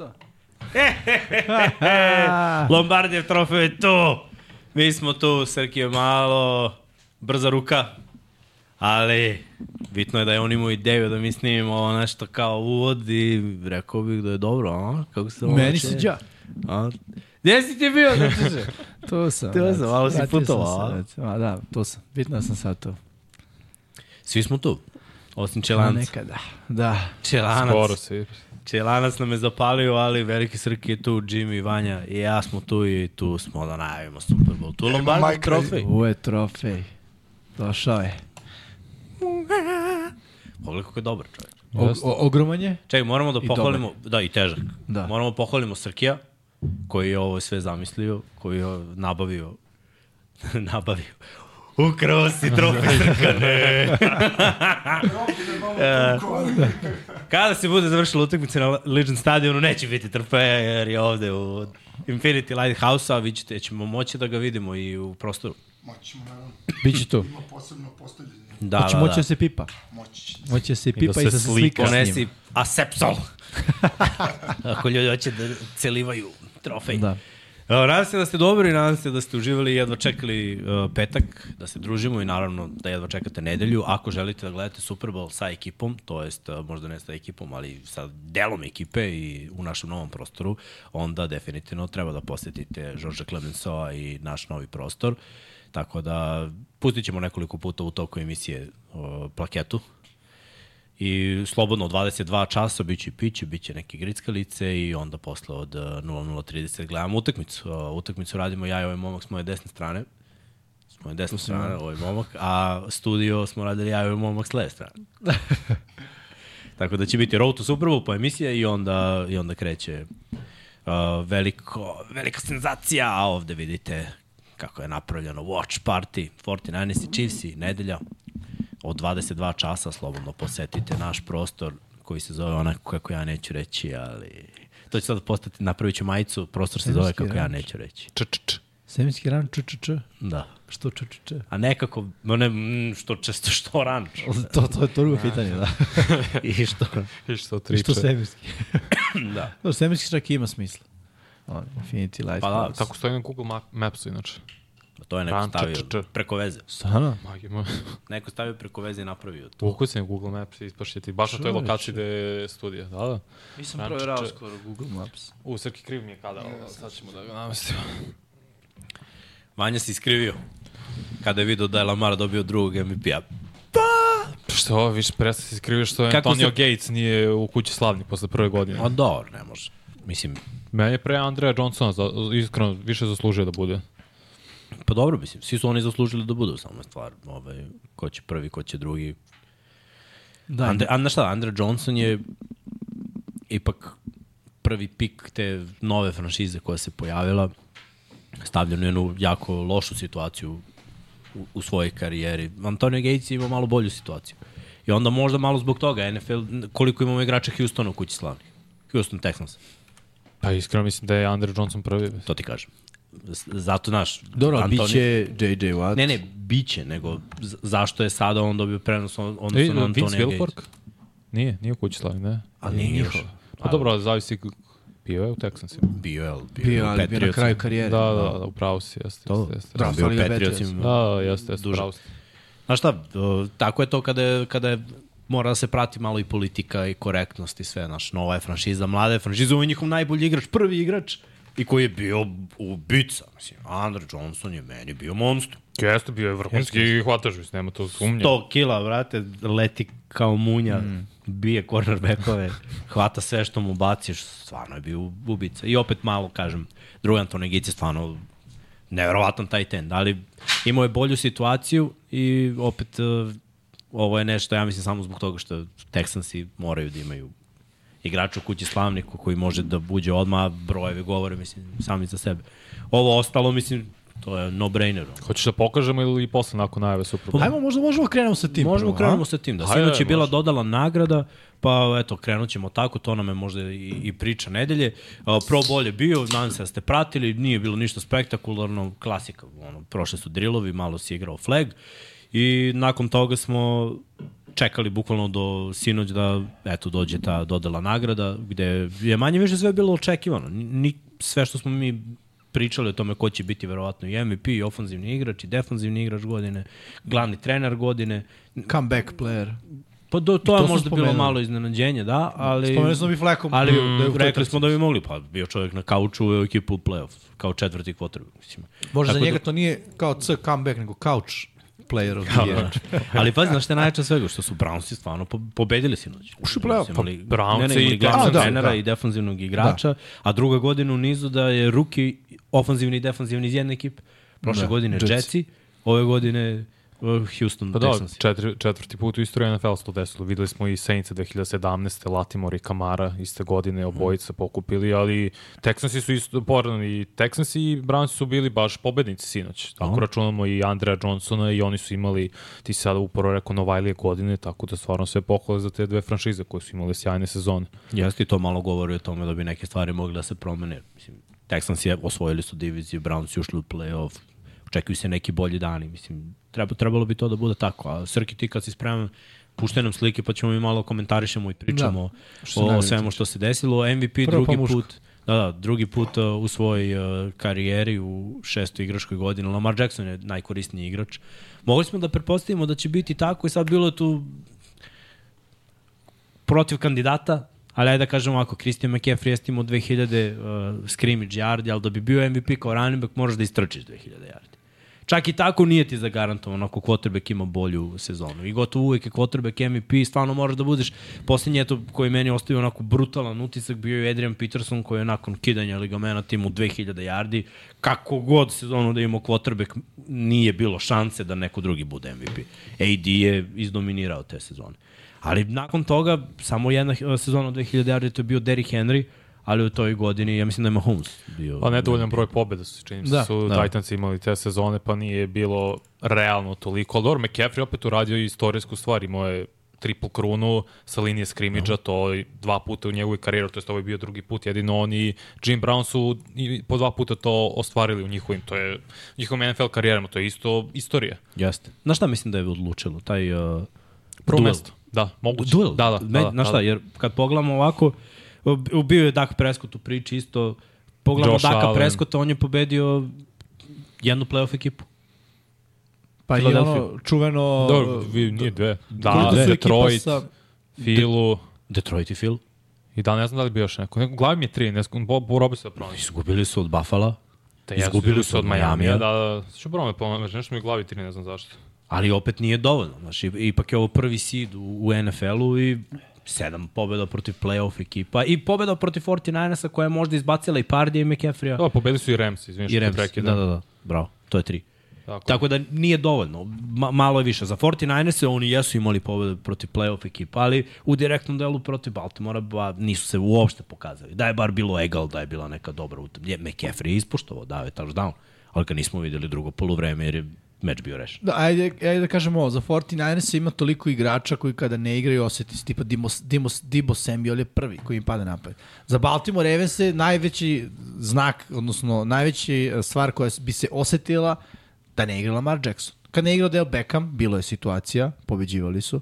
To je to. Lombardijev trofej je tu. Mi smo tu, Srki je malo brza ruka, ali bitno je da je on imao ideju da mi snimimo ovo nešto kao uvod i rekao bih da je dobro, a? Kako se ovo Meni si dža. A? Gdje si ti bio? Znači, To sam. To sam, malo si putovao, se, a? da, to sam. Bitno da sam sad to. Svi smo tu. Osim A Čelanac. nekada. Da. Čelanac. Skoro svi. Čelanac nam je zapalio, ali veliki Srki je tu, Jimmy, Vanja i ja smo tu i tu smo da najavimo Super Bowl. Tu Mike trofej. Ovo je trofej. Došao je. Pogledaj kako je dobar čovjek. O, o, ogroman je. Čekaj, moramo da I pohvalimo, da i težak. Da. Moramo pohvalimo Srkija, koji je ovo sve zamislio, koji je nabavio, nabavio. Ukrao si trofej Srkane. Kada se bude završila utakmica na Legion stadionu, neće biti trofeja, jer je ovde u Infinity Lighthouse-a, vi ćete, ćemo moći da ga vidimo i u prostoru. Moći ćemo, naravno. Biće tu. Ima posebno postavljanje. Da, Hoće da, moći da. da se pipa. Moći će. Moći da se pipa i da se se slika. Ponesi asepsol. Ako ljudi hoće da celivaju trofej. Da. Nadam se da ste dobri, nadam se da ste uživali i jedva čekali uh, petak, da se družimo i naravno da jedva čekate nedelju. Ako želite da gledate Super Bowl sa ekipom, to jest uh, možda ne sa ekipom, ali sa delom ekipe i u našem novom prostoru, onda definitivno treba da posetite Žorža Clemenceau i naš novi prostor. Tako da pustit ćemo nekoliko puta u toku emisije uh, plaketu I slobodno od 22 časa biće i piće, biće neke grickalice i onda posle od uh, 00.30 gledamo utakmicu. Uh, utakmicu radimo ja i ovaj momak s moje desne strane. S moje desne strane, ovaj momak, a studio smo radili ja i ovaj momak s leve strane. Tako da će biti Road to Super Bowl po emisija i onda, i onda kreće uh, veliko, velika senzacija, a ovde vidite kako je napravljeno watch party, 49ers i Chiefs i nedelja od 22 časa slobodno posetite naš prostor koji se zove onako kako ja neću reći, ali to će sad postati, napravit ću majicu, prostor se zove kako ja neću reći. Č, č, č. Semenski ran č, č, č. Da. Što č, č, č? A nekako, no ne, mm, što često, što ranč. To, to je to drugo pitanje, da. I što, I što I tri što če. semenski? da. No, semenski čak ima smisla. On, Infinity Light. Pa da, Tako stoji na Google Map, Mapsu, inače. To je neko Ranč, stavio č, č. preko veze. Stvarno? Magi moj. Neko stavio preko veze i napravio to. Na Google Maps i ispašće ti baš na toj lokaciji gde je studija. Da, da. Nisam č. skoro Google Maps. U, Srki kriv mi je kadar, ali sad ćemo da ga namestimo. Vanja se iskrivio kada je vidio da je Lamar dobio drugog MVP-a. Što ovo, više presta se skrivio što Kako Antonio se- Gates nije u kući slavni posle prve godine. A dobro, ne može. Mislim, Meni je pre Andreja Johnsona za, iskreno više zaslužio da bude. Pa dobro, mislim, svi su oni zaslužili da budu, samo je stvar, ovaj, ko će prvi, ko će drugi. Da, Andre, a šta, Andre Johnson je ipak prvi pik te nove franšize koja se pojavila, stavljen u jednu jako lošu situaciju u, u svojoj karijeri. Antonio Gates je imao malo bolju situaciju. I onda možda malo zbog toga NFL, koliko imamo igrača Houstona u kući slavnih. Houston Texans, Pa iskreno mislim da je Andre Johnson prvi. to ti kažem. Zato, naš, Dobro, a Antonio- biće JJ Watt. Ne, ne, biće, nego zašto je sada on dobio prenos on, odnosno Ej, na Vince Antonija Wilfork? Gage? Nije, nije u kući slavni, ne? Ali nije njihov. Pa dobro, ali zavisi bio je u Texansima. Bio je, bio, Bio, je bio na kraju karijere. Da, da, da, upravo si, jeste, To, jeste, jeste. da, Da, bio u Patriotsima. Da, da, jeste, jeste, upravo si. Znaš šta, o, tako je to kada je, kada je mora da se prati malo i politika i korektnost i sve, znaš, nova je franšiza, mlada je franšiza, ovo je njihov najbolji igrač, prvi igrač i koji je bio ubica, mislim, Andre Johnson je meni bio monstrum. Jeste, bio je vrhunski hvatač, mislim, nema to sumnje. 100 kila, brate, leti kao munja, mm. bije cornerbackove, hvata sve što mu baciš, stvarno je bio ubica. I opet malo, kažem, drugi Antone Gic je stvarno neverovatan taj ten, ali imao je bolju situaciju i opet uh, ovo je nešto, ja mislim, samo zbog toga što Texansi moraju da imaju igrača u kući slavniku koji može da buđe odmah, brojevi govore, mislim, sami za sebe. Ovo ostalo, mislim, to je no-brainer. Hoćeš da pokažemo ili posle nakon najave Super Bowl? Ajmo, možda možemo krenemo sa tim. Možemo prvo, krenemo a? sa tim, da sinoć je bila dodala nagrada, pa eto, krenut ćemo tako, to nam je možda i, i priča nedelje. Uh, Pro Bowl je bio, nadam se da ste pratili, nije bilo ništa spektakularno, klasika, ono, prošle su drillovi, malo si igrao flag i nakon toga smo čekali bukvalno do sinoć da eto dođe ta dodala nagrada gde je manje više sve bilo očekivano. Ni, sve što smo mi pričali o tome ko će biti verovatno i MVP, i ofanzivni igrač, i defanzivni igrač godine, glavni trener godine. Comeback player. Pa do, to, to je možda bilo spomenuli. malo iznenađenje, da, ali... Spomenuli smo bi flekom. Ali da mm, toj rekli smo da bi mogli, pa bio čovjek na kauču u ekipu u playoff, kao četvrti quarterback, mislim. Možda za Tako njega to nije kao C comeback, nego couch player of the year. Ali pazi, znaš šta je najjače od svega, što su Brownsi stvarno po, pobedili sinoć. Ušli u play-off, Su pa Brownsi ne, ne, i glavnog Texansi, trenera da. i defanzivnog igrača, da. a druga godina u nizu da je ruki ofanzivni i defanzivni iz jedne ekipe. Prošle Da, da, godine Jetsi. Ove godine Houston Pa da, Texansi. četiri, četvrti put u istoriji NFL se to desilo. Videli smo i Saints 2017. Latimore i Kamara iste godine obojica pokupili, ali Texansi su isto poradni. I Texansi i Brownsi su bili baš pobednici sinoć. Tako Aha. računamo i Andrea Johnsona i oni su imali, ti si sada upravo rekao, Novajlije godine, tako da stvarno sve pohvale za te dve franšize koje su imale sjajne sezone. Jeste i to malo govori o tome da bi neke stvari mogle da se promene. Mislim, Texans je osvojili su diviziju, Browns ušli u playoff, očekuju se neki bolji dani. Mislim, treba, trebalo bi to da bude tako. A Srki, ti kad si spreman, puštaj nam slike pa ćemo mi malo komentarišemo i pričamo Da, o, o svemu što se desilo. MVP Prvo drugi pa put, da, da, drugi put uh, u svojoj uh, karijeri u šestoj igračkoj godini. Lamar Jackson je najkorisniji igrač. Mogli smo da pretpostavimo da će biti tako i sad bilo je tu protiv kandidata, ali ajde da kažemo ovako, Christian McCaffrey jeste imao 2000 uh, scrimmage yardi, ali da bi bio MVP kao running back moraš da istrčiš 2000 yardi. Čak i tako nije ti zagarantovano ako quarterback ima bolju sezonu. I gotovo uvek je quarterback MVP, stvarno moraš da budeš posljednji eto koji meni ostavio onako brutalan utisak bio je Adrian Peterson koji je nakon kidanja ligamena timu 2000 yardi. Kako god sezonu da ima quarterback nije bilo šanse da neko drugi bude MVP. AD je izdominirao te sezone. Ali nakon toga, samo jedna sezona od 2000 yardi, to je bio Derrick Henry, ali u toj godini, ja mislim da je Mahomes bio. Pa nedovoljan broj pobjeda su, čini se, Da, da, su da. da. Titans imali te sezone, pa nije bilo realno toliko. Ali dobro, McCaffrey opet uradio i istorijsku stvar, imao je triple krunu sa linije skrimidža, to je dva puta u njegovoj karijeri, to je ovo je bio drugi put, jedino on i Jim Brown su i po dva puta to ostvarili u njihovim, to je njihovim NFL karijerama, to je isto istorija. Jeste. Znaš šta mislim da je odlučilo? Taj uh, Prvo duel. mesto. Da, moguće. Duel. Da, da. Me, da, da, znaš šta, da. jer kad pogledamo ovako, u- bio je Dak Prescott u priči isto, pogledamo Josh Daka Allen. Prescotta, on je pobedio jednu playoff ekipu. Pa i ono čuveno... Dobro, vi, nije dve. Da, ekipa Detroit, sa- Filu, Detroit i Phil. i da ne znam da li bi još neko. neko glavi mi je tri, ne znam, Bob Robi se da pronaći. Izgubili su od Buffalo, Te izgubili su od Majamija, Da, da, ću probam da pomoći, nešto mi je glavi tri, ne znam zašto. ali opet nije dovoljno. Znaš, i- ipak je ovo prvi seed u, u NFL-u i sedam pobjeda protiv playoff ekipa i pobjeda protiv 49ersa koja je možda izbacila i Pardija i McCaffrey-a. Da, pobedili su i Rams, izvini I Rams. prekidam. Da, da, da. Bravo. To je tri. Tako. Tako da nije dovoljno. Ma, malo je više. Za 49ers oni jesu imali pobjede protiv playoff ekipa, ali u direktnom delu protiv Baltimora ba, nisu se uopšte pokazali. Da je bar bilo egal, da je bila neka dobra utakmica. McCaffrey je ispoštovao, dao je touchdown, ali ga nismo videli drugo poluvreme jer je meč bio rešen. Da, ajde, ajde da kažemo ovo, za 49ers ima toliko igrača koji kada ne igraju osjeti se, tipa Dimos, Dimos, Dibo Samuel je prvi koji im pada napad. Za Baltimore Ravens je najveći znak, odnosno najveći eh, stvar koja bi se osetila da ne igra Lamar Jackson. Kad ne igra Del Beckham, bilo je situacija, pobeđivali su.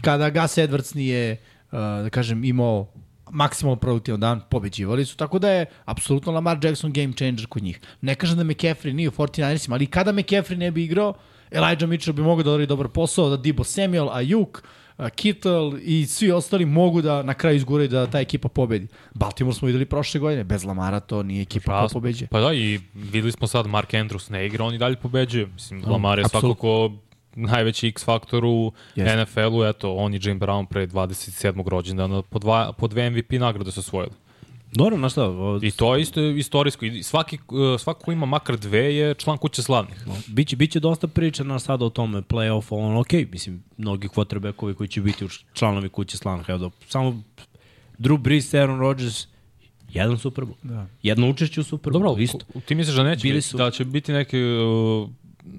Kada Gus Edwards nije, uh, da kažem, imao maksimalno produktivan dan, pobeđivali su, tako da je apsolutno Lamar Jackson game changer kod njih. Ne kažem da McCaffrey nije u 49ersima, ali kada McCaffrey ne bi igrao, Elijah Mitchell bi mogao da odradi dobar posao, da Dibo Samuel, Ayuk, a, Kittle i svi ostali mogu da na kraju izguraju da ta ekipa pobedi. Baltimore smo videli prošle godine, bez Lamara to nije ekipa koja Pa, pobeđuje. pa da, i videli smo sad Mark Andrews ne igra, on i dalje pobeđuje. Mislim, Lamar je apsolutno. svakako najveći X faktor u Jeste. NFL-u, eto, on i Jim Brown pre 27. rođendana po, dva, po dve MVP nagrade su osvojili. Dobro, znaš šta, o, I to je isto istorijsko. I svaki, uh, svako ko ima makar dve je član kuće slavnih. biće, biće dosta priča na sada o tome, playoff, on, ok, mislim, mnogi quarterbackovi koji će biti članovi kuće slavnih, evo da, samo Drew Brees, Aaron Rodgers, jedan Super Bowl. Da. Jedno učešće u Super Bowl, Dobro, isto. ti misliš da neće Bili biti, su- da će biti neke uh,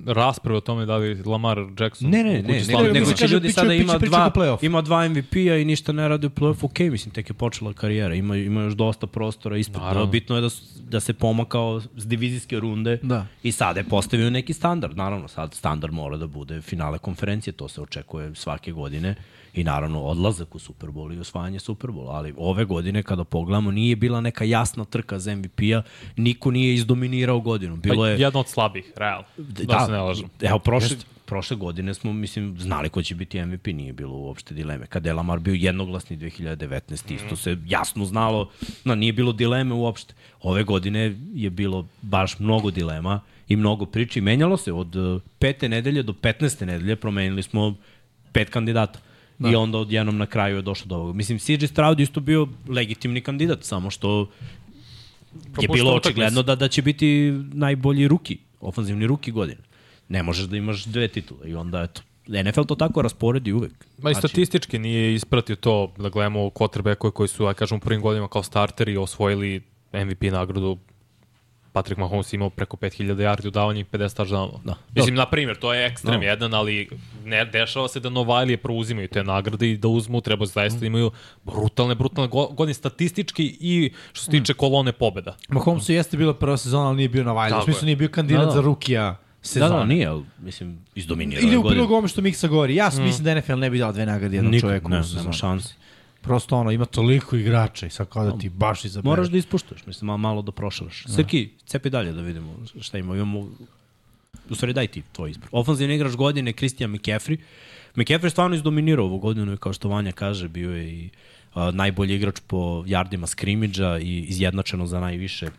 rasprave o tome da li Lamar Jackson Ne, ne, ne, ne, slavnih? nego će ljudi sada ima dva, ima dva MVP-a i ništa ne radi u play-offu, ok, mislim, tek je počela karijera, ima, ima još dosta prostora ispred. Naravno. Da, bitno je da, da se pomakao s divizijske runde Da. i sada je postavio neki standard. Naravno, sad standard mora da bude finale konferencije, to se očekuje svake godine i naravno odlazak u Super Bowl i osvajanje Super Bowl, ali ove godine kada pogledamo nije bila neka jasna trka za MVP-a, niko nije izdominirao godinu. Bilo Pa, je jedna od slabih, realno. Da, da se ne lažem. Evo, prošle, prošle godine smo, mislim, znali ko će biti MVP, nije bilo uopšte dileme. Kada je Lamar bio jednoglasni 2019, isto se jasno znalo, no, nije bilo dileme uopšte. Ove godine je bilo baš mnogo dilema i mnogo priči. Menjalo se od eh, pete nedelje do 15. nedelje, promenili smo pet kandidata. Da. I onda odjednom na kraju je došlo do ovoga. Mislim, CJ Stroud isto bio legitimni kandidat, samo što je bilo očigledno da, da će biti najbolji ruki, ofanzivni ruki godine. Ne možeš da imaš dve titule i onda eto. NFL to tako rasporedi uvek. Ma i statistički nije ispratio to da gledamo quarterbackove koji su, aj kažem, u prvim godinama kao starteri osvojili MVP nagradu Patrick Mahomes imao preko 5000 yardi u davanju i 50 touchdownova. Da. Mislim, na primjer, to je ekstrem Da. jedan, ali ne dešava se da Novajlije preuzimaju te nagrade i da uzmu, treba zaista da imaju brutalne, brutalne go- godine statistički i što se tiče kolone pobeda. Mahomesu jeste bila prva sezona, ali nije bio na Vajlu. U smislu je. nije bio kandidat Da, da. za rukija sezona. Da, da, nije, ali, mislim, izdominirao Ili je u prilog godinu. ovome što Miksa govori. Ja mm. mislim da NFL ne bi dao dve nagrade jednom Nikad, čoveku ne, u nema šanse. Prosto ono, ima toliko igrača i sad kao da ti baš izabereš. Moraš da ispuštuješ, mislim, malo, malo da prošaraš. Srki, cepi dalje da vidimo šta ima. Imamo, u stvari daj ti tvoj izbor. Ofanzivni igrač godine, Christian McCaffrey. McCaffrey stvarno izdominirao ovu godinu i kao što Vanja kaže, bio je i a, najbolji igrač po jardima skrimidža i izjednačeno za najviše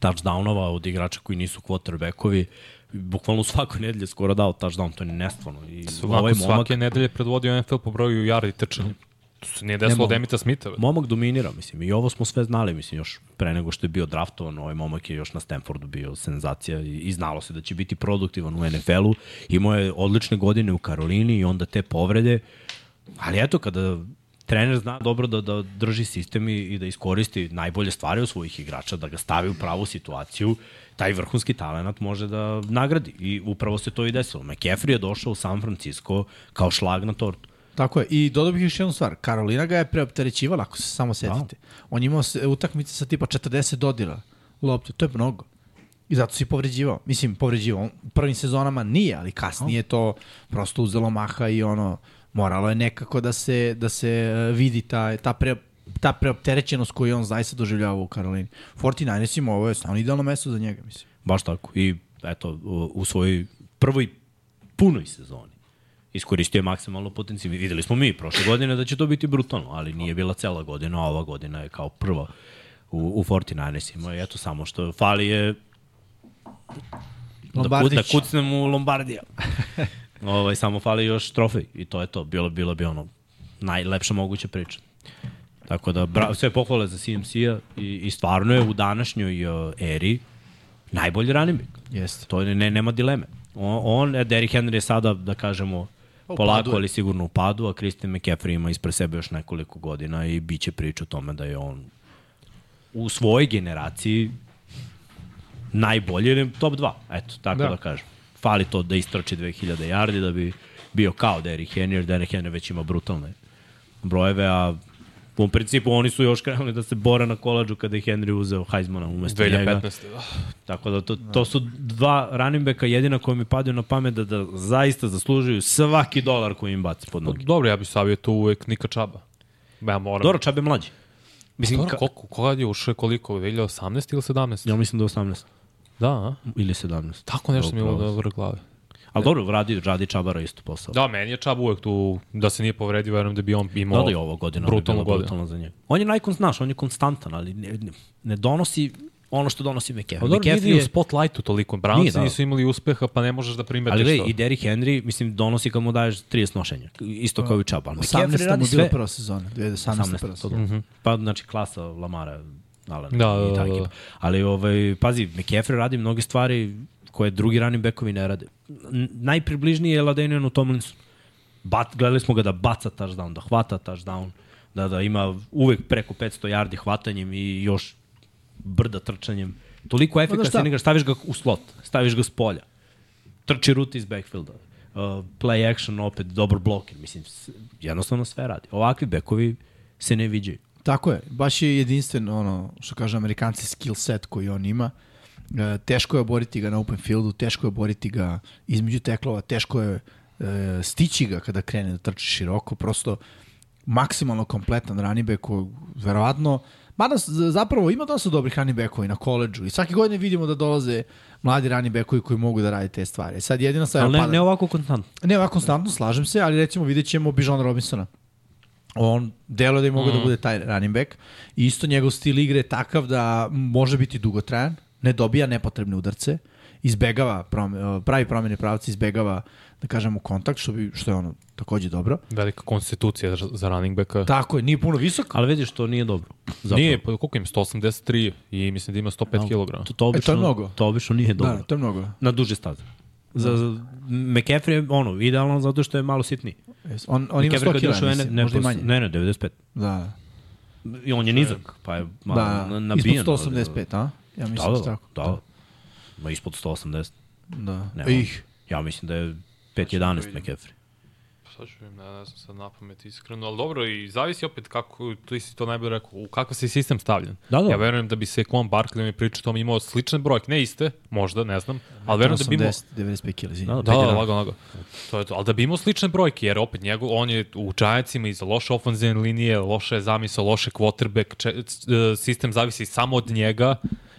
touchdownova od igrača koji nisu quarterbackovi. Bukvalno svakoj nedelji skoro dao touchdown, to je nestvarno. I Svako, ovaj momak, svake nedelje predvodio NFL po broju yardi trčanja. To se nije desilo Nemo- od Emita Smitha. Momak dominira, mislim, i ovo smo sve znali, mislim, još pre nego što je bio draftovan, ovaj momak je još na Stanfordu bio senzacija i, i znalo se da će biti produktivan u NFL-u, imao je odlične godine u Karolini i onda te povrede, ali eto, kada trener zna dobro da, da drži sistem i, i da iskoristi najbolje stvari od svojih igrača, da ga stavi u pravu situaciju, taj vrhunski talent može da nagradi. I upravo se to i desilo. McCaffrey je došao u San Francisco kao šlag na tortu. Tako je. I dodao bih još jednu stvar. Karolina ga je preopterećivala, ako se samo setite. On je imao se- utakmice sa tipa 40 dodira lopte. To je mnogo. I zato si povređivao. Mislim, povređivao. U prvim sezonama nije, ali kasnije to prosto uzelo maha i ono, moralo je nekako da se, da se e, vidi ta, ta, pre, ta preopterećenost koju on zaista doživljava u Karolini. 49ersima ovo je stvarno idealno mesto za njega, mislim. Baš tako. I eto, u svojoj prvoj punoj sezoni iskoristio je maksimalno potencijal. Videli smo mi prošle godine da će to biti brutalno, ali nije bila cela godina, a ova godina je kao prva u, u 49ersima. I eto, samo što fali je da, da kucnem u Lombardija. ovaj, samo fali još trofej i to je to. Bilo, bilo bi ono najlepša moguća priča. Tako da, bra, sve pohvale za CMC-a i, i stvarno je u današnjoj uh, eri najbolji running back. Jeste. To je, ne, nema dileme. On, on Derrick Henry je sada, da kažemo, U polako, padu ali sigurno u padu, a Christian McCaffrey ima ispred sebe još nekoliko godina i bit će priča o tome da je on u svojoj generaciji najbolji ili top 2. Eto, tako Da. da kažem. Fali to da istrači 2000 yardi da bi bio kao Derrick Henry, jer Derrick Henry već ima brutalne brojeve, a u principu oni su još krenuli da se bore na koladžu kada je Henry uzeo Heismana umesto njega. 2015. Da. Tako da to, to su dva running backa jedina koja mi padaju na pamet da, da zaista zaslužuju svaki dolar koji im baci pod noge. Dobro, ja bih savjetao uvek Nika Čaba. Ja moram. Dobro, Čabe mlađi. Mislim, Dobro, koliko, koga je ušao, koliko, 2018 ili 17? ja mislim da je 18 Da, a? ili 17. Tako nešto mi je dobro glave. Ali dobro, radi, radi Čabara isto posao. Da, meni je Čab uvek tu, da se nije povredio, verujem da bi on imao Da, da je ovo godina brutalno, godinu. brutalno za njega. On je najkon, znaš, on je konstantan, ali ne, ne, ne donosi ono što donosi McCaffrey. Pa dobro, nije McCaffrey ni u spotlightu toliko. Brownsi Nije, da. nisu imali uspeha, pa ne možeš da primetiš Ali gledaj, to. i Derrick Henry, mislim, donosi kad mu daješ 30 nošenja. Isto kao i. Ali McCaffrey 18. radi sve. prva sezona, 2018. prva 18. sezona. Mm -hmm. Pa, znači, klasa Lamara, Alan Da, da, i ta da, da. ekipa. Ali, ovaj, pazi, McCaffrey radi mnoge stvari koje drugi running backovi ne rade. Najpribližniji je Ladanianu Tomlinson. Bat, gledali smo ga da baca touchdown, da hvata touchdown, da, da ima uvek preko 500 yardi hvatanjem i još brda trčanjem. Toliko efikasan igrač, staviš ga u slot, staviš ga s polja. Trči ruti iz backfielda. Uh, play action opet, dobar bloker. Mislim, jednostavno sve radi. Ovakvi bekovi se ne viđaju. Tako je, baš je jedinstven, ono, što kaže amerikanci, skill set koji on ima. E, teško je oboriti ga na open fieldu, teško je oboriti ga između teklova, teško je e, stići ga kada krene da trči široko, prosto maksimalno kompletan running back koji verovatno Mada zapravo ima dosta dobrih running backova i na koleđu i svake godine vidimo da dolaze mladi running backovi koji mogu da rade te stvari. Sad jedina stvar Ali ne, pada- ne ovako konstantno. Ne, ovako konstantno, slažem se, ali recimo vidjet ćemo Bijan Robinsona. On deluje da je mogu mm. da bude taj running back. I isto njegov stil igre je takav da može biti dugotrajan, ne dobija nepotrebne udarce, izbegava, prome, pravi promjene pravca, izbegava, da kažemo, kontakt, što, bi, što je ono takođe dobro. Velika konstitucija za- running backa. Tako je, nije puno visok, Ali vidiš, to nije dobro. Zapravo. Nije, pa koliko im, 183 i mislim da ima 105 kg. To, to, obično, E, to je mnogo. To obično nije dobro. da, to je mnogo. Na duže staze. Za, za McCaffrey je ono, idealno zato što je malo sitniji. On, on ima McCaffrey 100 kad je kila, ušao, mislim, ne, možda i manje. Ne, ne, 95. Da, I on je nizak, pa je malo da, na, ispod nabijen. 185, a? Ja mislim Da, da, da, tako. da. Ma ispod 180. Da. Ne, Ih, Ja mislim da je 5.11 McCaffrey. Sad ću vidim, ne, ne znam sad na pamet iskreno, ali dobro i zavisi opet kako, tu si to najbolje rekao, u kakav si sistem stavljen. Da, da. Ja verujem da bi se Quan Barkley mi pričao tom imao slične brojke, ne iste, možda, ne znam, ali verujem da bi imao... 80, 95 kila, Da, izvinjam. Da, da, 5.11. lago, lago. To je to. Ali da bi imao slične brojke, jer opet njegov, on je u Giantsima iza loše ofenzivne linije, loše je zamisao, loše quarterback, če, e, sistem zavisi samo od njega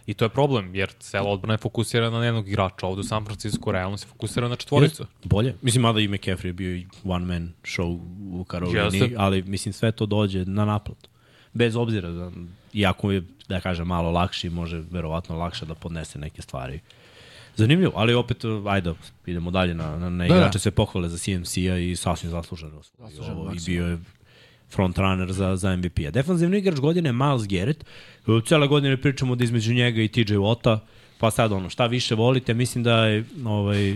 i to je problem, jer cela odbrana je fokusirana na jednog igrača. Ovde u San Francisco realno se fokusira na četvoricu. Bolje. Mislim, mada i McCaffrey je bio i one man show u Karolini, Jeste. ali mislim sve to dođe na naplatu. Bez obzira, da, iako je, da kažem, malo lakši, može verovatno lakše da podnese neke stvari. Zanimljivo, ali opet, ajde, idemo dalje na, na, na igrače, da. sve pohvale za CMC-a i sasvim zasluženo. Zasluženo, Ovo, I bio je front runner za, za MVP-a. Defanzivni igrač godine je Miles Garrett. E, Cele godine pričamo da između njega i TJ Watt-a, pa sad ono, šta više volite, mislim da je ovaj,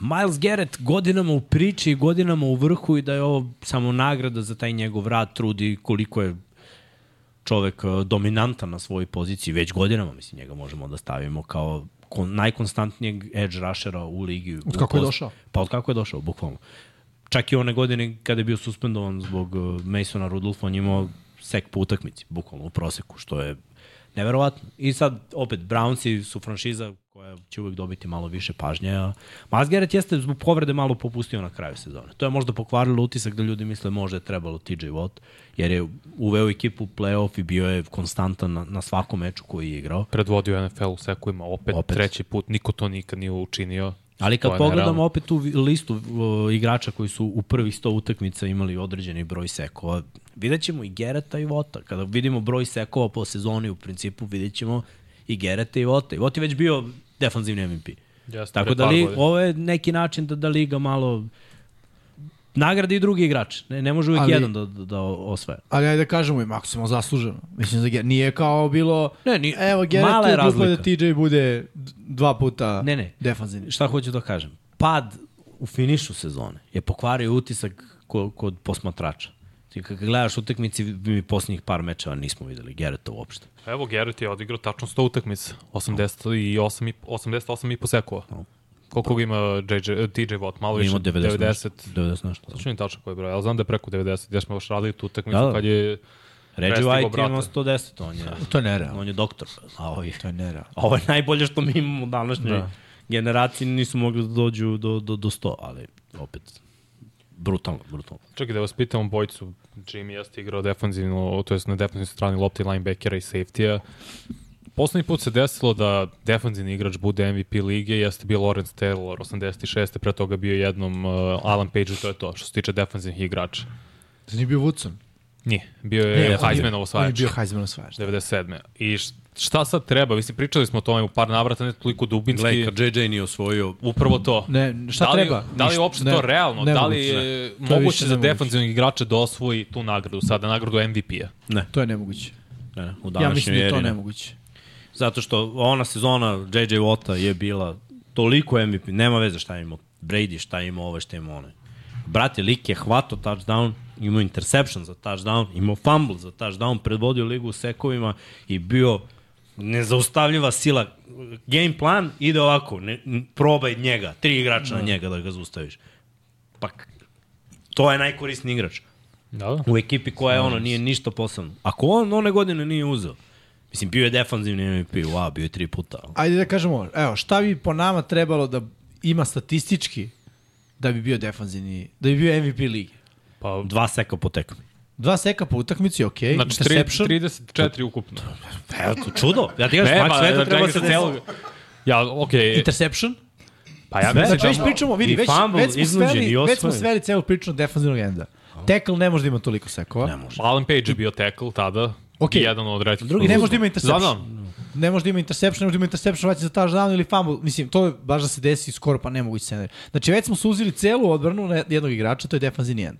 Miles Garrett godinama u priči i godinama u vrhu i da je ovo samo nagrada za taj njegov rad, trud i koliko je čovek eh, dominantan na svojoj poziciji već godinama, mislim, njega možemo da stavimo kao kon, najkonstantnijeg edge rushera u ligi. Od kako je došao? Pa od kako je došao, bukvalno. Čak i one godine kada je bio suspendovan zbog uh, Masona Rudolfa, on imao sek po utakmici, bukvalno u proseku, što je neverovatno. I sad, opet, Brownsi su franšiza koja će uvek dobiti malo više pažnje. a Miles Garrett jeste zbog povrede malo popustio na kraju sezone. To je možda pokvarilo utisak da ljudi misle možda je trebalo TJ Watt, jer je uveo ekipu u playoff i bio je konstantan na, na svakom meču koji je igrao. Predvodio NFL u sekovima, opet, Opet. opet, treći put, niko to nikad nije učinio. Ali kad pogledamo opet tu listu uh, igrača koji su u prvih 100 utakmica imali određeni broj sekova, vidjet ćemo i Gereta i Vota. Kada vidimo broj sekova po sezoni u principu, vidjet ćemo i Gereta i Vota. I Vot je već bio defanzivni MVP. Jeste, Tako da li, ovo je neki način da, da liga malo nagradi i drugi igrač. Ne, ne može uvijek Ali- jedan da, da, da osvaja. Ali ajde da kažemo i maksimalno zasluženo. Mislim, Ger- nije kao bilo... Ne, ni- Evo, mala Gerrit je je duplo da razlika. TJ bude dva puta Ne, ne. defanzivni. Šta hoću da kažem? Pad u finišu sezone je pokvario utisak kod, kod posmatrača. Ti kad gledaš utakmici, mi posljednjih par mečeva nismo videli Gereta uopšte. Evo, Garrett je odigrao tačno 100 utakmica, 88 i, 88 i po sekova. Koliko ga ima JJ, TJ Watt? Malo više, Imamo 90. 90. nešto. 90 nešto. Tačno nije tačno koji je broj, ali znam da je preko 90, jer smo još radili tu utakmicu Da, da. kad je Reggie White ima 110, on je, To je nerealno. on je doktor. A ovo je, To je nerealno. ovo je najbolje što mi imamo u današnjoj da. generaciji, nisu mogli da dođu do, do, do 100, ali opet brutalno, brutalno. Čekaj da vas pitam bojcu, Jimmy jeste igrao defanzivno, to jest na defanzivnoj strani lopte linebackera i safety-a. Poslednji put se desilo da defanzivni igrač bude MVP lige, jeste bio Lawrence Taylor 86. Pre toga bio jednom uh, Alan Page i to je to, što se tiče defanzivnih igrača. To nije bio Woodson. Nije, bio je Ne, Heismanov On je osvajač. bio Heisman osvajač. 97. I š- šta sad treba? Mislim, pričali smo o tome u par navrata, ne toliko dubinski. Gledaj, kad JJ nije osvojio, Upravo to. Ne, šta da li, treba? Da li je uopšte Ne, to realno? ne da li je je moguće za defanzivnog igrača da osvoji tu nagradu sada, nagradu MVP-a? ne, To je nemoguće. ne, ne, u Ja mislim da je to ne. nemoguće. Zato što ona sezona JJ Watta je bila toliko MVP, nema veze šta je imao Brady, šta je imao ovo, šta je imao ono. Brate, lik je hvatao touchdown, imao interception za touchdown, imao fumble za touchdown, predvodio ligu u sekovima i bio nezaustavljiva sila. Game plan ide ovako, ne, probaj njega, tri igrača na njega da ga zaustaviš. Pa, to je najkorisniji igrač Da, da. u ekipi koja je ono nije ništa posebno. Ako on one godine nije uzeo, mislim bio je defanzivni MVP, wow, bio je tri puta. Ajde da kažemo, evo, šta bi po nama trebalo da ima statistički da bi bio defanzivni, da bi bio MVP lige? Pa, Dva seka po tekmi. Dva seka po utakmici, ok. znači, tri, interception. 34 ukupno. Evo, to čudo. Ja ti kažem, Ne, smak pa, sveta da, treba čekaj se sa celog... Ja, okej. Okay. Interception. Pa ja mislim Znači, već da... pričamo, vidi, već, fumble, već, smo sveli, i već smo sveli celu priču na defanzivnog enda. Tackle ne može da ima toliko sekova. Ne može. Alan Page je bio tackle tada. Ok. I jedan od retkih. I ne može da ima interception. Znam, Ne može da ima interception, ne može da ima interception, vraća za touchdown ili fumble. Mislim, to je baš da se desi skoro pa nemogući scenarij. Znači, već smo suzili celu odbranu na jednog igrača, to je defanzivni end.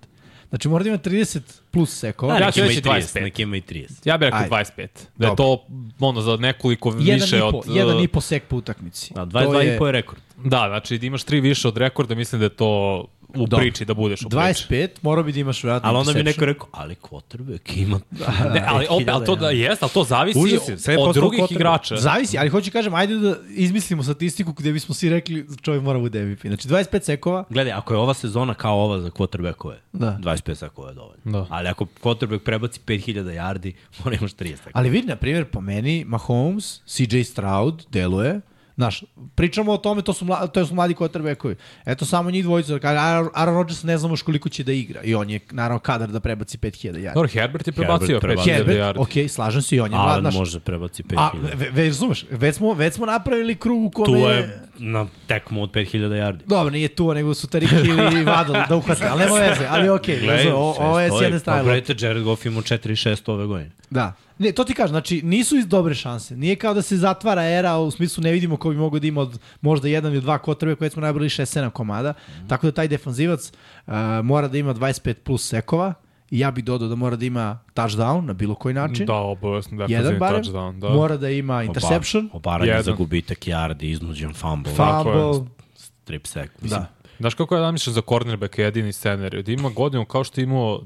Znači, mora da ima 30 plus sekova. Ja Ja ću reći 30, 25. neki ima i 30. Ja bih rekao Ajde. 25. Da je to ono za nekoliko jedan više i po, od... jedan i po sek po utakmici. Da, To 22 i po je rekord. Da, znači da imaš tri više od rekorda, mislim da je to u Dobro. priči da budeš u priči. 25, mora bi da imaš vjerojatno Ali onda bi neko rekao, ali quarterback ima... Ne, ali, opet, ali to da jest, ali to zavisi Užas je, sve je od drugih quarterback. igrača. Zavisi, ali hoću kažem, ajde da izmislimo statistiku gde bismo svi rekli čovjek mora bude MVP. Znači 25 sekova, Gledaj, ako je ova sezona kao ova za quarterbackove, Da. 25 sekova je dovoljno. Da. Ali ako quarterback prebaci 5000 yardi, mora imaš 30 sekova. ali vidi, na primjer, po meni, Mahomes, CJ Stroud, deluje, Znaš, pričamo o tome, to su, mla, to su mladi quarterbackovi. Eto, samo njih dvojica. Kaže, Aaron, Aaron Rodgers ne znamo još koliko će da igra. I on je, naravno, kadar da prebaci 5000 yardi. Dobro, Herbert je prebacio Herbert 5000 prebacio. Herbert, yardi. ok, slažem se i on je mlad. Alan Znaš, može prebaci 5000. a, ve, ve, razumeš, već smo, već smo napravili krug u kome... tu je na tekmu od 5000 yardi. Dobro, nije tu, nego su Tarik Hill i Vadal da uhvate, ali nema veze, ali okej, okay, ovo, ovo je s jedne strane. Pogledajte, Jared Goff ima 4-6 ove godine. Da. Ne, to ti kažem, znači nisu iz dobre šanse. Nije kao da se zatvara era, u smislu ne vidimo ko bi mogao da ima od možda jedan ili dva kotrbe koje smo nabrali 6-7 komada. Mm. Tako da taj defanzivac uh, mora da ima 25 plus sekova i ja bih dodao da mora da ima touchdown na bilo koji način. Da, obavezno da Jedan barem. touchdown. Da. Mora da ima interception, Obaranje Jedan. za gubitak yardi, iznuđen fumble, fumble. strip sack. Mislim, Da. Znaš kako ja zamišljam za cornerback jedini scenarij? Da ima godinu kao što je imao,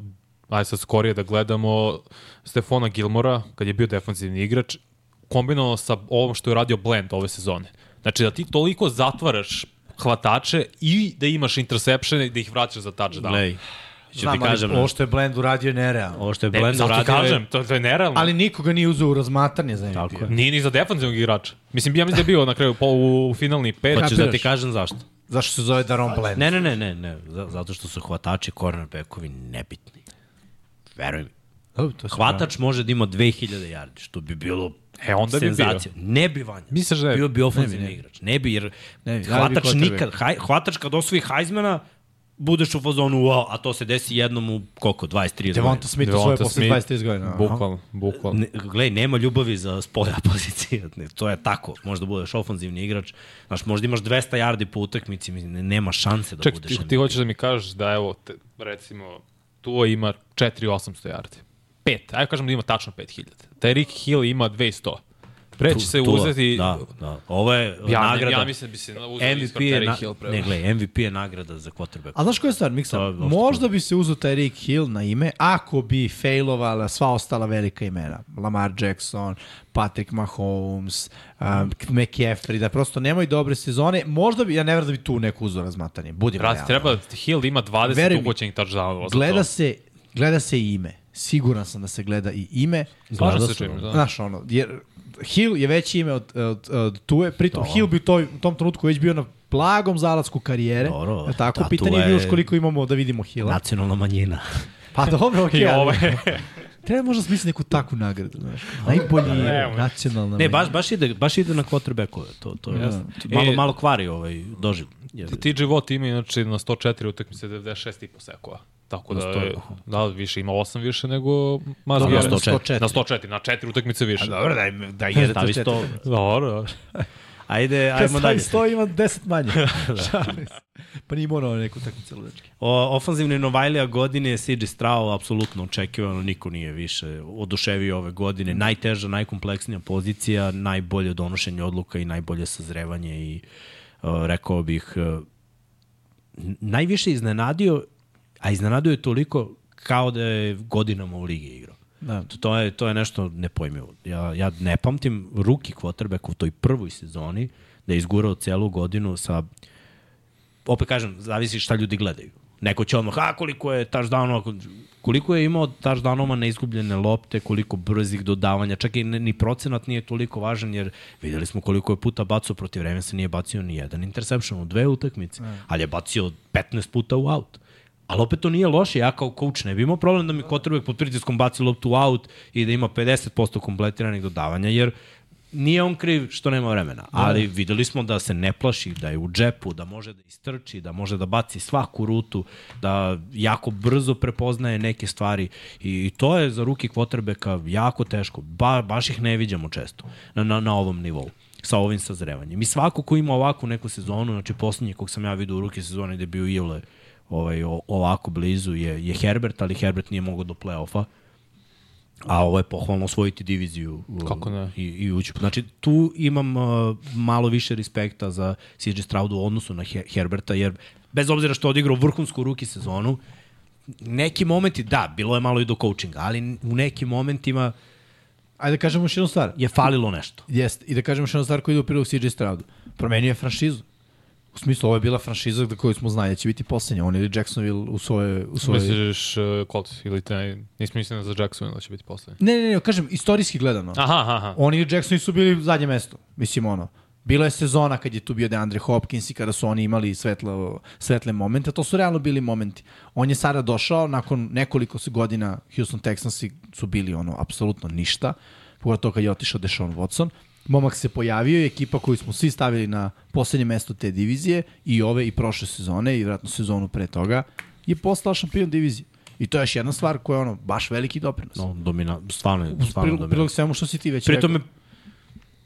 aj sad skorije da gledamo, Stefona Gilmora, kad je bio defensivni igrač, kombinovano sa ovom što je radio Blend ove sezone. Znači da ti toliko zatvaraš hvatače i da imaš interception i da ih vraćaš za touchdown. Glej, ću Znam, ti kažem, ovo što je Blend uradio je nerealno. ovo što je Ne, Blend zato ti uradio je- kažem, to, to je nerealno. Ali nikoga nije uzeo u razmatranje za Tako MVP. je. Nije ni za defensivnog igrača. Mislim, ja mislim da je bio na kraju po, u finalni pet. Hoćeš da ti kažem zašto? Zašto se zove Daron Blend? Ne, ne, ne, ne, ne, za- zato što su hvatači cornerbackovi nebitni. Veruj mi. To se Hvatač može da ima 2000 yardi, što bi bilo E, onda bi bio. senzacija. Ne bi vanja. Misliš da je- Bio bi ofenzivni igrač. Ne bi, jer Ne bi, bi hvatač quarterback. nikad, haj, hvatač kad osvoji Heismana, budeš u fazonu, wow, a to se desi jednom u koliko, 23 godina. Devonta Smith u svoje posle Smith, 23 godina. Bukvalno, bukvalno. Ne, glej, nema ljubavi za spolja pozicije. Ne, to je tako. Možda budeš ofenzivni igrač. Znaš, možda imaš 200 yardi po utakmici, ne, nema šanse da Ček, budeš. ti, MVP. ti hoćeš da mi kažeš da evo, te, recimo, Tua ima 4800 yardi. 5, ajde kažem da ima tačno 5000. Taj Rick Hill ima 200. Pre će se Tu- uzeti... Da, da. Ovo je ja, nagrada. ne, ja mislim da bi se uzeli MVP iskor je, Terry na, Hill. Pre. ne, gledaj, MVP je nagrada za quarterback. A znaš koja je stvar, Miksa? Možda bi se uzeo taj Rick Hill na ime ako bi failovala sva ostala velika imena. Lamar Jackson, Patrick Mahomes, um, McCaffrey, da prosto nemaju dobre sezone. Možda bi, ja ne verujem da bi tu neko uzeo razmatanje. Budimo Brate, realni. treba da Hill ima 20 Veruj mi, uhoćenih touchdownova. Gleda to. se, gleda se ime. Siguran sam da se gleda i ime. Slažem Gleda se se, čim, da. Znaš, ono, jer Hill je veće ime od, od, od Tue, pritom Hill bi u toj, u tom trenutku već bio na blagom zalasku karijere. Dobro, Je tako? da, Pitanje je još koliko imamo da vidimo Hilla. Nacionalna manjina. Pa dobro, okej. Ali- ovo je... Treba možda smisliti neku takvu nagradu, znaš. Najbolji nacionalna. Ne, baš, baš, ide, baš ide na quarterbackove. To, to je, Ja. malo, E, malo kvari ovaj doživ. TJ Watt ima inače na 104 utakmice 96,5 sekova. Tako da, je, da, više ima 8 više nego Miles Da, na Garrett. 104. Na 104, na 4 utakmice više. Dobro, daj, daj jedan Stavi to sto. Dobro, dobro. Ajde, ajmo dalje. 100 ima 10 manje. Se. pa nije morao neku takmicu ludačke. O, ofanzivni Novajlija godine je CJ Strao, apsolutno očekivano, niko nije više oduševio ove godine. Najteža, najkompleksnija pozicija, najbolje donošenje odluka i najbolje sazrevanje i uh, rekao bih uh, najviše iznenadio, a iznenadio je toliko kao da je godinama u ligi igrao. Da. To- To je, to je nešto nepojmivo. Ja, ja ne pamtim ruki quarterback u toj prvoj sezoni da je izgurao celu godinu sa opet kažem, zavisi šta ljudi gledaju. Neko će odmah, a koliko je touchdownova, koliko je imao touchdownova na izgubljene lopte, koliko brzih dodavanja, čak i ni procenat nije toliko važan, jer videli smo koliko je puta bacao protiv Ravensa, nije bacio ni jedan interception u dve utakmice, ali je bacio 15 puta u out. Ali opet to nije loše, ja kao coach ne bi imao problem da mi quarterback pod pritiskom baci loptu out i da ima 50% kompletiranih dodavanja, jer nije on kriv što nema vremena, ali videli smo da se ne plaši, da je u džepu, da može da istrči, da može da baci svaku rutu, da jako brzo prepoznaje neke stvari. I, i to je za ruki kvotrbeka jako teško, ba, baš ih ne viđamo često na, na, na ovom nivou sa ovim sazrevanjem. I svako ko ima ovakvu neku sezonu, znači poslednji kog sam ja vidio u ruki sezone gde je bio Ivle ovaj, ovako blizu je, je Herbert, ali Herbert nije mogao do play-offa. A ovo je pohvalno osvojiti diviziju Kako ne? i, i ući. Znači, tu imam uh, malo više respekta za CJ Straudu u odnosu na He Herberta, jer bez obzira što je odigrao vrhunsku ruki sezonu, neki momenti, da, bilo je malo i do coachinga, ali u nekim momentima Ajde da kažemo još jednu stvar. je falilo nešto. Jeste. I da kažemo još jednu stvar koja ide u prilog CJ Straudu. Promenio je franšizu. U smislu, ovo je bila franšiza za koju smo znali da će biti poslednja. On ili Jacksonville u svoje... U svoje... Misliš uh, Colts ili te, nisi mislio za Jackson da će biti poslednji? Ne, ne, ne, kažem, istorijski gledano. Aha, aha. Oni i Jacksoni su bili zadnje mesto. Mislim, ono, bila je sezona kad je tu bio DeAndre Hopkins i kada su oni imali svetlo, svetle momente, to su realno bili momenti. On je sada došao, nakon nekoliko godina Houston Texansi su bili ono, apsolutno ništa, pogotovo kad je otišao Deshaun Watson. Momak se pojavio i ekipa koju smo svi stavili na poslednje mesto te divizije i ove i prošle sezone i vratno sezonu pre toga je postao šampion divizije. I to je još jedna stvar koja je ono, baš veliki doprinos. No, domina, stvarno, je- stvarno prilog, domina. prilog svemu što si ti već rekao. je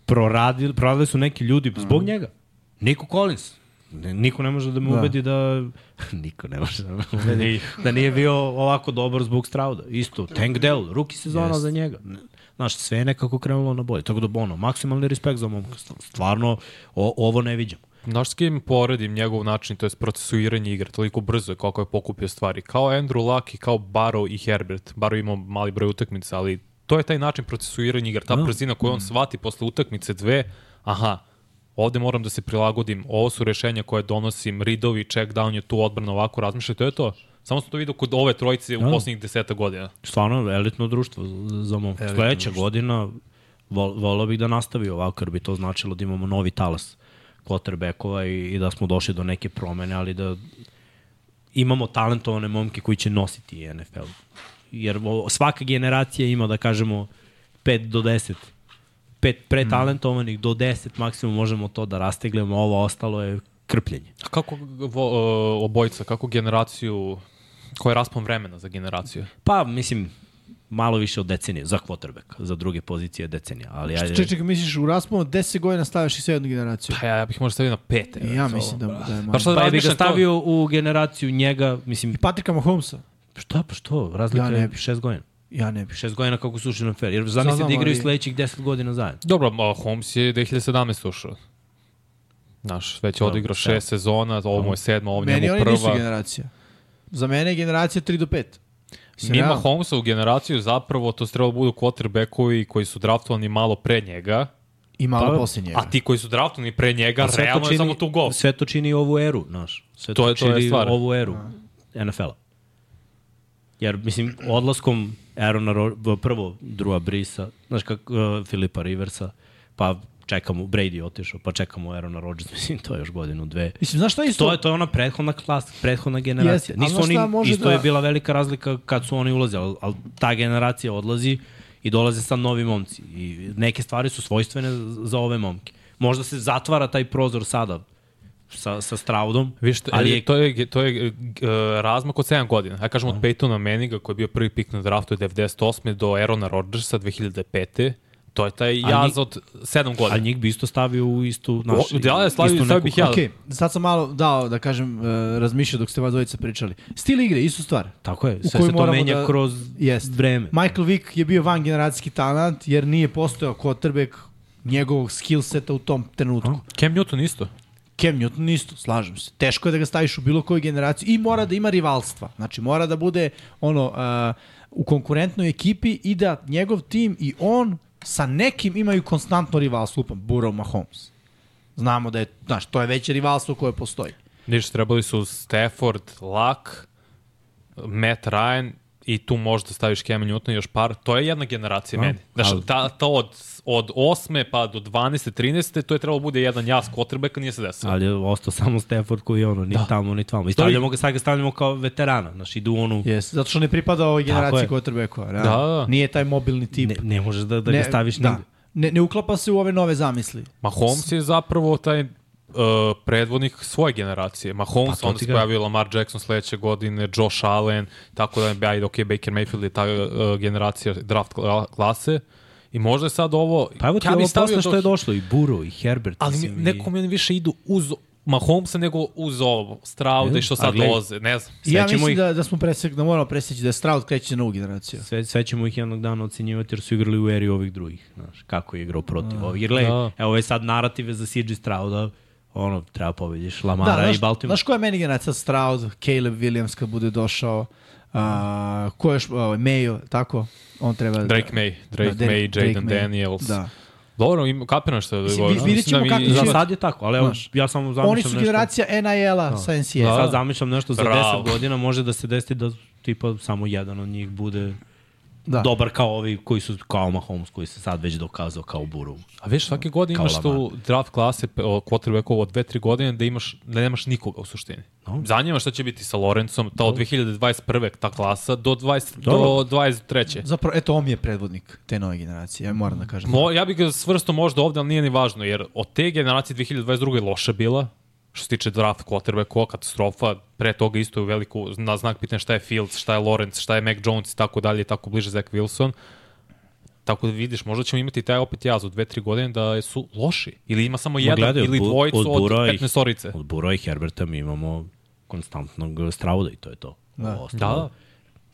proradili, proradili su neki ljudi zbog njega. Niko Collins. Niko ne može da me Da. ubedi da... Niko ne može da me ubedi da nije bio ovako dobar zbog Strauda. Isto, Tank Dell, ruki sezona za njega. Znaš, sve je nekako krenulo na bolje. Tako da, ono, maksimalni respekt za momka. Stvarno, o, ovo ne viđamo. Znaš s kim poredim njegov način, to je procesuiranje igre, toliko brzo je kako je pokupio stvari. Kao Andrew Luck i kao Barrow i Herbert. Barrow imao mali broj utakmica, ali to je taj način procesuiranja igre, ta brzina koju on shvati posle utakmice dve, aha, ovde moram da se prilagodim, ovo su rešenja koje donosim, ridovi, check down je tu odbrana ovako razmišlja, to je to. Samo sam to vidio kod ove trojice u poslednjih deseta godina. Stvarno, elitno društvo za momka. Sledeća godina vol, volao bih da nastavi ovako, jer bi to značilo da imamo novi talas quarterbackova i, i da smo došli do neke promene, ali da imamo talentovane momke koji će nositi NFL. Jer svaka generacija ima, da kažemo, 5 do 10 pet pretalentovanih do 10 maksimum možemo to da rasteglemo, ovo ostalo je krpljenje. A kako vo, uh, obojca, kako generaciju, koji je raspon vremena za generaciju? Pa, mislim, malo više od decenije, za quarterback, za druge pozicije decenija, ali ajde. Čekaj, čekaj, misliš u rasponu 10 godina staviš i sedmu generaciju? Pa ja, ja bih možda stavio na pete. I ja mislim da, da je Pa malo. šta Pa ja bih ga razmišljam to- stavio u generaciju njega, mislim, Patrika Mahomesa? šta pa što, razlika Ja ne bi. šest godina. Ja ne bih. Šest godina kako su ušli na fair. Jer zamisli da igraju ali- sledećih 10 godina zajedno. Dobro, Holmes je 2017 ušao. Znaš, već je odigrao da. šest sezona, ovo mu je sedma, ovo Meni njemu oni nisu prva. generacija. Za mene je generacija 3 do 5. Mislim, Nima realno. Holmesa u generaciju, zapravo to trebalo budu quarterbackovi koji su draftovani malo pre njega, I malo Pa, posle njega. a ti koji su draftovani pre njega, Sve to realno je čini- samo tu gol. Sve to čini ovu eru, znaš. Sve to, To je- to je čini stvar. ovu eru NFL-a. Jer, mislim, odlaskom Aarona, Ro- prvo Drua Brisa, znaš kako, uh, Filipa Riversa, pa čekamo, Brady je otišao, pa čekamo Aarona Rodgers, mislim, to je još godinu, dve. Mislim, znaš šta isto? To je, to je ona prethodna klas, prethodna generacija. Jeste, Nisu oni, isto da- je bila velika razlika kad su oni ulazili, ali, ali ta generacija odlazi i dolaze sad novi momci. I neke stvari su svojstvene za ove momke. Možda se zatvara taj prozor sada sa, sa Straudom, Viš, ali ali je, to je, to je uh, razmak od 7 godina. Ja kažem od Peytona Manninga koji je bio prvi pik na draftu 98. do Aarona Rodgersa 2005. To je taj jaz od 7 godina. ali njih bi isto stavio u istu, naš, O, da, ja, stavio- stavio bih ja. Ok, sad sam malo dao, da kažem, uh, razmišljao dok ste vas dvojica pričali. Stil igre, istu stvar. Tako je, sve se to menja da- kroz Jest. vreme. Michael Vick je bio van generacijski talent jer nije postojao quarterback njegovog skill seta u tom trenutku. Cam Newton isto. Cam Newton isto, slažem se. Teško je da ga staviš u bilo koju generaciju i mora da ima rivalstva. Znači mora da bude ono uh, u konkurentnoj ekipi i da njegov tim i on sa nekim imaju konstantno rivalstvo. Lupam, Burrow Mahomes. Znamo da je, znaš, to je veće rivalstvo koje postoji. Niš, trebali su Stafford, Luck, Matt Ryan i tu možda staviš Cam Newton i još par. To je jedna generacija meni. Znaš, ali- ta, ta od, od 8. pa do 12. 13. to je trebalo bude jedan jas quarterbacka, nije se desilo. Ali je ostao samo Stafford koji je ono, ni da. tamo, ni tamo. I stavljamo ga, sad ga stavljamo kao veterana, znaš, idu onu... Yes, zato što ne pripada ovoj generaciji je. quarterbackova. Da, da. Nije taj mobilni tip. Ne, ne možeš da, da ga staviš da. nigde. Ne, ne uklapa se u ove nove zamisli. Mahomes je zapravo taj uh, predvodnik svoje generacije. Mahomes, Pa onda se ga- pojavio Lamar Jackson sledeće godine, Josh Allen, tako da ajde, ok, Baker Mayfield je ta uh, generacija draft kla- klase. I možda je sad ovo... Pa evo ti ja ovo posle što je došlo, i Buro, i Herbert. Ali mi, nekom oni više idu uz Mahomesa nego uz ovo, Strauda i što a sad dolaze, ne znam. Ja mislim ih- da, da smo presek, da moramo preseći da Stroud kreće na novu generaciju. Sve, sve ćemo ih jednog dana ocenjivati jer su igrali u eri ovih drugih. Znaš, kako je igrao protiv ovih. Jer gledaj, Da. evo je sad narative za CJ Strauda, ono, treba pobediš Lamara Da, znaš, i Baltimore. znaš koja je meni generacija? Stroud, Caleb Williams kad bude došao, a, ko je još, Mayo, tako? On treba... Drake May, Drake Da, May, Jaden. Daniels. Da. Dobro, ima kapirano što je Mislim, govorio. vi- vidjet ćemo da kako će- Za sad je tako, ali evo, ja samo zamišljam Oni su nešto. generacija NIL-a sa NCAA. Da. Sad zamišljam nešto za Bravo. 10 godina, može da se desi da tipa samo jedan od njih bude Da. dobar kao ovi koji su kao Mahomes koji se sad već dokazao kao Buru. A viš, svake godine Kao imaš tu draft klase quarterbacku od 2-3 godine da imaš da nemaš nikoga u suštini. No. Zanima šta će biti sa Lorencom, ta od 2021. ta klasa do 20 Dobro. do 23. Zapravo, eto, on je predvodnik te nove generacije, ja moram da kažem. Mo, ja bih ga svrstao možda ovde, ali nije ni važno, jer od te generacije 2022. je loša bila, što se tiče draft quarterbacka, katastrofa, pre toga isto je veliku, na znak pitanja šta je Fields, šta je Lawrence, šta je Mac Jones i tako dalje, tako bliže Zach Wilson. Tako da vidiš, možda ćemo imati taj opet jaz od 2-3 godine da su loši. Ili ima samo jedan, gledaj, od ili dvojicu od od, i- 15 orice. Od Bura i Herberta mi imamo konstantnog Strauda i to je to. Da. Ovo ostalo,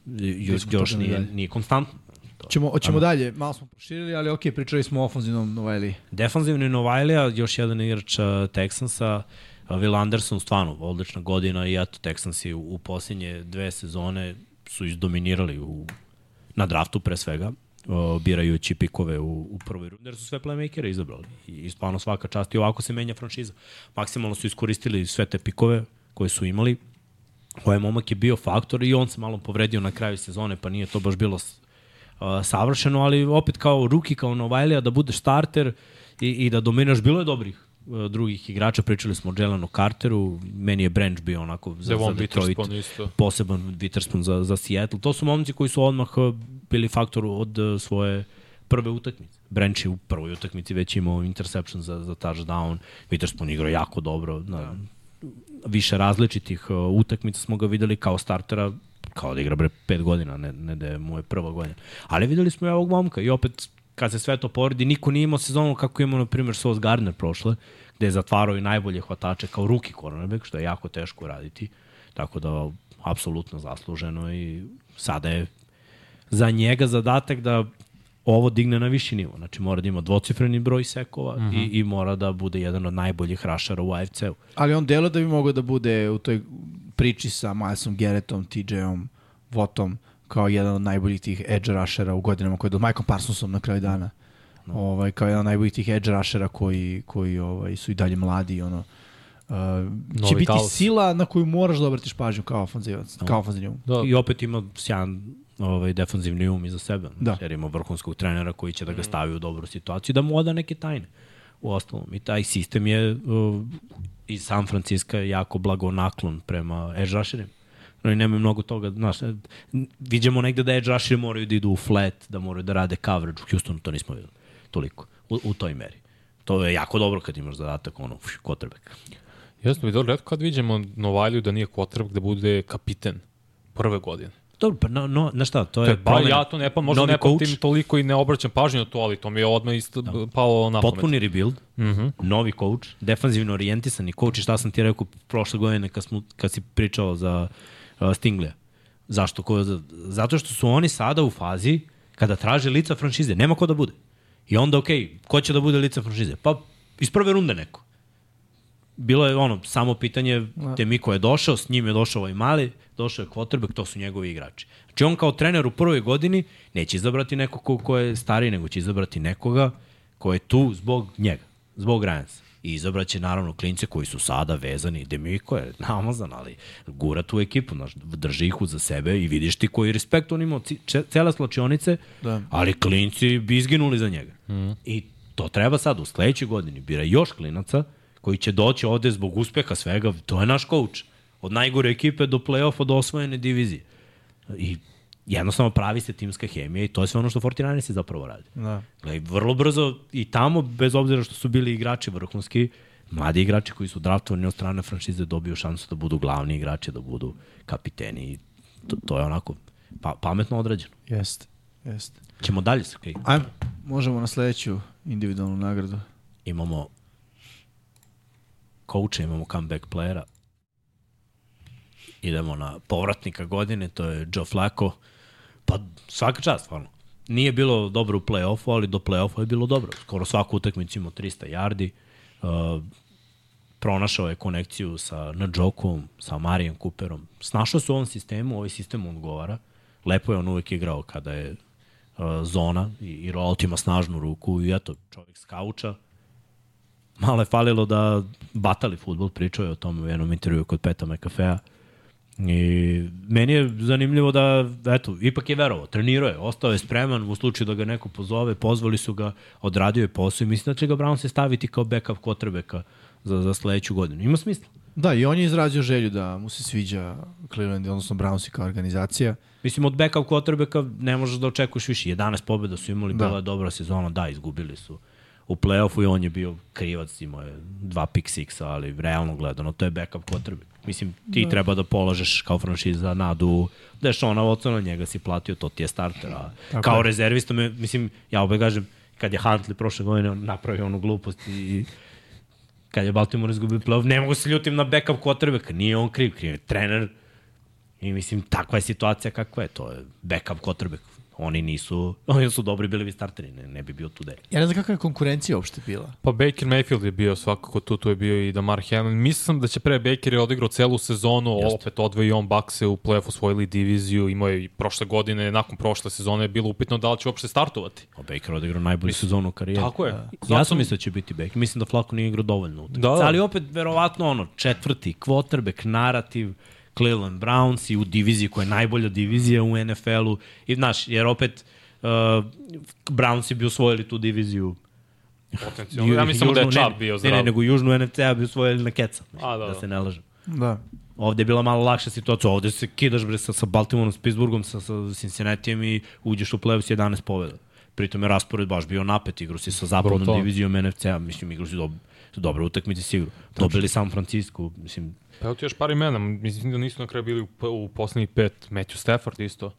Da, Još, još nije, nije konstantno. To Ćemo, hoćemo dalje, malo smo proširili, ali ok, pričali smo o ofenzivnom Novajliji. Defanzivni Novajlija, još jedan igrač uh, Texansa, uh, Will Anderson, stvarno odlična godina i eto Texansi u, u posljednje dve sezone su izdominirali u, na draftu pre svega, uh, birajući pikove u, u prvoj rundi, jer su sve playmakere izabrali. I, i stvarno svaka čast. I ovako se menja franšiza. Maksimalno su iskoristili sve te pikove koje su imali, ovaj momak je bio faktor i on se malo povredio na kraju sezone, pa nije to baš bilo uh, savršeno, ali opet kao ruki, kao Novajlija, da budeš starter i, i da dominiraš, bilo je dobrih drugih igrača, pričali smo o Jelenu Carteru, meni je Branch bio onako za, za Devon Detroit, Witherspoon isto. poseban Witherspoon za, za Seattle. To su momci koji su odmah uh, bili faktor od uh, svoje prve utakmice. Branch je u prvoj utakmici već imao interception za, za touchdown, Witherspoon igrao jako dobro, na, više različitih utakmica smo ga videli kao startera kao da igra bre pet godina, ne, ne da je mu je prva godina. Ali videli smo i ovog momka i opet kad se sve to poredi, niko nije imao sezonu kako imao, na primjer, Sauce Gardner prošle, gde je zatvarao i najbolje hvatače kao ruki cornerback, što je jako teško raditi. Tako da, apsolutno zasluženo i sada je za njega zadatak da ovo digne na viši nivo. Znači mora da ima dvocifreni broj sekova mm -hmm. i, i mora da bude jedan od najboljih rašara u AFC-u. Ali on delo da bi mogao da bude u toj priči sa Milesom Garrettom, TJ-om, Votom, kao jedan od najboljih tih edge rushera u godinama koji je do Michael Parsonsom na kraju dana. No. Ovaj, kao jedan od najboljih tih edge rushera koji, koji ovaj, su i dalje mladi. Ono, uh, će Novi biti talas. sila na koju moraš da obratiš pažnju kao ofanzivac, no. kao ofanzivni um. Da. I opet ima sjajan ovaj, defanzivni um iza sebe, Da. jer ima vrhunskog trenera koji će da ga stavi u dobru situaciju da mu oda neke tajne. u ostalom. I taj sistem je uh, iz San Francisco jako blago naklon prema edge rusherima. No i nema mnogo toga, znaš, vidimo negde da edge rusheri moraju da idu u flat, da moraju da rade coverage, u Houstonu to nismo videli toliko, u, u toj meri. To je jako dobro kad imaš zadatak, ono, quarterback. Jasno, videli, redko kad vidimo Novalju da nije quarterback, da bude kapiten prve godine. Dobro, pa no, no, znaš šta, to To je pa ja to ne pa možda ne pamtim toliko i ne obraćam pažnju na to, ali to mi je odmah isto da. palo na pamet. Potpuni rebuild, mm -hmm. novi coach, defanzivno orijentisani coach i šta sam ti rekao prošle godine kad, smo, kad si pričao za uh, Stinglea. Zašto? Ko, zato što su oni sada u fazi kada traže lica franšize. Nema ko da bude. I onda, okej, okay, ko će da bude lica franšize? Pa iz prve runde neko. Bilo je ono, samo pitanje, Temiko je došao, s njim je došao ovaj mali, došao je quarterback, to su njegovi igrači. Znači on kao trener u prvoj godini neće izabrati nekog ko, ko je stariji, nego će izabrati nekoga ko je tu zbog njega, zbog Ryansa. I izabraće naravno klince koji su sada vezani, Demiko je namazan, ali gura tu ekipu, znaš, drži ih za sebe i vidiš ti koji respekt on imao, cele slačionice, Da. ali klinci bi izginuli za njega. Mm. I to treba sad u sledećoj godini, bira još klinaca koji će doći ovde zbog uspeha svega, to je naš coach. Od najgore ekipe do play-offa do osvojene divizije. I jednostavno pravi se timska hemija i to je sve ono što 49 zapravo radi. Da. Gledaj, vrlo brzo i tamo, bez obzira što su bili igrači vrhunski, mladi igrači koji su draftovani od strane franšize dobiju šansu da budu glavni igrači, da budu kapiteni. I to, to je onako pa, pametno odrađeno. Jeste, jeste. Ćemo dalje, okay. Ajmo, možemo na sledeću individualnu nagradu. imamo coacha, imamo comeback playera. Idemo na povratnika godine, to je Joe Flacco. Pa svaka čast, stvarno. Nije bilo dobro u play-offu, ali do play-offa je bilo dobro. Skoro svaku utakmicu imao 300 yardi. Uh, pronašao je konekciju sa Nadjokom, sa Marijem Cooperom. Snašao se u ovom sistemu, ovaj sistem odgovara. Lepo je on uvek igrao kada je uh, zona i, i Rolt ima snažnu ruku i eto, čovjek skauča. Malo je falilo da batali futbol, pričao je o tome u jednom intervju kod Peta McAfee-a. I meni je zanimljivo da, eto, ipak je verovao, trenirao je, ostao je spreman u slučaju da ga neko pozove, pozvali su ga, odradio je posao i mislim da će ga Brown se staviti kao backup quarterbacka za, za sledeću godinu. Ima smisla. Da, i on je izrazio želju da mu se sviđa Cleveland, odnosno Brownsi kao organizacija. Mislim, od backup quarterbacka ne možeš da očekuješ više. 11 pobjeda su imali, Da. bila je dobra sezona, da, izgubili su u play-offu i on je bio krivac, imao je dva pick sixa, ali realno gledano, to je backup quarterback. Mislim, ti da. treba da polažeš kao franšiza nadu, da je Šona Watsona, njega si platio, to ti je starter, a Tako kao je. rezervista, me, mislim, ja opet kažem, kad je Huntley prošle godine on napravio onu glupost i kad je Baltimore izgubio play-off, ne mogu se ljutim na backup quarterbacka, nije on kriv, kriv je trener, I mislim, takva je situacija kakva je, to je backup quarterback. Oni nisu, oni su dobri bili bi starteri, ne, ne bi bio tu de. Ja ne znam kakva je konkurencija uopšte bila. Pa Baker Mayfield je bio svakako tu, tu je bio i Damar Hamlin. Mislim da će pre Baker je odigrao celu sezonu, Jeste. opet odvoji on Bakse u playoff osvojili diviziju, imao je i prošle godine, nakon prošle sezone je bilo upitno da li će uopšte startovati. A Baker odigrao najbolju sezonu u karijeri. Tako je. Ja Zato- sam mislio da će biti Baker. Mislim da Flako nije igrao dovoljno utakmica. Da, da. Ali opet, verovatno, ono, četvrti quarterback, narativ, Cleveland Browns i u diviziji koja je najbolja divizija u NFL-u. I, znaš, jer opet uh, Brownsi bi osvojili tu diviziju Potencijalno. Ja mislim da je Chubb ne, bio Ne, zdrav. ne, nego južnu NFC-a bi osvojili na keca. A, da, da da. se ne lažem. Da. Ovde je bila malo lakša situacija. Ovde se kidaš bre sa, sa Baltimoreom, s Pittsburghom, sa, sa Cincinnatijem i uđeš u play-off s 11 pobjeda. Pritom je raspored baš bio napet, igru si sa zapadnom Brutalno. divizijom NFC-a, mislim, igru si do, dobre utakmice sigurno. Dobili San Francisco, mislim, Pa evo ti još par imena, mislim da nisu na kraju bili u, u poslednjih pet. Matthew Stafford isto.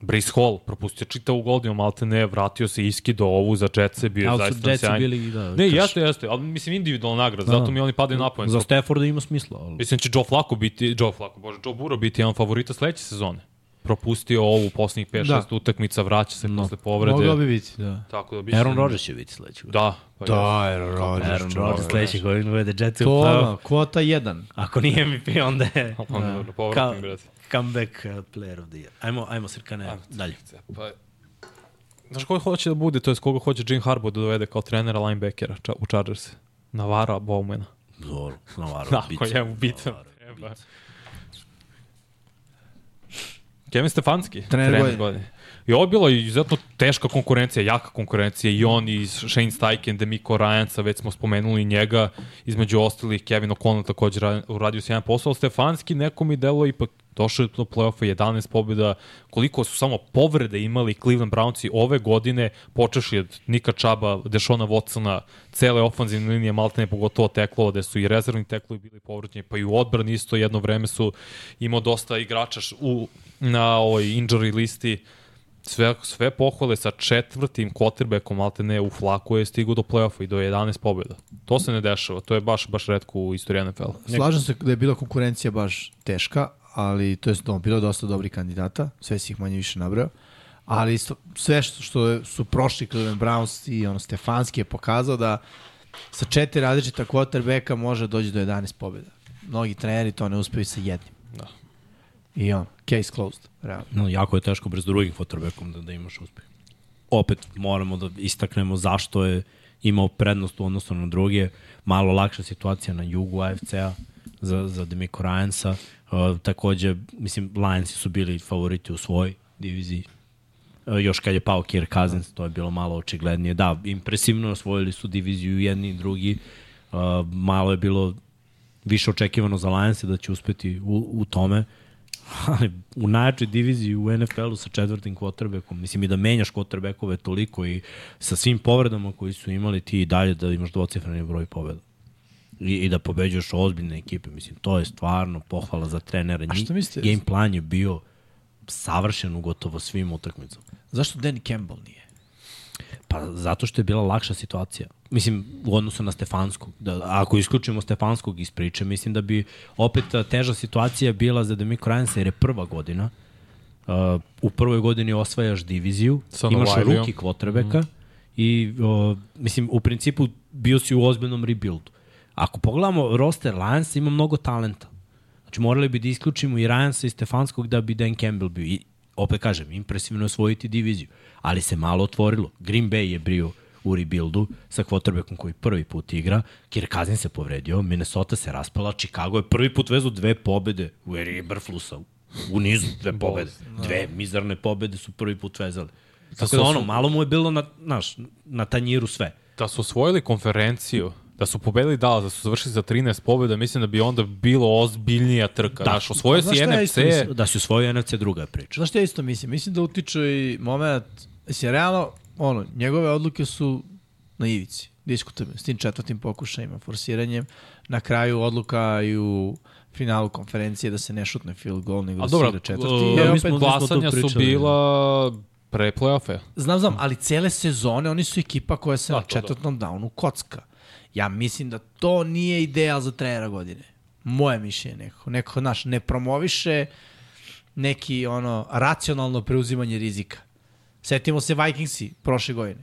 Brice Hall, propustio čitavu godinu, malte ne, vratio se iskido ovu za Jetsa, bio je ali zaista Jetsi sjajan. bili, da, Ne, krš. jeste, jeste, ali mislim individualna nagrada, Da. zato mi oni padaju na poen. Za Stafforda ima smisla. Ali... Mislim da će Joe Flacco biti, Joe Flacco, bože, Joe Burrow biti jedan favorita sledeće sezone. Propustio ovu poslednjih 5-6 Da. utakmica, vraća se No. posle povrede. Mogao bi biti, da. Tako da biće... Aaron Rodgers će biti sledeći. godin. Da, pa Da. Aaron Rodgers. Aaron Rodgers sledeći godin uvede Jetsi u To play-off. kvota 1. Ako nije MVP, onda je Onda na povratnim, brate. comeback uh, player of the year. Ajmo, ajmo Srkane, dalje. Pa, znaš ko hoće da bude, to je koga hoće Jim Harbaugh da dovede kao trenera linebackera ča, u Chargers? Navara Bowmana. Zoro, Navarro, Ako je mu bitan. Treba. Kevin Stefanski. Trener godine. godine. I ovo je bilo izuzetno teška konkurencija, jaka konkurencija i on i Shane Steichen, Demiko Rajanca, već smo spomenuli njega, između ostalih Kevin O'Connell također ra- uradio se jedan posao, Stefanski neko mi delo ipak je do play-offa 11 pobjeda, koliko su samo povrede imali Cleveland Brownsi ove godine, počeši od Nika Čaba, Dešona Watsona, cele ofanzivne linije, maltene pogotovo teklova, gde su i rezervni teklovi bili povređeni, pa i u odbrani isto jedno vreme su imao dosta igrača u, na ovoj injury listi, sve, sve pohvale sa četvrtim quarterbackom maltene u flaku je stigu do play-offa i do 11 pobjeda. To se ne dešava, to je baš, baš redko u istoriji NFL-a. Slažem se da je bila konkurencija baš teška, ali to je no, bilo dosta dobrih kandidata, sve si ih manje više nabrao. Ali isto, sve što, što je- su prošli Cleveland Browns i ono Stefanski je pokazao da sa četiri različita quarterbacka može doći do 11 pobjeda. Mnogi treneri to ne uspeju sa jednim. Da. I on, case closed, realno. No, jako je teško bez drugim quarterbackom da, da imaš uspeh. Opet moramo da istaknemo zašto je imao prednost u odnosu na druge. Malo lakša situacija na jugu AFC-a za, za Demico Ryansa. Takođe, mislim, Lionsi su bili favoriti u svojoj diviziji. Još kad je pao Kirk Cousins, to je bilo malo očiglednije. Da, impresivno osvojili su diviziju jedni i drugi. Malo je bilo više očekivano za Lionse da će uspeti u, u tome. Ali u najjačoj diviziji u NFL-u sa četvrtim quarterbackom, mislim i da menjaš quarterbackove toliko i sa svim povredama koji su imali ti i dalje da imaš dvocifreni broj pobjeda. I, I da pobeđuješ ozbiljne ekipe, mislim, to je stvarno pohvala za trenera. A šta mislite? Game plan je bio savršen u gotovo svim utakmicama. Zašto Danny Campbell nije? Pa zato što je bila lakša situacija. Mislim, u odnosu na Stefanskog. Da, ako isključimo Stefanskog iz priče, mislim da bi opet teža situacija bila za Demico Ryansa jer je prva godina. Uh, u prvoj godini osvajaš diviziju, Sa imaš ruki kvotrebeka mm. i uh, mislim, u principu bio si u ozbiljnom rebuildu. Ako pogledamo roster Lions ima mnogo talenta. Znači morali bi da isključimo i Ryansa i Stefanskog da bi Dan Campbell bio. I opet kažem, impresivno osvojiti diviziju, ali se malo otvorilo. Green Bay je bio u rebuildu sa quarterbackom koji prvi put igra, Kirk Cousins se povredio, Minnesota se raspala, Chicago je prvi put vezu dve pobede u eri Eberflusa, u nizu dve pobede. Dve mizarne pobede su prvi put vezali. Tako su- da ono, malo mu je bilo na, naš, na tanjiru sve. Da su osvojili konferenciju, da su pobedili Dallas, da su završili za 13 pobjeda, mislim da bi onda bilo ozbiljnija trka. Da. Znaš, osvojio Znaš si šta ja NFC, isto mislim? Da si osvojio NFC druga je priča. Znaš što ja isto mislim? Mislim da utiče i moment, mislim, realno, ono, njegove odluke su na ivici, diskutabilne, s tim četvrtim pokušajima, forsiranjem, na kraju odluka i u finalu konferencije da se ne šutne field goal, nego A da dobro, se četvrti. uh, I mi opet, smo- glasanja su bila pre play-offe. znam, znam, ali cele sezone oni su ekipa koja se Da, na to da. četvrtnom downu kocka. Ja mislim da to nije ideal za trenera godine. Moje mišljenje neko. Neko, znaš, ne promoviše neki ono racionalno preuzimanje rizika. Setimo se Vikingsi prošle godine.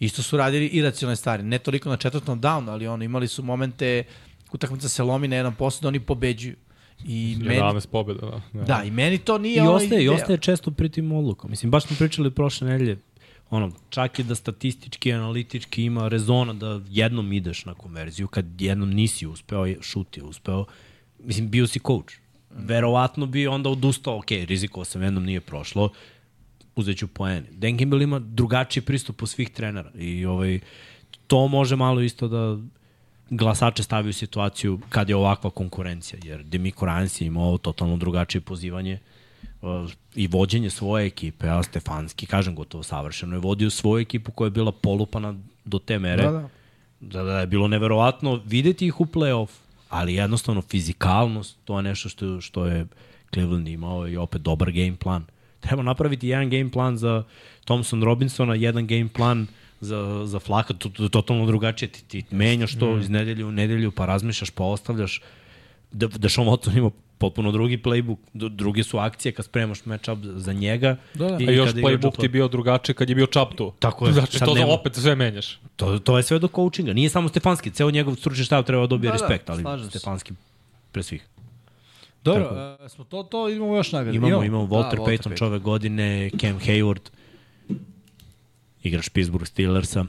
Isto su radili iracionalne stvari. Ne toliko na četvrtom downu, ali ono, imali su momente utakmica se lomi na jedan posao da oni pobeđuju. I meni, 11 pobjeda, da. da, i meni to nije I ono ostaje, i ostaje često pri tim odlukom. Mislim, baš smo pričali prošle nedelje, ono, čak i da statistički, analitički ima rezona da jednom ideš na konverziju, kad jednom nisi uspeo, šut je uspeo, mislim, bio si coach. Verovatno bi onda odustao, ok, rizikovao sam, jednom nije prošlo, uzet ću poene. Dan Campbell ima drugačiji pristup u svih trenera i ovaj, to može malo isto da glasače stavi u situaciju kad je ovakva konkurencija, jer Demico Rans je imao totalno drugačije pozivanje i vođenje svoje ekipe, a Stefanski, kažem gotovo savršeno, je vodio svoju ekipu koja je bila polupana do te mere Da, da. da, da je bilo neverovatno videti ih u play-off, ali jednostavno fizikalnost, to je nešto što, što je Cleveland imao i opet dobar game plan. Treba napraviti jedan game plan za Thompson Robinsona, jedan game plan za, za Flaka, to, to, totalno drugačije. Ti, ti menjaš to mm. iz nedelje u nedelju, pa razmišljaš, pa ostavljaš. Da, da Sean Watson ima potpuno drugi playbook, druge su akcije kad spremaš matchup za njega. Da, da. A još playbook ti je bio drugačiji kad je bio Chubb tu. Tako je. Znači, Sad to nema- da opet sve menjaš. To, to je sve do coachinga. Nije samo Stefanski, ceo njegov stručni štab treba da dobije Da, da, respekt, ali slažem se. Stefanski pre svih. Dobro, uh, smo to, to imamo još nagrade. Imamo, imamo Walter da, Payton, čove godine, Cam Hayward, igrač Pittsburgh Steelersa,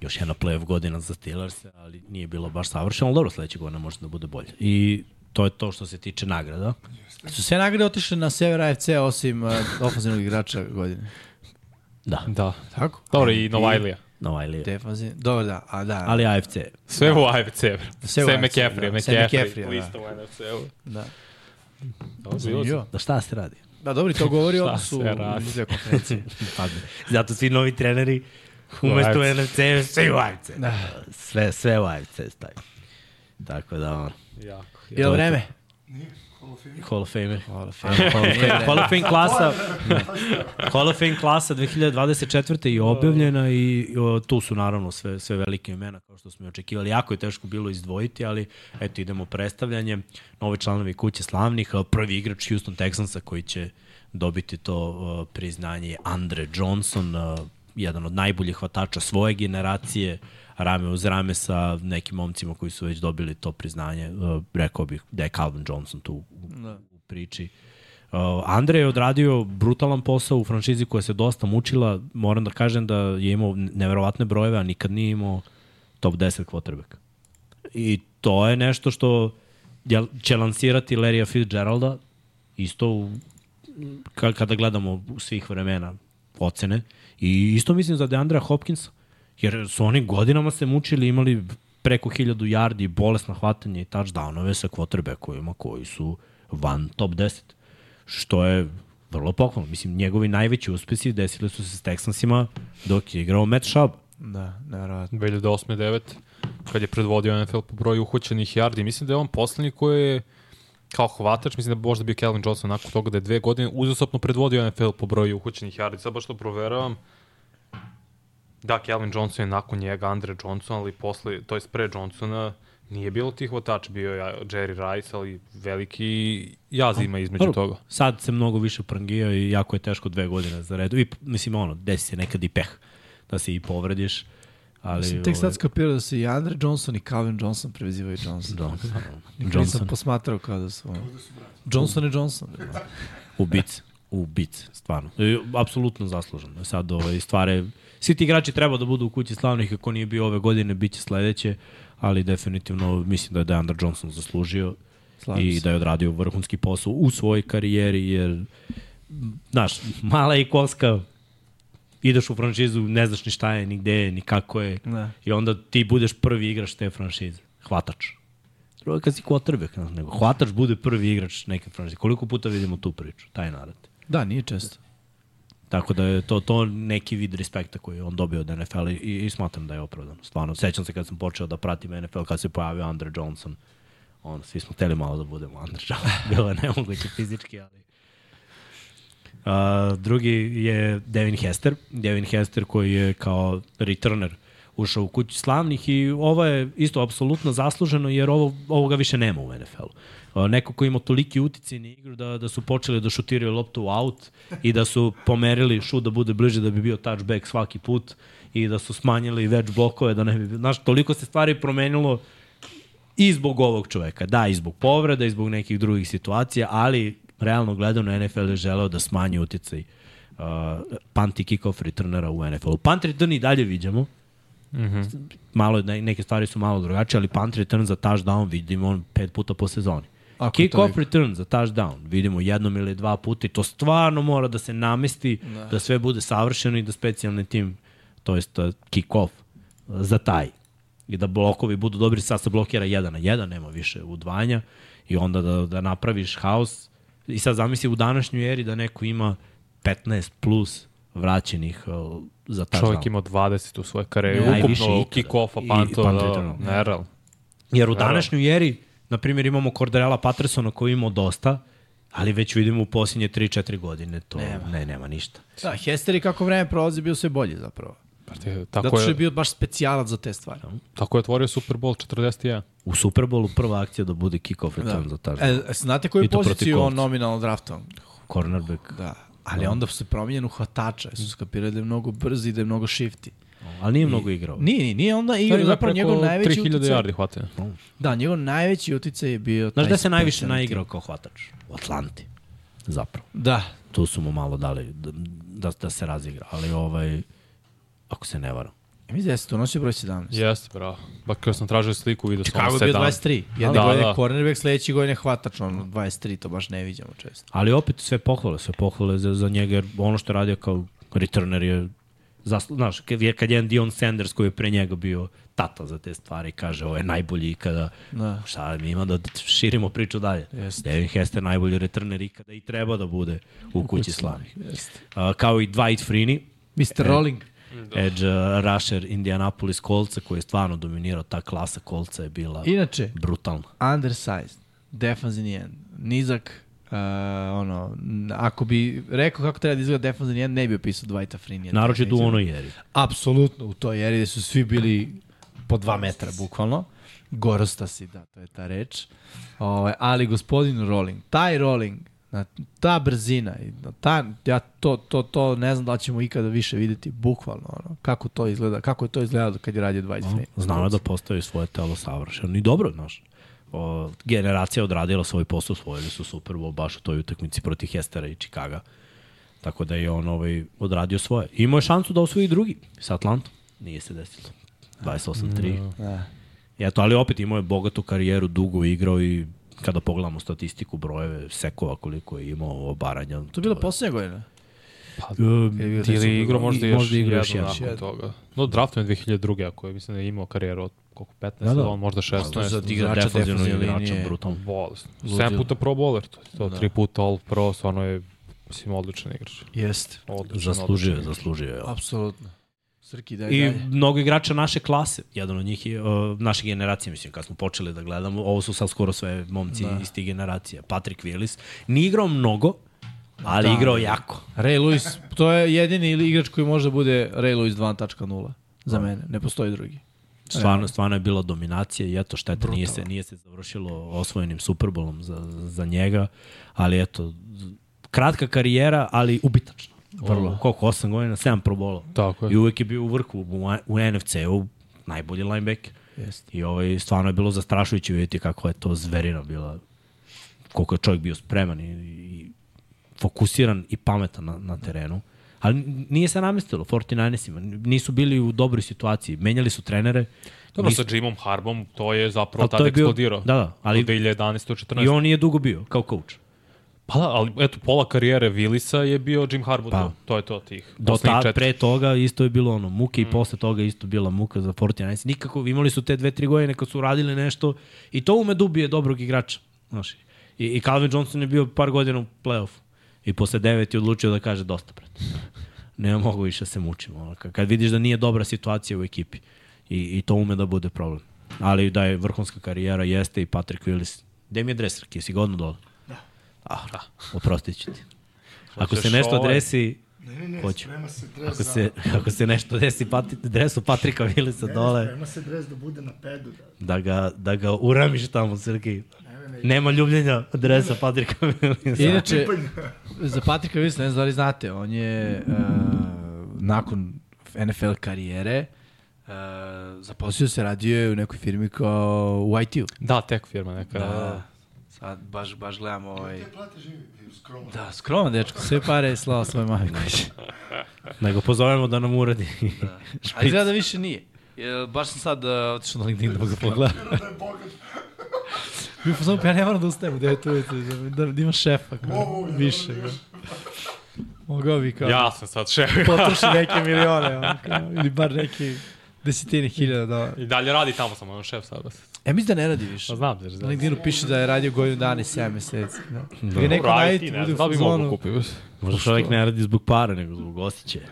još jedna playoff godina za Steelers, ali nije bilo baš savršeno, ali dobro, sledeće godina može da bude bolje. I to je to što se tiče nagrada. Su sve nagrade otišle na sever AFC osim uh, ofenzivnog igrača godine. Da, Da. Tako? Dobro, i Novajlija. Novajlija. Defanzivni. Dobro, da. A da. Ali AFC. Sve u AFC, bro. Sve Sve, u Sve AFC, McCaffrey, da. Sve McCaffrey, McCaffrey, da. lista u NFC-u. da. Dobro. Da šta se radi? Da, dobro, to govori o Šta odnosu se radi? u dve konferencije. Zato svi novi treneri umesto u AFC. NFC, sve u AFC. Da. Sve, sve u AFC stavi. Tako da, ono, Jako. Je li vreme? Nije, Hall of Fame. Hall of Famer. Hall of Fame. Klasa Hall of Fame klasa 2024. je objavljena i tu su naravno sve, sve velike imena kao što smo i očekivali. Jako je teško bilo izdvojiti, ali eto idemo predstavljanje. Novi članovi kuće slavnih, prvi igrač Houston Texansa koji će dobiti to uh, priznanje je Andre Johnson, uh, jedan od najboljih hvatača svoje generacije, rame uz rame sa nekim momcima koji su već dobili to priznanje. Uh, rekao bih da je Calvin Johnson tu u, Da. u priči. Uh, Andre je odradio brutalan posao u franšizi koja se dosta mučila. Moram da kažem da je imao neverovatne brojeve, a nikad nije imao top 10 quarterback. I to je nešto što će lansirati Larrya Fitzgeralda isto u, ka- kada gledamo svih vremena ocene. I isto mislim za Deandra Hopkinsa, jer su oni godinama se mučili, imali preko 1000 yardi, bolesna hvatanje i touchdownove sa quarterbackovima koji su van top 10. Što je vrlo pohvalno. Mislim, njegovi najveći uspesi desili su se s Texansima dok je igrao Matt Schaub. Da, nevjerovatno. 2008. 9 kad je predvodio NFL po broju uhoćenih yardi. Mislim da je on poslednji koji je kao hvatač, mislim da možda bio Calvin Johnson nakon toga da je dve godine uzastopno predvodio NFL po broju uhoćenih yardi. Sad baš to proveravam. Da, Calvin Johnson je nakon njega Andre Johnson, ali posle, to je pre Johnsona, nije bilo tih hvatača, bio je Jerry Rice, ali veliki jaz ima između Dobro, toga. Sad se mnogo više prangio i jako je teško dve godine za redu. I, mislim, ono, desi se nekad i peh da se i povrediš. Ali, Sam tek sad ovaj, skapirao da se i Andre Johnson i Calvin Johnson prevezivaju Johnson. Johnson. Nikad nisam posmatrao kao da su... Johnson i Johnson. Ubic. Ubic, stvarno. E, apsolutno zasluženo. Sad ovaj, stvari... Svi ti igrači treba da budu u kući slavnih, ako nije bio ove godine, bit će sledeće, ali definitivno mislim da je Deandre Johnson zaslužio Slažem i se. da je odradio vrhunski posao u svojoj karijeri, jer, znaš, mala je i koska, ideš u franšizu, ne znaš ni šta je, ni gde je, ni kako je, Da. i onda ti budeš prvi igrač te franšize, hvatač. Drugo je kad si quarterback, nego hvatač bude prvi igrač neke franšize. Koliko puta vidimo tu priču, taj narad. Da, nije često. Tako da je to, to neki vid respekta koji on dobio od NFL i, i smatram da je opravdano. Stvarno, sećam se kad sam počeo da pratim NFL, kad se pojavio Andre Johnson, on, svi smo hteli malo da budemo Andre Johnson. Bilo je nemoguće fizički, ali... Uh, drugi je Devin Hester. Devin Hester koji je kao returner ušao u kuću slavnih i ovo je isto apsolutno zasluženo jer ovo, ovoga više nema u NFL-u. Neko ko ima toliki uticaj na igru da, da su počeli da šutiraju loptu u out i da su pomerili šut da bude bliže da bi bio touchback svaki put i da su smanjili već blokove da ne bi... Znaš, toliko se stvari promenilo i zbog ovog čoveka. Da, i zbog povreda, i zbog nekih drugih situacija, ali realno gledano NFL je želeo da smanji uticaj uh, punt i kick-off returnera u NFL-u. Punt return i dalje viđamo. Mm -hmm. malo, ne- neke stvari su malo drugačije, ali punt return za touchdown vidimo pet puta po sezoni. Ako Kick-off toliko. return za touchdown vidimo jednom ili dva puta i to stvarno mora da se namesti, da, da sve bude savršeno i da specijalni tim, to jest uh, kick-off, uh, za taj i da blokovi budu dobri, sad se blokira jedan na jedan, nema više udvanja i onda da, da napraviš haos i sad zamisli u današnjoj eri da neko ima 15 plus vraćenih uh, za touchdown. Čovjek ima 20 u svojoj karijeri. Najviše Ukupno kick-offa, I- pantova, da, nereal. Jer u današnjoj eri, na primjer, imamo Cordarela Pattersona koji ima dosta, ali već vidimo u posljednje 3-4 godine to nema. ne, nema ništa. Da, Hester je kako vreme prolazi bio sve bolji zapravo. Brate, Zato Tako što je je, bio baš specijalac za te stvari. tako je otvorio Super Bowl 41. U Superbowlu prva akcija da bude kick-off return da. za touchdown. E, znate koju I poziciju on nominalno draftovan? Cornerback. Da. Ali onda se promijenjen u hvatača. Su skapirali da je mnogo brz i da je mnogo shifty. Ali nije mnogo igrao. Nije, nije, nije onda igrao. Zapravo njegov najveći 3000 uticaj. yardi hvate. Da, njegov najveći uticaj je bio... Znaš da se najviše naigrao kao hvatač? U Atlanti. Zapravo. Da. Tu su mu malo dali da, da, da se razigra. Ali ovaj, ako se ne varam. Ja Mislim da je se to nosio broj 17. Jeste, bravo. Ba kada sam tražio sliku, vidio sam Chicago je bio 7. 23. Jedne Da, godine da. cornerback, sledeći godine hvatač, on 23, to baš ne vidimo često. Ali opet sve pohvale, sve pohvale za, za njega, jer ono što je radio kao returner je zaslu, znaš, kad je, kad je jedan Dion Sanders koji je pre njega bio tata za te stvari, kaže ovo je najbolji ikada. Da. Šta mi ima da širimo priču dalje. Jeste. Devin Hester najbolji returner ikada i treba da bude u kući slavnih. Jeste. Uh, kao i Dwight Freeney, Mr. Rolling. Edge uh, rusher Indianapolis Coltsa koji je stvarno dominirao, ta klasa Coltsa je bila Inače, brutalna. undersized, defensivni end, nizak, uh, ono, ako bi rekao kako treba da izgleda defensivni end, ne bi opisao Dwighta Freeney. Naročito u onoj eri. Apsolutno, u toj eri gde su svi bili po dva metra, bukvalno. Gorostasi, da, to je ta reč. Ovaj, ali gospodin Rolling, taj Rolling, na, ta brzina, i ta, ja to, to, to ne znam da ćemo ikada više videti, bukvalno, ono, kako to izgleda, kako je to izgledalo kad je radio 20 frame. Znao je da postavi svoje telo savršeno. I dobro, znaš. O, generacija odradila svoj posao, osvojili su Super Bowl baš u toj utakmici protiv Hestera i Chicaga. Tako da je on ovaj, odradio svoje. Imao je šansu da osvoji drugi sa Atlantom. Nije se desilo. 28-3. Da. I eto, ali opet imao je bogatu karijeru, dugo igrao i kada pogledamo statistiku, brojeve, sekova koliko je imao obaranja. To je bila poslednja godina. Pa, je bio ili igrao možda i- još možda igrao još jednu nakon toga. No, draftom je 2002. ako je, mislim da je imao karijeru od koliko, 15 Da, da. da, možda 16. za Za igrača defensivne linije. brutalno. Bolest. Ludilo. 7 puta pro bowler, to, je to da. 3 puta all pro, stvarno je, mislim, odličan igrač. Jeste. Odličan, Zaslužio je, zaslužio je. Apsolutno. Srki, daj I dalje. mnogo igrača naše klase, jedan od njih je uh, naše generacije, mislim, kad smo počeli da gledamo, ovo su sad skoro sve momci da. iz tih generacija. Patrick Willis, nije igrao mnogo, ali da. igrao jako. Ray Lewis, to je jedini ili igrač koji može da bude Ray Lewis 2.0 za mene, ne postoji drugi. Stvarno, stvarno je bila dominacija i eto šteta, nije se, nije se završilo osvojenim Superbolom za, za njega, ali eto, kratka karijera, ali ubitačna. Vrlo. Koliko, 8 godina, 7 probola. Tako je. I uvek je bio u vrhu, u, u NFC-u, najbolji linebacker. Jeste. I ovaj, stvarno je bilo zastrašujuće vidjeti kako je to zverina bila, koliko je čovjek bio spreman i, i fokusiran i pametan na, na terenu. Ali nije se namestilo 49ersima, nisu bili u dobroj situaciji, menjali su trenere. Dobro, nisu, sa Jimom Harbom to je zapravo Ali tad to je bio- eksplodirao. da, da, ali- Do 2011. 14. I on nije dugo bio kao coach. Pa da, ali eto, pola karijere Willisa je bio Jim Harbaugh. Pa. To je to tih. Do tad, četiri. pre toga isto je bilo ono muke mm. i posle toga isto bila muka za 49ers. Nikako, imali su te dve, tri godine kad su radili nešto i to ume da ubije dobrog igrača. Znaš, i, I Calvin Johnson je bio par godina u play-offu i posle devet je odlučio da kaže dosta, brate. Ne mogu više da se mučim. Ono, kad- vidiš da nije dobra situacija u ekipi i, i to ume da bude problem. Ali da je vrhunska karijera, jeste i Patrick Willis. Gde mi je dres, Raki? Jesi godno dole? Ah, da. Oprostit ću ti. Ako se nešto ovaj? desi, Ne, ne, ne, Hoću. sprema se dres Ako za... se, ako se nešto desi pati, dresu Patrika Vilisa Ne, ne, dole, sprema se dres da bude na pedu. Da. da ga, da ga uramiš tamo, Srki. Nema ljubljenja dresa Patrika Vilisa. Inače, za Patrika Wilson, ne znam da li znate, on je uh, nakon NFL karijere uh, zaposlio se, radio je u nekoj firmi kao u IT-u. Da, tek firma neka. Da. Sad baš, baš gledam ovaj... Te plate živi, skromno. Da, skroman dečko, sve pare je slao svoje mami kući. Da ga pozovemo da nam uradi. A izgleda da više nije. Baš sam sad uh, otišao na LinkedIn da ga pogledam. Da je bogat. Bio sam pa ja ne moram da ustajem u 9 ujutru, da, da ima šefa, kao, Mogu, ja, više. Kao. Mogao bi kao Ja sam sad šef. potroši neke milione, ono, kao, ili bar neki desetine hiljada dolara. I dalje radi tamo sam, on šef sad. E, mislim da ne radi više. Pa znam, da Na LinkedInu piše da je radio godinu dana i 7 meseci. Da. Da. Neko najti, bude znam, u da bi mogu kupiti. Možda čovjek ne radi zbog para, nego zbog osjećaja.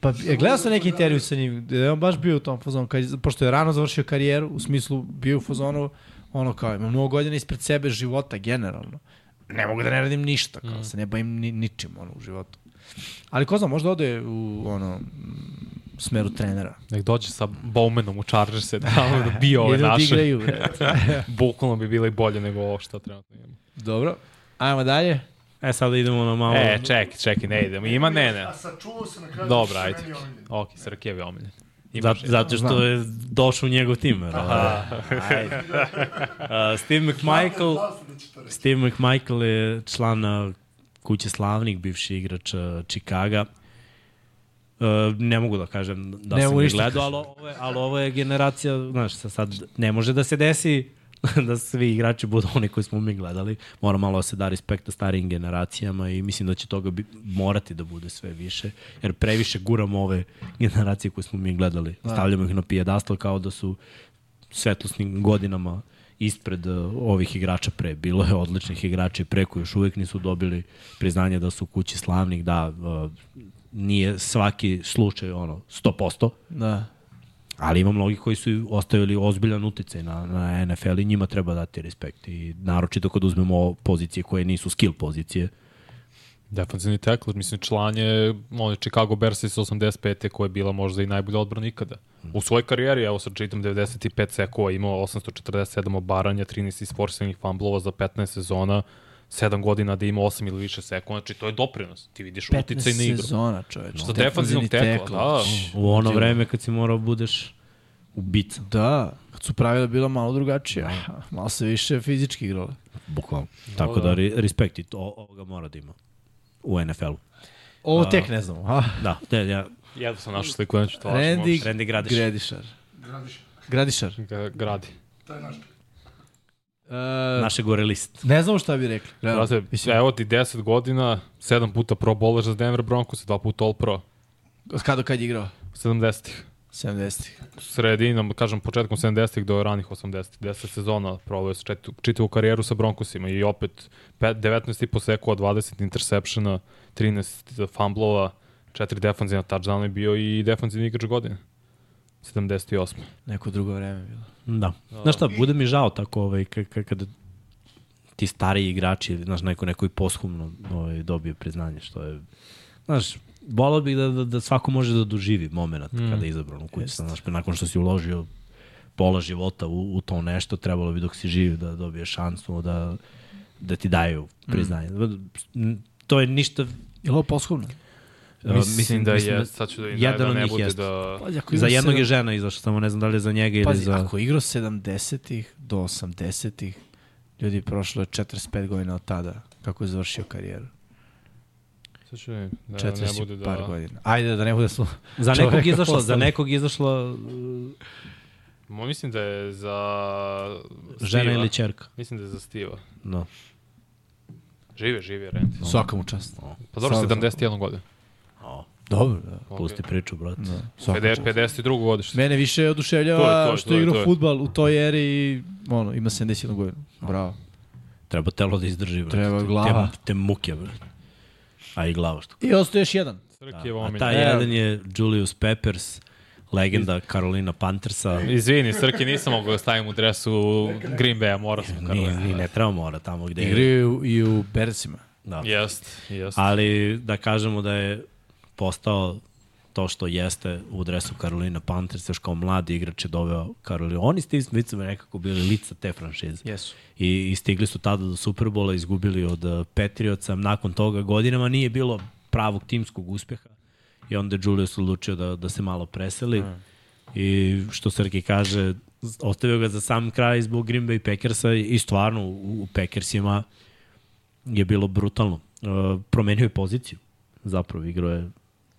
Pa, je, gledao sam neki intervju sa njim, gde je on baš bio u tom fazonu, kad, pošto je rano završio karijeru, u smislu bio u fazonu, ono kao, ima mnogo godina ispred sebe života, generalno. Ne mogu da ne radim ništa, kao, se ne bavim ni, ničim, ono, u životu. Ali ko zna, možda ode u, ono, mm, smeru trenera. Nek dođe sa Bowmanom u Chargers-e tamo da bio ove da naše. igraju. Bukvalno bi bile bolje nego ovo što trenutno imamo. Dobro. Ajmo dalje. E, sada idemo na malo... E, čekaj, čekaj, ne idemo. Ima, ne, ne. A sačuvao se na kraju. Dobro, što je ajde. meni omiljen. Ok, Srkev je omiljen. Zato, zato što je došao u njegov tim. ovaj, Ajde. Uh, Steve McMichael, da. Steve McMichael je član kuće slavnih, bivši igrač uh. Uh, ne mogu da kažem da Ne sam ga gledao, ali ovo, je, ali ovo je generacija, znaš, sa- sad ne može da se desi da svi igrači budu oni koji smo mi gledali. Mora malo da se da respekta starijim generacijama i mislim da će toga bi, morati da bude sve više, jer previše guramo ove generacije koje smo mi gledali. Stavljamo ih na pijedastal kao da su svetlosnim godinama ispred uh, ovih igrača pre. Bilo je odličnih igrača i pre koji još uvek nisu dobili priznanje da su kući slavnih, da uh, nije svaki slučaj ono 100%, Da. ali ima mnogi koji su ostavili ozbiljan uticaj na, na NFL i njima treba dati respekt. I naročito kad uzmemo pozicije koje nisu skill pozicije. Defensivni tackle, mislim, član je ono, Chicago Bears iz 85. koja je bila možda i najbolja odbrana ikada. U svojoj karijeri, evo sad čitam, 95 sekova, imao 847 obaranja, 13 isforsenih fumblova za 15 sezona, 7 godina da ima 8 ili više sekunda, znači to je doprinos. Ti vidiš uticaj na 15 igru. sezona, čoveč. Za defanzivnog tekla, da. U ono vreme kad si morao budeš ubica. Da, kad su pravila bila malo drugačija. Malo se više fizički igralo. Bukvalno. Tako da, re- respekt i to, ovoga mora da ima u NFL-u. Ovo tek ne znamo. A? Da, te, ja, Jedno sam našao sliku, neću to lažem. Randy, Randy Gradišar. Gradišar. Gradiš, Gradišar. Ga- Gradi. to je naš. Uh, naše gore list. ne znamo šta bi rekli. Brate, Mislim, evo ti 10 godina, 7 puta pro bowler za Denver Broncos, 2 puta all pro. od kada do kad je igrao? 70-ih. 70-ih. Sredinom, kažem, početkom 70-ih do ranih 80-ih. 10 sezona proveo je čet- čitavu karijeru sa Broncosima i opet pet- 19 i po sekova, 20 interseptiona, 13 fumblova, 4 defanzivna touchdowna je bio i defanzivni igrač godine. 78. Neko drugo vreme bilo. Da. Znaš šta, bude mi žao tako ovaj, kada ti stariji igrači, znaš, neko, neko i poshumno ovaj, dobije priznanje, što je, znaš, volao bih da, da, da svako može da doživi moment mm. kada je izabran u kući. Znaš, nakon što si uložio pola života u, u to nešto, trebalo bi dok si živ da dobije šansu da, da ti daju priznanje. Mm. To je ništa Je li ovo poshovno? Mislim, mislim, mislim da je, sad ću da im jedan da od ne njih bude jeste. da... Pazi, ako Za jednog je žena izašla, samo ne znam da li je za njega ili Pazi, za... ako je igrao 70-ih do 80-ih, ljudi, prošlo je 45 godina od tada, kako je završio karijeru. Sad ću da, da ne 40 bude da... par da... godina. Ajde, da ne bude smo... Za nekog izašla, za poslali. nekog izašla uh, Mo, mislim da je za... žena Steva. ili čerka. Mislim da je za Stiva. No. Žive, žive, Randy. Svaka mu čast. Pa dobro, Stvarno, 71 godina. Dobro, da. Pusti priču, brate. da. Svaka 50, čast. 52 godište. Mene više To je oduševljava to, što to je je, igrao je. futbal u toj eri i ono, ima 71 godina. Bravo. Treba telo da izdrži, brate. Treba glava. Te, te muke, brate. A i glava što. I ostaje još jedan. Srki je A taj E. jedan je Julius Peppers, legenda Carolina Panthersa. Izvini, Srki, nisam mogao da stavim u dresu Green Bay-a, morao sam Ni, Karolina. ni ne treba mora tamo gde je. Igraju i u Bersima. Da. Jest, jest. Ali da kažemo da je postao to što jeste u dresu Carolina Panthers, još kao mladi igrač je doveo Carolina. Oni Steve Smithom je nekako bili lica te franšize. Jesu. I, I stigli su tada do Superbola, izgubili od uh, Patriotsa. Nakon toga godinama nije bilo pravog timskog uspeha. I onda je Julius odlučio da, da se malo preseli. I što Srki kaže, ostavio ga za sam kraj zbog Green Bay Packersa i stvarno u, u Packersima je bilo brutalno. Uh, promenio je poziciju. Zapravo igrao je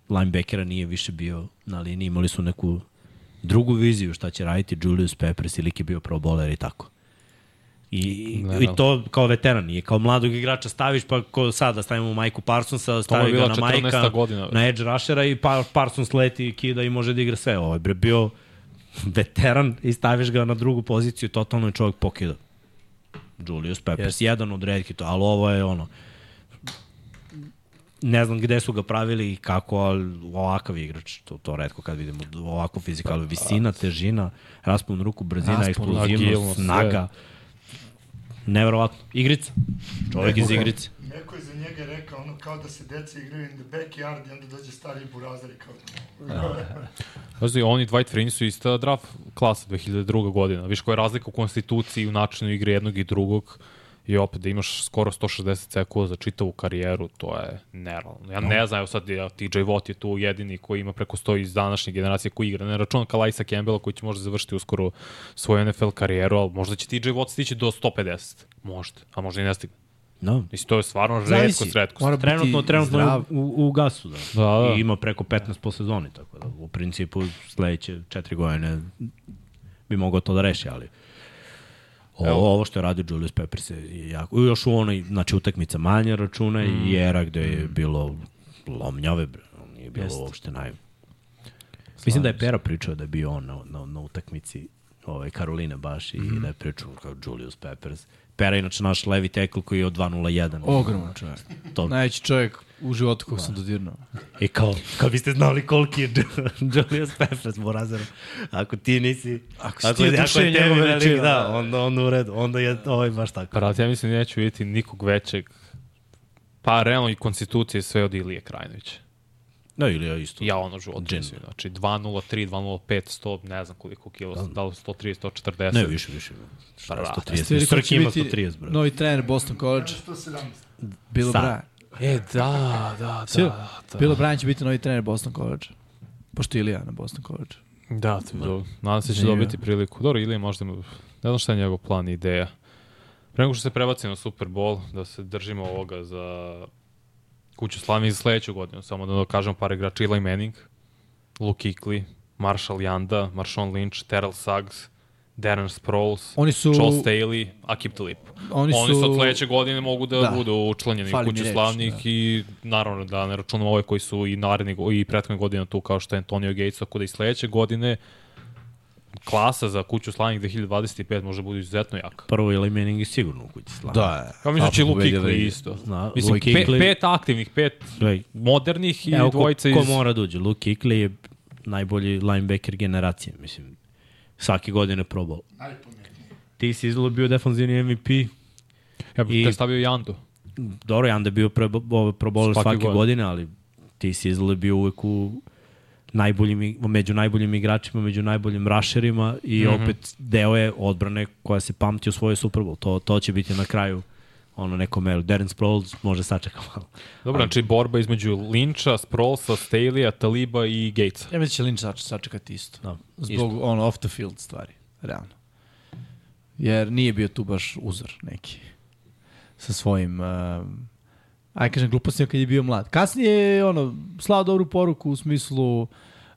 linebackera, nije više bio na liniji. Imali su neku drugu viziju šta će raditi Julius Peppers ili je bio pro bowler i tako. I, i to kao veteran, nije kao mladog igrača staviš pa ko sada stavimo Majku Parsonsa, stavi ga na 14. Majka, godina. na edge rushera i pa, Parsons leti, kida i može da igra sve. Ovo je bio veteran i staviš ga na drugu poziciju, totalno je čovjek pokida. Julius Peppers, yes. jedan od redki to, ali ovo je ono, ne znam gde su ga pravili i kako, ali ovakav igrač, to, to redko kad vidimo, ovako fizikalu, visina, težina, raspon ruku, brzina, Raspon, eksplozivnost, agilnost, snaga, neverovatno, igrica, čovjek iz igrice. Neko je za njega rekao ono kao da se deca igraju in the backyard i onda dođe stari burazar i kao... Pazi, oni Dwight Freeney su ista draft klasa 2002. godina. Viš koja je razlika u konstituciji u načinu igre jednog i drugog. I opet da imaš skoro 160 sekula za čitavu karijeru, to je nerealno. Ja ne znam, evo sad ja, TJ Watt je tu jedini koji ima preko 100 iz današnje generacije koji igra. Ne računam Kalajsa Campbella koji će možda završiti uskoro svoju NFL karijeru, ali možda će TJ Watt stići do 150. Možda, a možda i ne stigne. No. Mislim, to je stvarno redko, Zavisi. redko. Mora Trenutno, trenutno je zdrav. u, u, u gasu, da. Da, da. I ima preko 15 po sezoni, tako da u principu sledeće četiri godine bi mogao to da reši, ali Ovo, ovo što je radio Julius Peppers je jako... Još u onoj, znači, utakmica manja računa mm. i era gde je bilo lomnjave, bre. Nije bilo Jeste. uopšte naj... Mislim da je Pera pričao da je bio on na, na, na utakmici ove, Karoline baš i mm da je pričao kao Julius Peppers. Pera inače naš levi tackle koji je od 2.01. Ogroman čovjek. To, Najveći čovjek u životu kog sam dodirnuo. I kao, kao biste znali koliki je Julius Peppers Borazero. Ako ti nisi... Ako si ti duše tebi njegove velik, veličine, Da, da. onda, onda u redu. Onda je ovaj baš tako. Brat, ja mislim da neću vidjeti nikog većeg Pa, realno i konstitucije sve od Ilije Krajnovića. Da, ili ja isto. Ja ono život Džin. mislim. Znači 2.03, 2.05, 100, ne znam koliko kilo, da li 130, 140. Ne, više, više. Šta, Brate, 130. Ste vidjeli ko Srki će ima biti 130, bro. Novi trener Boston College, 117. Bill Sad. O'Brien. E, da, da, da. da. Bill O'Brien će biti novi trener Boston College. Pošto Ilija na Boston College. Da, to je dobro. Nadam se da će dobiti priliku. Dobro, ili možda, ne znam šta je njegov plan i ideja. Pre nego što se prebaci na Super Bowl, da se držimo ovoga za kuću slavnih za sledeću godinu, samo da kažemo par igrača, Eli Manning, Luke Kuechly, Marshall Yanda, Marshawn Lynch, Terrell Suggs, Darren Sproles, Oni su- Joel Staley, Akip Talib. Oni Oni su- su od sledeće godine mogu da, Da. budu učlanjeni u kuću slavnih da. i naravno da ne računamo ove koji su i naredni go- i prethodne godine tu kao što je Antonio Gates, tako da i sledeće godine klasa za kuću slavnih 2025 može bude izuzetno jaka. Prvo ili Manning je sigurno u kući slava. Da, Ja mislim da će i Luke ligi. isto. Zna, Mislim, Luke pe, pet aktivnih, pet Gledaj, modernih i Evo, dvojica ko, iz... ko mora da uđe? Luke Kuechly je najbolji linebacker generacije, mislim. Svake godine probao. Ti si izgleda bio defanzivni MVP. Ja bih i- I... stavio Jandu. Dobro, Janda je bio pre, proboler Svake svake, godine. godine, ali ti si izgleda bio uvek u najboljim, među najboljim igračima, među najboljim rašerima i mm -hmm. opet deo je odbrane koja se pamti u svojoj Super Bowl. To, to će biti na kraju ono neko meru. Darren Sproles može sačeka malo. Dobro, znači borba između Lyncha, Sprolesa, Staley-a, Taliba i Gatesa. Ja mislim da će Lynch sač, sačekati isto. Da, Zbog ono off the field stvari, realno. Jer nije bio tu baš uzor neki sa svojim um, aj kažem glupostima kad je bio mlad. Kasnije je ono slao dobru poruku u smislu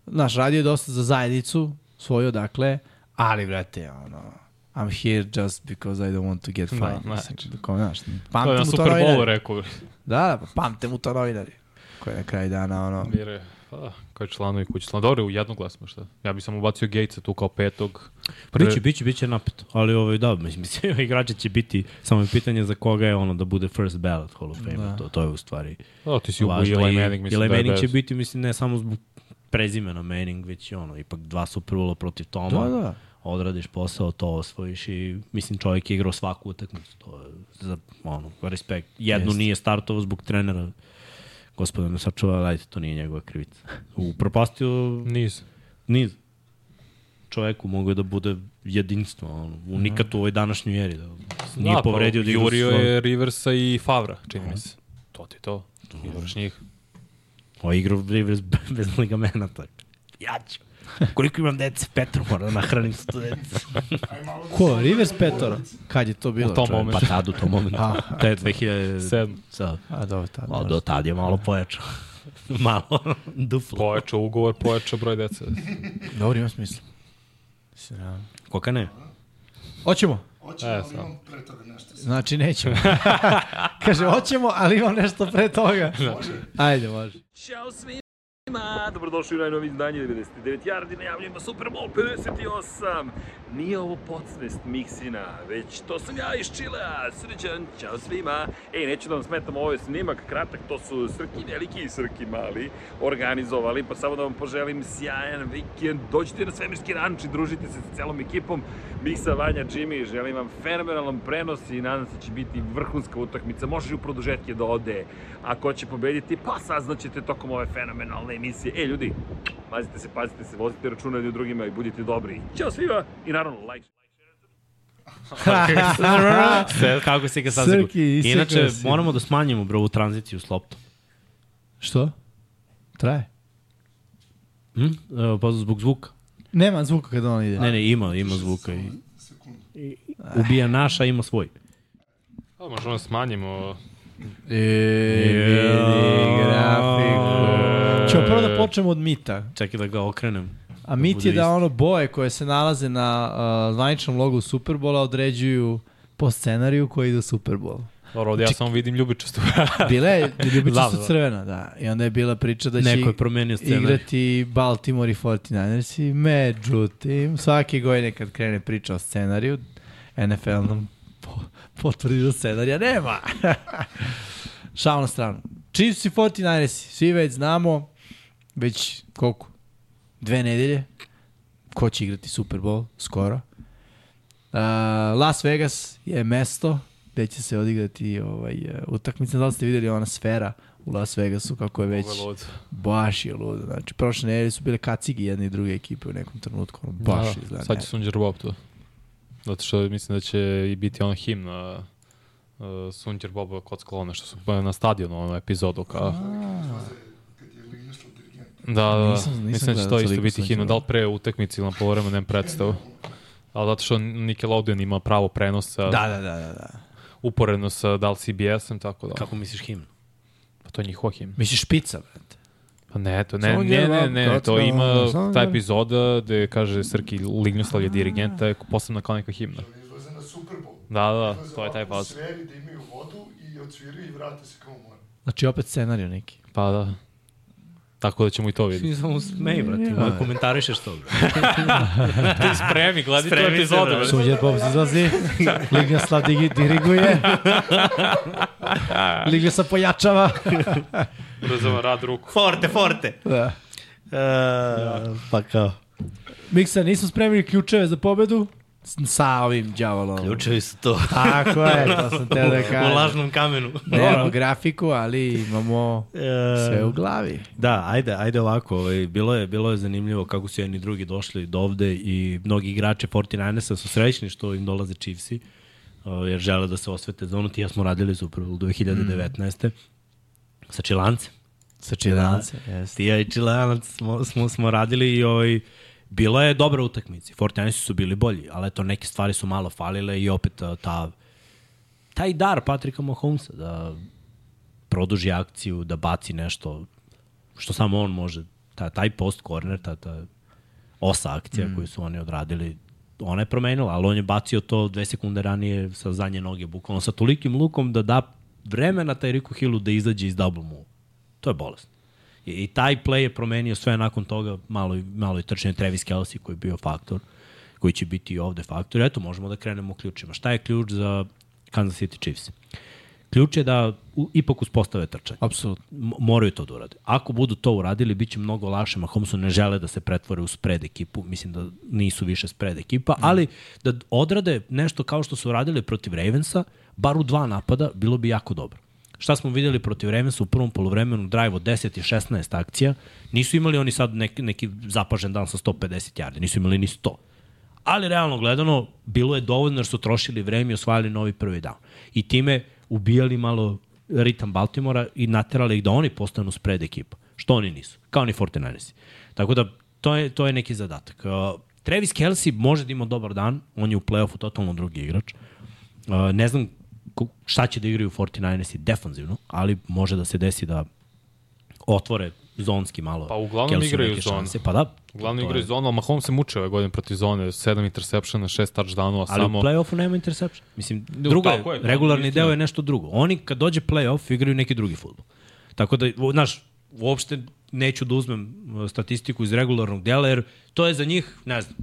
naš radio je dosta za zajednicu svoju dakle, ali vrate ono I'm here just because I don't want to get fined. Da, Da, znači. Kao, znaš, To je pamte na Super Bowlu rekao. Da, da, pa pamte mu to novinari. Koji na kraju dana ono... Bire, pa, koji članovi kuće članovi. Dobro, u jednoglasno šta. Ja bih samo ubacio Gatesa tu kao petog. Pre... Biće, biće, biće napeto, ali ovaj, da, mislim, mislim, igrači će biti, samo je pitanje za koga je ono da bude first ballot Hall of Fame, Da. to, to je u stvari O, ti si u važno. Eli I- Manning, mislim Eli da je Manning će bez. biti, mislim, ne samo zbog prezimena Manning, već i ono, ipak dva Super Bowla protiv Toma. Da, da. Odradiš posao, to osvojiš i mislim čovjek je igrao svaku utakmicu. To je za, ono, respekt. Jednu Jeste. nije startovao zbog trenera. Gospodin ne sačuva, dajte, to nije njegova krivica. Upropastio Niz. niz. Čoveku mogu da bude jedinstvo, ono, unikat u ovoj današnjoj eri. Da, nije da, povredio pa, da Jurio je Riversa i Favra, čini mi se. To ti to. Igraš njih. O, igrao Rivers be- bez ligamenata. Ja ću. Koliko imam dece, Petru, moram da nahranim sto dece. Da Ko, Rivers Petoro? Kad je to bilo? U tom čoveče? momentu. Pa tad u tom momentu. To je 2007. Sedam. Sad. A, dobro, tad. O, do tad je malo pojačao. malo duplo. Pojačao ugovor, pojačao broj dece. Dobro, ima smisla. Koga ne? Hoćemo. Hoće, E, ali imam pre toga nešto. Znači, nećemo. Kaže, hoćemo, ali imam nešto pre toga. Ajde, može. Svima! Dobrodošli u najnovi izdanje 99 Yardi, najavljujemo Super Bowl 58! Nije ovo podsvest Miksina, već to sam ja iz Čilea, srećan, ćao svima! Ej, neću da vam smetam, ovo je snimak kratak, to su Srki veliki i Srki mali organizovali, pa samo da vam poželim sjajan vikend, dođite na svemirski ranč i družite se sa celom ekipom, Miksa, Vanja, Jimmy, želim vam fenomenalan prenos i nadam se da će biti vrhunska utakmica, može i u produžetke da ode, a ko će pobediti, pa saznaćete tokom ove fenomenalne emisije. E, ljudi, mazite se, pazite se, vozite računa jedni u drugima i budite dobri. Ćao svima i naravno, like, Kako se ga isekao Inače, si. moramo da smanjimo bro ovu tranziciju s loptom. Što? Traje. Hm? Evo, pa zbog zvuka. Nema zvuka kada on ide. Ne, ne, ima, ima zvuka. I, ubija naša, ima svoj. Pa, možemo da smanjimo... E, vidi grafiku. Ćemo prvo da počnemo od mita. Čekaj da ga okrenem. A mit budu je da isti. ono boje koje se nalaze na uh, zvaničnom logu Superbola određuju po scenariju koji ide u Superbol. Dobro, ovdje ja samo vidim ljubičastu. Bila je da. crvena, da. I onda je bila priča da će Neko je promenio scenarij. igrati Baltimore i 49ers i međutim, svake godine kad krene priča o scenariju, NFL nam po, potvrdi da scenarija nema. Šao na stranu. Chiefs i 49ers, svi već znamo, već koliko? Dve nedelje. Ko će igrati Super Bowl? Skoro. Uh, Las Vegas je mesto gde će se odigrati ovaj, uh, utakmica. Da li ste videli ona sfera u Las Vegasu kako je već Ovo je lud. baš je ludo. Znači, prošle nedelje su bile kacigi jedne i druge ekipe u nekom trenutku. Ono, baš Da, izgleda. Sad će Sunđer Bob to. Zato što mislim da će i biti ono himna uh, Sunđer Boba kod sklona što su na stadionu ono epizodu kao. Dirigent. Da, da, Nisam- nisam mislim da će to isto biti himna, da li pre utakmice ili na polovremenu, nemam predstavu. Ali zato što Nickelodeon ima pravo prenosa Da, da, da, da, da. uporedno sa da li CBS-em, tako da. Kako misliš himnu? Pa to je njihova himna. Misliš špica, brate? Pa ne, to ne, ne, ne, ne, ne, to ima ta epizoda gde kaže Srki Lignjoslav je dirigent, je posebna kao neka himna. Izlaze na Super Bowl. Da, da, to je taj faz. sferi da imaju vodu i odsviraju i vrate se kao u more. Znači, opet scenariju neki. Pa da. Tako da ćemo i to vidjeti. Ti samo smej, brate, ja. komentarišeš to. Ti spremi, gledaj tu Spremi se, epizodu. Suđer Bob izlazi, Lignjaslav digi, diriguje, Lignjaslav pojačava. Ubrzava rad ruku. Forte, forte. Da. Uh, pa kao. Miksa, nismo spremili ključeve za pobedu? Sa ovim djavolom. Ključevi su to. Tako je, to sam teo da U kažem. lažnom kamenu. Nemamo grafiku, ali imamo sve u glavi. Da, ajde, ajde ovako, ovaj, bilo, je, bilo je zanimljivo kako su jedni drugi došli do ovde i mnogi igrači 49ersa su srećni što im dolaze Chiefsi, uh, jer žele da se osvete za ono, ti ja smo radili Super Bowl 2019. Sa Čilancem. Sa čilance, jeste. Ti ja i Čilanac smo, smo, smo radili i ovaj, bila je dobra utakmica. 49ersi su bili bolji, ali eto neke stvari su malo falile i opet ta, taj dar Patrika Mahomesa da produži akciju, da baci nešto što samo on može. Ta, taj post corner, ta, ta osa akcija mm. koju su oni odradili, ona je promenila, ali on je bacio to dve sekunde ranije sa zadnje noge, bukvalno sa tolikim lukom da da vremena taj Riku Hillu da izađe iz double move. To je bolest. I, I taj play je promenio sve nakon toga, malo, malo i trčanje Travis Kelsey koji je bio faktor, koji će biti i ovde faktor. Eto, možemo da krenemo u ključima. Šta je ključ za Kansas City Chiefs? Ključ je da u, ipak uspostave trčanje. Apsolutno. Moraju to da urade. Ako budu to uradili, bit će mnogo lakše. Mahomesu ne žele da se pretvore u spread ekipu. Mislim da nisu više spread ekipa, ali da odrade nešto kao što su uradili protiv Ravensa, bar u dva napada, bilo bi jako dobro. Šta smo videli protiv Ravensa u prvom polovremenu, drive od 10 i 16 akcija, nisu imali oni sad neki, neki zapažen dan sa 150 yardi, nisu imali ni 100. Ali realno gledano, bilo je dovoljno jer su trošili vreme i osvajali novi prvi down. I time ubijali malo ritam Baltimora i naterali ih da oni postanu spread ekipa. Što oni nisu. Kao ni 49ersi. Tako da, to je, to je neki zadatak. Uh, Travis Kelsey može da ima dobar dan, on je u play-offu totalno drugi igrač. Uh, ne znam šta će da igraju 49ersi defanzivno, ali može da se desi da otvore zonski malo. Pa uglavnom Kelsu igraju zonu. šanse. Pa da. Uglavnom igraju je- zonu, ali Mahomes se muče ove godine protiv zone, 7 interseptiona, 6 touchdownova, Ali samo... u play-offu nema interception. Mislim, drugo je, je, to regularni deo je nešto drugo. Oni kad dođe play-off igraju neki drugi futbol. Tako da, znaš, uopšte neću da uzmem uh, statistiku iz regularnog dela, jer to je za njih, ne znam,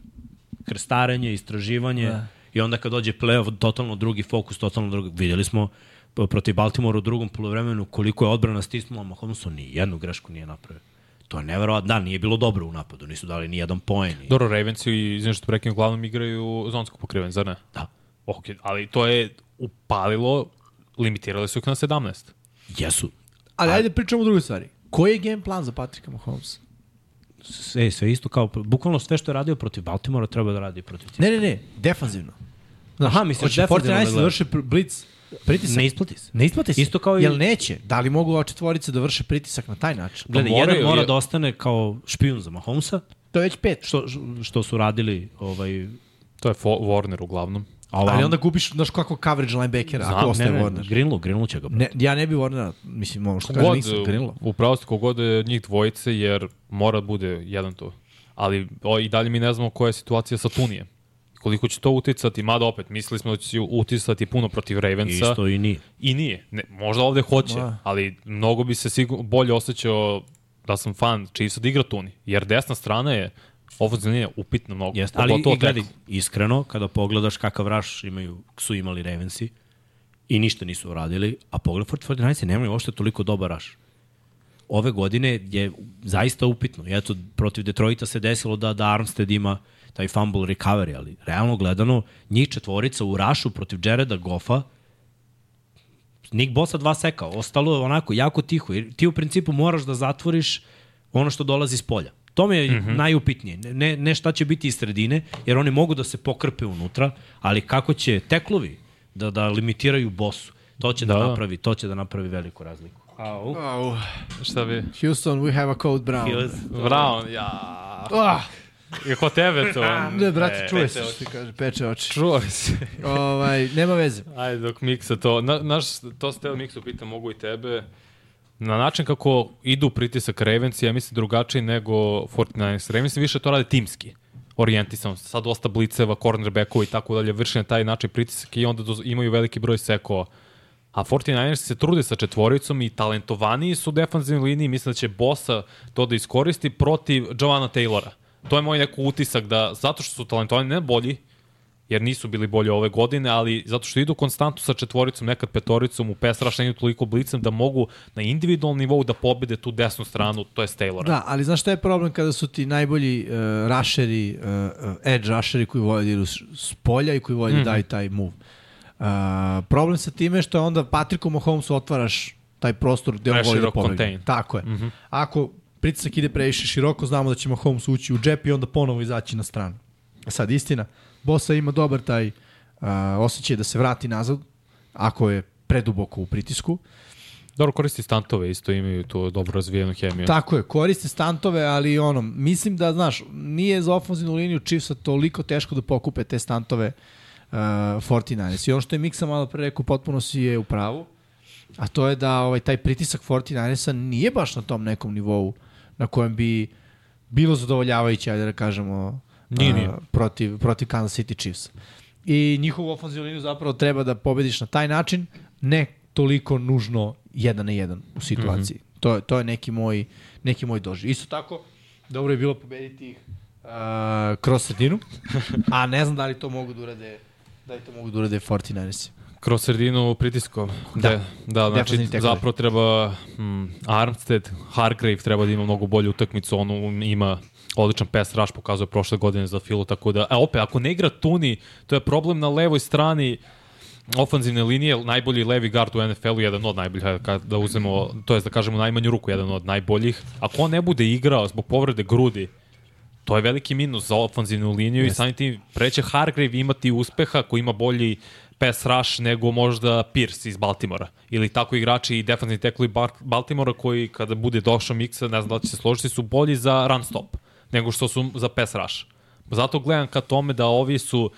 krstarenje, istraživanje da. I onda kad dođe play-off, totalno drugi fokus, totalno drugi. Vidjeli smo protiv Baltimora u drugom polovremenu koliko je odbrana stisnula Mahomesu, ni jednu grešku nije napravio. To je neverovatno. Da, nije bilo dobro u napadu, nisu dali ni jedan poen. I... Dobro, Ravens i, izvim što prekinem, uglavnom igraju zonsko pokriven, zar ne? Da. Ok, ali to je upalilo, limitirali su ih na 17. Jesu. Ali ajde pričamo o drugoj stvari. Koji je game plan za Patrika Mahomes? Sve, sve isto kao, bukvalno sve što je radio protiv Baltimora treba da radi i protiv Ne, ne, ne, defanzivno. Aha, misliš Hoće defanzivno 49 da da vrše blitz pritisak. Ne isplati se. Ne isplati se. Isto kao i- Jel neće? Da li mogu ova četvorica da vrše pritisak na taj način? Gledaj, Pa moraju, jedan mora je- da ostane kao špijun za Mahomesa, To je već pet. što, što su radili ovaj, To je Warner uglavnom. A ovam, Ali onda gubiš, znaš kako coverage linebackera, ako Znam, ostaje ne, ne, Warner. Greenlow, Greenlow će ga. Ne, ja ne bi Warnera, mislim, ono što kaže Nixon, Greenlow. upravo ste kogod je njih dvojice, jer mora da bude jedan tu. ali o, i dalje mi ne znamo koja je situacija sa Tunijem. Koliko će to uticati, mada opet, mislili smo da će uticati puno protiv Ravensa. Isto i nije. I nije. Ne, možda ovde hoće, Ma. ali mnogo bi se sigurno bolje osjećao da sam fan Chiefsa da igra Tuni. Jer desna strana je ofenzivna linija upitna mnogo. Jeste, ali i gledaj, iskreno, kada pogledaš kakav raš imaju, su imali Ravensi i ništa nisu uradili, a pogled 49 nemaju uopšte toliko dobar raš. Ove godine je zaista upitno. I eto, protiv Detroita se desilo da, da Armstead ima taj fumble recovery, ali realno gledano, njih četvorica u rašu protiv Jareda Goffa Nick Bosa dva seka, ostalo je onako jako tiho. Ti u principu moraš da zatvoriš ono što dolazi iz polja. To mi je mm -hmm. najupitnije. Ne, ne šta će biti iz sredine, jer oni mogu da se pokrpe unutra, ali kako će teklovi da, da limitiraju bosu, to će da, Da. napravi, to će da napravi veliku razliku. Au. Au. Šta bi? Houston, we have a code brown. Brown, ja. Ah, Je ko tebe to? ne, brate, E, čuje se što ti kaže, peče oči. Čuo se. ovaj, nema veze. Ajde, dok miksa to. Na, naš, to ste miksu pita, mogu i tebe. Na način kako idu pritisak Ravens, ja mislim drugačiji nego 49ers. Ravens više to rade timski orijentisan, sad dosta bliceva, cornerbackova i tako dalje, vrši na taj način pritisak i onda imaju veliki broj sekova. A 49ers se trude sa četvoricom i talentovaniji su u defanzivnoj liniji, mislim da će Bosa to da iskoristi protiv Giovanna Taylora. To je moj neko utisak da, zato što su talentovani, ne bolji, jer nisu bili bolji ove godine, ali zato što idu konstantno sa četvoricom, nekad petoricom, u pes rašenju toliko blicem da mogu na individualnom nivou da pobede tu desnu stranu, to je Taylora. Da, ali znaš šta je problem kada su ti najbolji uh, rusheri, uh, edge rusheri koji vole da idu s- polja i koji vole da daju taj move. Uh, problem sa time je što onda Patricku Mahomesu otvaraš taj prostor gde on voli da pobegne. Tako je. Mm. -hmm. Ako pritisak ide previše široko, znamo da će Mahomes ući u džep i onda ponovo izaći na stranu. Sad, istina, Bosa ima dobar taj uh, osjećaj da se vrati nazad, ako je preduboko u pritisku. Dobro koristi stantove, isto imaju tu dobro razvijenu hemiju. Tako je, koriste stantove, ali ono, mislim da, znaš, nije za ofenzivnu liniju Chiefsa toliko teško da pokupe te stantove uh, 49ers. I ono što je Miksa malo pre rekao, potpuno si je u pravu, a to je da ovaj taj pritisak 49ersa nije baš na tom nekom nivou na kojem bi bilo zadovoljavajuće, ajde da kažemo, Nije, nije. protiv, protiv Kansas City Chiefs. I njihovu ofenzivnu liniju zapravo treba da pobediš na taj način, ne toliko nužno jedan na jedan u situaciji. Mm -hmm. to, je- to je neki moj, neki moj doživ. Isto tako, dobro je bilo pobediti ih uh, kroz sredinu, a ne znam da li to mogu da urade da li to mogu da urade 49ersi. Kroz sredinu pritiskom. Da. Da, da znači zapravo treba mm, Armstead, Hargrave treba da ima mnogo bolju utakmicu, on ima odličan pass rush, pokazuje prošle godine za Filu, tako da, a opet, ako ne igra Tuni, to je problem na levoj strani ofanzivne linije, najbolji levi gard u NFL-u, jedan od najboljih, da uzmemo, to je da kažemo najmanju ruku, jedan od najboljih. Ako on ne bude igrao zbog povrede grudi, to je veliki minus za ofanzivnu liniju yes. i samim tim preće Hargrave imati uspeha koji ima bolji pass rush nego možda Pierce iz Baltimora. Ili tako igrači i defensivni teklovi Bar- Baltimora koji kada bude došao miksa, ne znam da će se složiti, su bolji za run stop nego što su za pass rush. Zato gledam ka tome da ovi su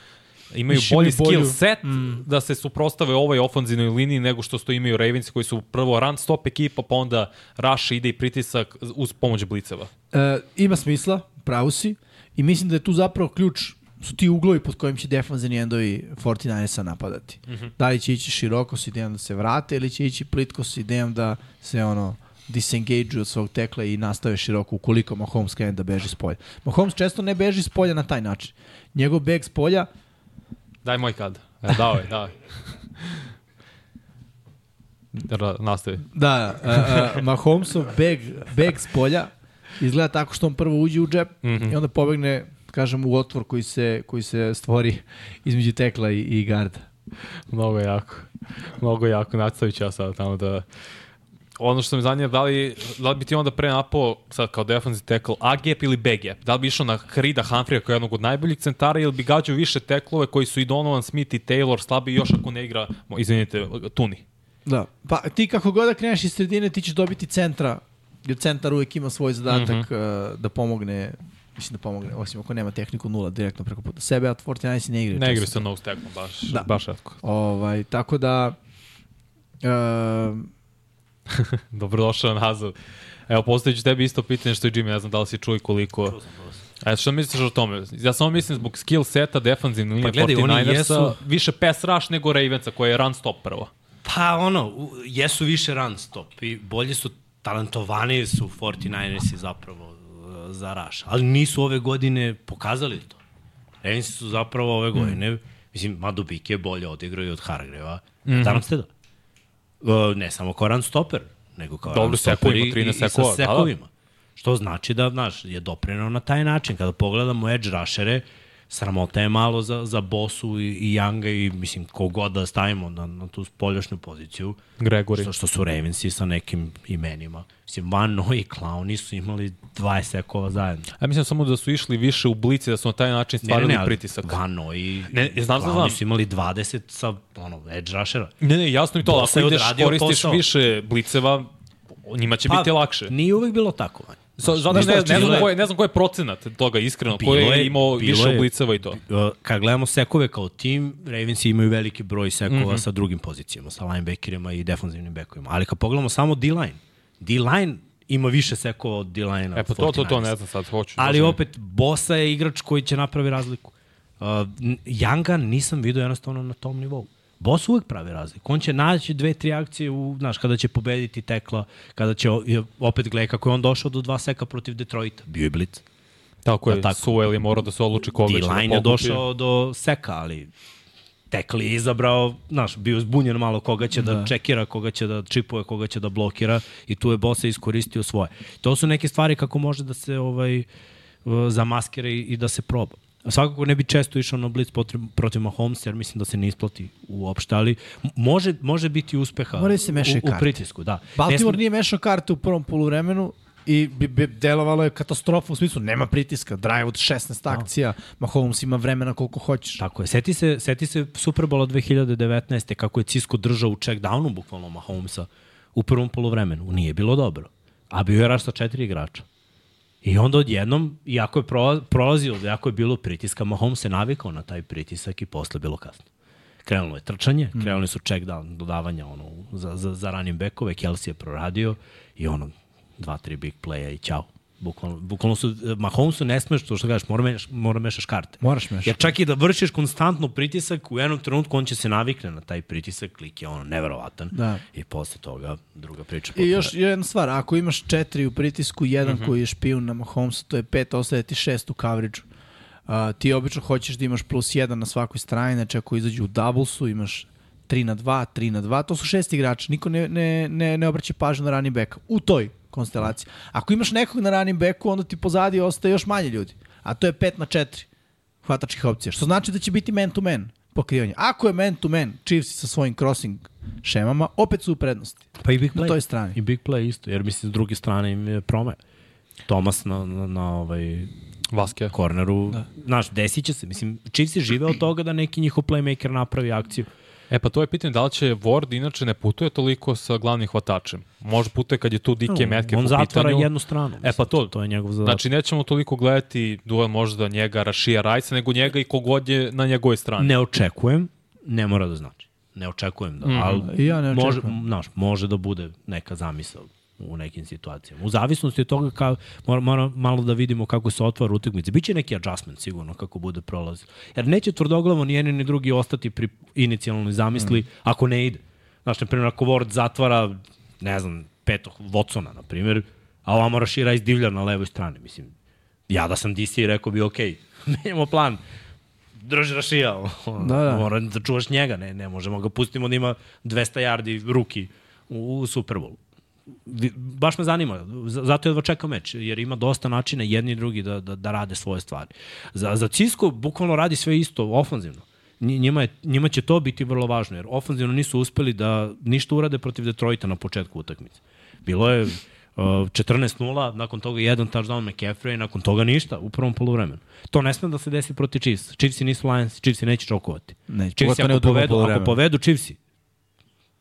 imaju Više bolji bolju- skill set mm. da se suprostave ovoj ofanzivnoj liniji nego što što imaju Ravens koji su prvo run stop ekipa pa onda rush ide i pritisak uz pomoć bliceva. E, ima smisla, pravu si, i mislim da je tu zapravo ključ su ti uglovi pod kojim će defanzivni endovi 49ersa napadati. Mm -hmm. Da li će ići široko s idejom da se vrate ili će ići plitko s idejom da se ono disengage od svog tekla i nastave široko ukoliko Mahomes krene da beži s polja. Mahomes često ne beži s polja na taj način. Njegov beg s polja Daj moj kad. E, dao je, dao je. Ra, nastavi. Da, uh, uh, Mahomesov beg, beg s polja izgleda tako što on prvo uđe u džep mm -hmm. i onda pobegne, kažem, u otvor koji se, koji se stvori između tekla i, i garda. Mnogo jako. Mnogo jako. Nastavit ću ja sad tamo da... Ono što me zanima, da li, da li bi ti onda pre napao sad kao defensive tackle A gap ili B gap? Da li bi išao na Hrida Humphreya kao jednog od najboljih centara ili bi gađao više teklove koji su i Donovan Smith i Taylor slabi još ako ne igra, izvinite, Tuni? Da. Pa ti kako god da kreneš iz sredine, ti ćeš dobiti centra, jer centar uvek ima svoj zadatak mm -hmm. uh, da pomogne mislim da pomogne, osim ako nema tehniku nula direktno preko puta sebe, a 49 ne igra. Ne igra se nose tackle, baš, Da. da. baš retko. Ovaj, tako da uh, Dobrodošao nazad. Evo, postavit ću tebi isto pitanje što je Jimmy, ne znam da li si čuo i koliko. A što misliš o tome? Ja samo mislim zbog skill seta defanzivne linije Pa gledaj, oni 49ersa, jesu- više pass rush nego Ravensa, koji je run stop prvo. Pa ono, jesu više run stop i bolje su, talentovaniji su 49ersi zapravo uh, za rush, ali nisu ove godine pokazali to. Ravensi su zapravo ove godine, mm. mislim, Madubik je bolje odigrao i od Hargreva. Mm -hmm. Danas ste da? Uh, ne samo kao run stopper, nego kao Dobro, run stopper i, 13 i, i sa sekova, da, da. sekovima. Što znači da, znaš, je doprinao na taj način. Kada pogledamo edge rushere, sramota je malo za, za Bosu i, i Younga i mislim kogod da stavimo na, na tu spoljašnju poziciju. Gregory. Što, što su Ravensi sa nekim imenima. Mislim, Van Noy i Clowni su imali 20 sekova zajedno. Ja mislim samo da su išli više u blici, da su na taj način stvarali ali pritisak. Van Noy i Ne, znam, znam, Clowni znam. su imali 20 sa ono, edge rushera. Ne, ne, jasno i to, Bosa ako ideš, koristiš posao. više bliceva, njima će pa, biti lakše. Nije uvek bilo tako, Vanja. Sa, zato ne, ne, znam koji, ne znam koji je procenat toga, iskreno, koji je, imao više bliceva i to. Kad gledamo sekove kao tim, Ravensi imaju veliki broj sekova mm -hmm. sa drugim pozicijama, sa linebackerima i defanzivnim bekovima. Ali kad pogledamo samo D-line, D-line ima više sekova od D-line-a. E pa to, to, to ne znam sad, hoću. Ali možda- opet, Bosa je igrač koji će napravi razliku. Uh, Younga nisam vidio jednostavno na tom nivou. Boss uvek pravi razliku. On će naći dve, tri akcije, u, znaš, kada će pobediti tekla, kada će, opet gledaj kako je on došao do dva seka protiv Detroita. Bio je blic. Tako je, tako. Suel je morao da se odluči koga će da D-line pokupi. je došao do seka, ali Tekli je izabrao, znaš, bio zbunjen malo koga će da, da čekira, koga će da čipuje, koga će da blokira i tu je Bosa iskoristio svoje. To su neke stvari kako može da se ovaj zamaskira i, i da se proba. Svakako ne bi često išao na blitz protiv, protiv Mahomesa, jer mislim da se ne isplati uopšte, ali može, može biti uspeha se u, u pritisku. Da. Baltimore sme- nije mešao karte u prvom poluvremenu i bi, bi delovalo je katastrofa u smislu nema pritiska, drive od 16 akcija, Mahomes ima vremena koliko hoćeš. Tako je. Seti se, seti se Superbola 2019. kako je Cisco držao u check downu bukvalno Mahomesa u prvom polovremenu. Nije bilo dobro. A bio je raš sa četiri igrača. I onda odjednom, iako je pro, prolazio, iako je bilo pritiska, Mahomes se navikao na taj pritisak i posle bilo kasno. Krenulo je trčanje, krenuli su check down, dodavanja ono, za, za, za running backove, Kelsey je proradio i ono, dva, tri big playa i ćao. Bukvalno, bukvalno su, Mahomesu ne smeš, to što kažeš, mora, meš, mora mešaš karte. Moraš mešati. Jer čak i da vršiš konstantno pritisak, u jednom trenutku on će se navikne na taj pritisak, klik je ono neverovatan. Da. I posle toga druga priča. I još jedna stvar, ako imaš četiri u pritisku, jedan Mhm. uh -huh. koji je špijun na Mahomesu, to je pet, ostaje ti šest u coverage Uh, ti obično hoćeš da imaš plus jedan na svakoj strani, znači ako izađu u doublesu, imaš 3 na 2, 3 na 2, to su šest igrača, niko ne, ne, ne, ne obraća pažnju na running backa. U toj konstelaciji. Ako imaš nekog na running backu, onda ti pozadi ostaje još manje ljudi. A to je 5 na 4 hvatačkih opcija. Što znači da će biti man to man pokrivanje. Ako je man to man, Chiefs sa svojim crossing šemama, opet su u prednosti. Pa i big play. Na toj strani. I big play isto, jer mislim s druge strane im je prome. Thomas na, na, na ovaj Vaske. korneru, da. znaš, desit će se. Mislim, Chiefs žive od toga da neki njihov playmaker napravi akciju. E pa to je pitanje da li će Ward inače ne putuje toliko sa glavnim hvatačem. Može putuje kad je tu DK Metcalf on u zatvara pitanju. jednu stranu. E pa to, to je njegov zadatak. Znači nećemo toliko gledati duel možda njega Rašija Rajsa, nego njega i kogod je na njegovoj strani. Ne očekujem, ne mora da znači. Ne očekujem da, mm, ali ja ne može, očekujem. znaš, može da bude neka zamisao u nekim situacijama. U zavisnosti od toga ka, mora, mora malo da vidimo kako se otvara utakmice. Biće neki adjustment sigurno kako bude prolazio. Jer neće tvrdoglavo ni jedan ni drugi ostati pri inicijalnoj zamisli mm. ako ne ide. Znaš, na primjer, ako Ward zatvara, ne znam, petog Watsona, na primjer, a ovamo Rašira izdivlja na levoj strani. Mislim, ja da sam DC rekao bi, ok, menjamo plan, drži Rašija, Da, da. mora da čuvaš njega, ne, ne možemo ga pustimo da ima 200 yardi ruki u, u Superbolu. Baš me zanima, zato jedva čekam meč, jer ima dosta načina jedni i drugi da, da, da rade svoje stvari. Za, za Cisco bukvalno radi sve isto, ofanzivno. Nji- Njima, je, njima će to biti vrlo važno, jer ofanzivno nisu uspeli da ništa urade protiv Detroita na početku utakmice. Bilo je uh, 14-0, nakon toga jedan touchdown McCaffrey, nakon toga ništa u prvom polovremenu. To ne sme da se desi protiv Chiefs. Chiefsi nisu Lions, Chiefsi neće čokovati. Chiefsi ne u ako povedu, ako poluvremenu. povedu Chiefsi,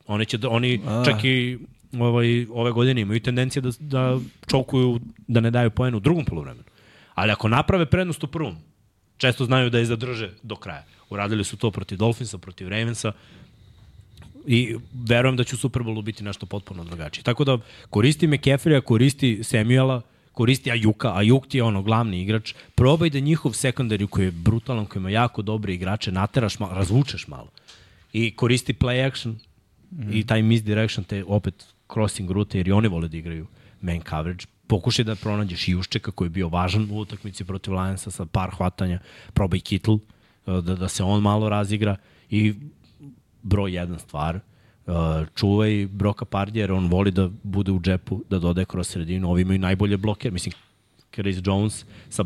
oni će da, oni A. čak i ovaj, ove godine imaju tendencije da, da čokuju, da ne daju poen u drugom polovremenu. Ali ako naprave prednost u prvom, često znaju da je zadrže do kraja. Uradili su to protiv Dolphinsa, protiv Ravensa i verujem da će u Superbowlu biti nešto potpuno drugačije. Tako da koristi McCaffrey-a, koristi Samuela, koristi Ajuka, Ajuk ti je ono glavni igrač, probaj da njihov sekundari koji je brutalan, koji ima jako dobre igrače, nateraš malo, razvučeš malo. I koristi play action mm. i taj misdirection, te opet crossing rute, jer i oni vole da igraju man coverage. Pokušaj da pronađeš Juščeka koji je bio važan u utakmici protiv Lionsa sa par hvatanja, probaj Kittle, da, da se on malo razigra i broj jedan stvar, uh, čuvaj Broka Pardija jer on voli da bude u džepu, da dodaje kroz sredinu. Ovi imaju najbolje bloke, mislim, Chris Jones sa,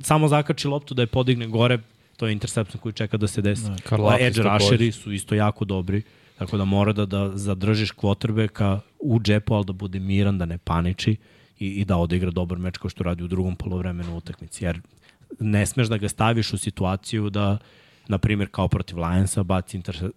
samo zakači loptu da je podigne gore, to je interception koji čeka da se desi. Da, Karlaftis Edge rusheri su isto jako dobri, tako da mora da, da zadržiš quarterbacka u džepu, ali da bude miran, da ne paniči i, i da odigra dobar meč kao što radi u drugom polovremenu utakmici. Jer ne smeš da ga staviš u situaciju da, na primjer, kao protiv Lionsa, baci interse,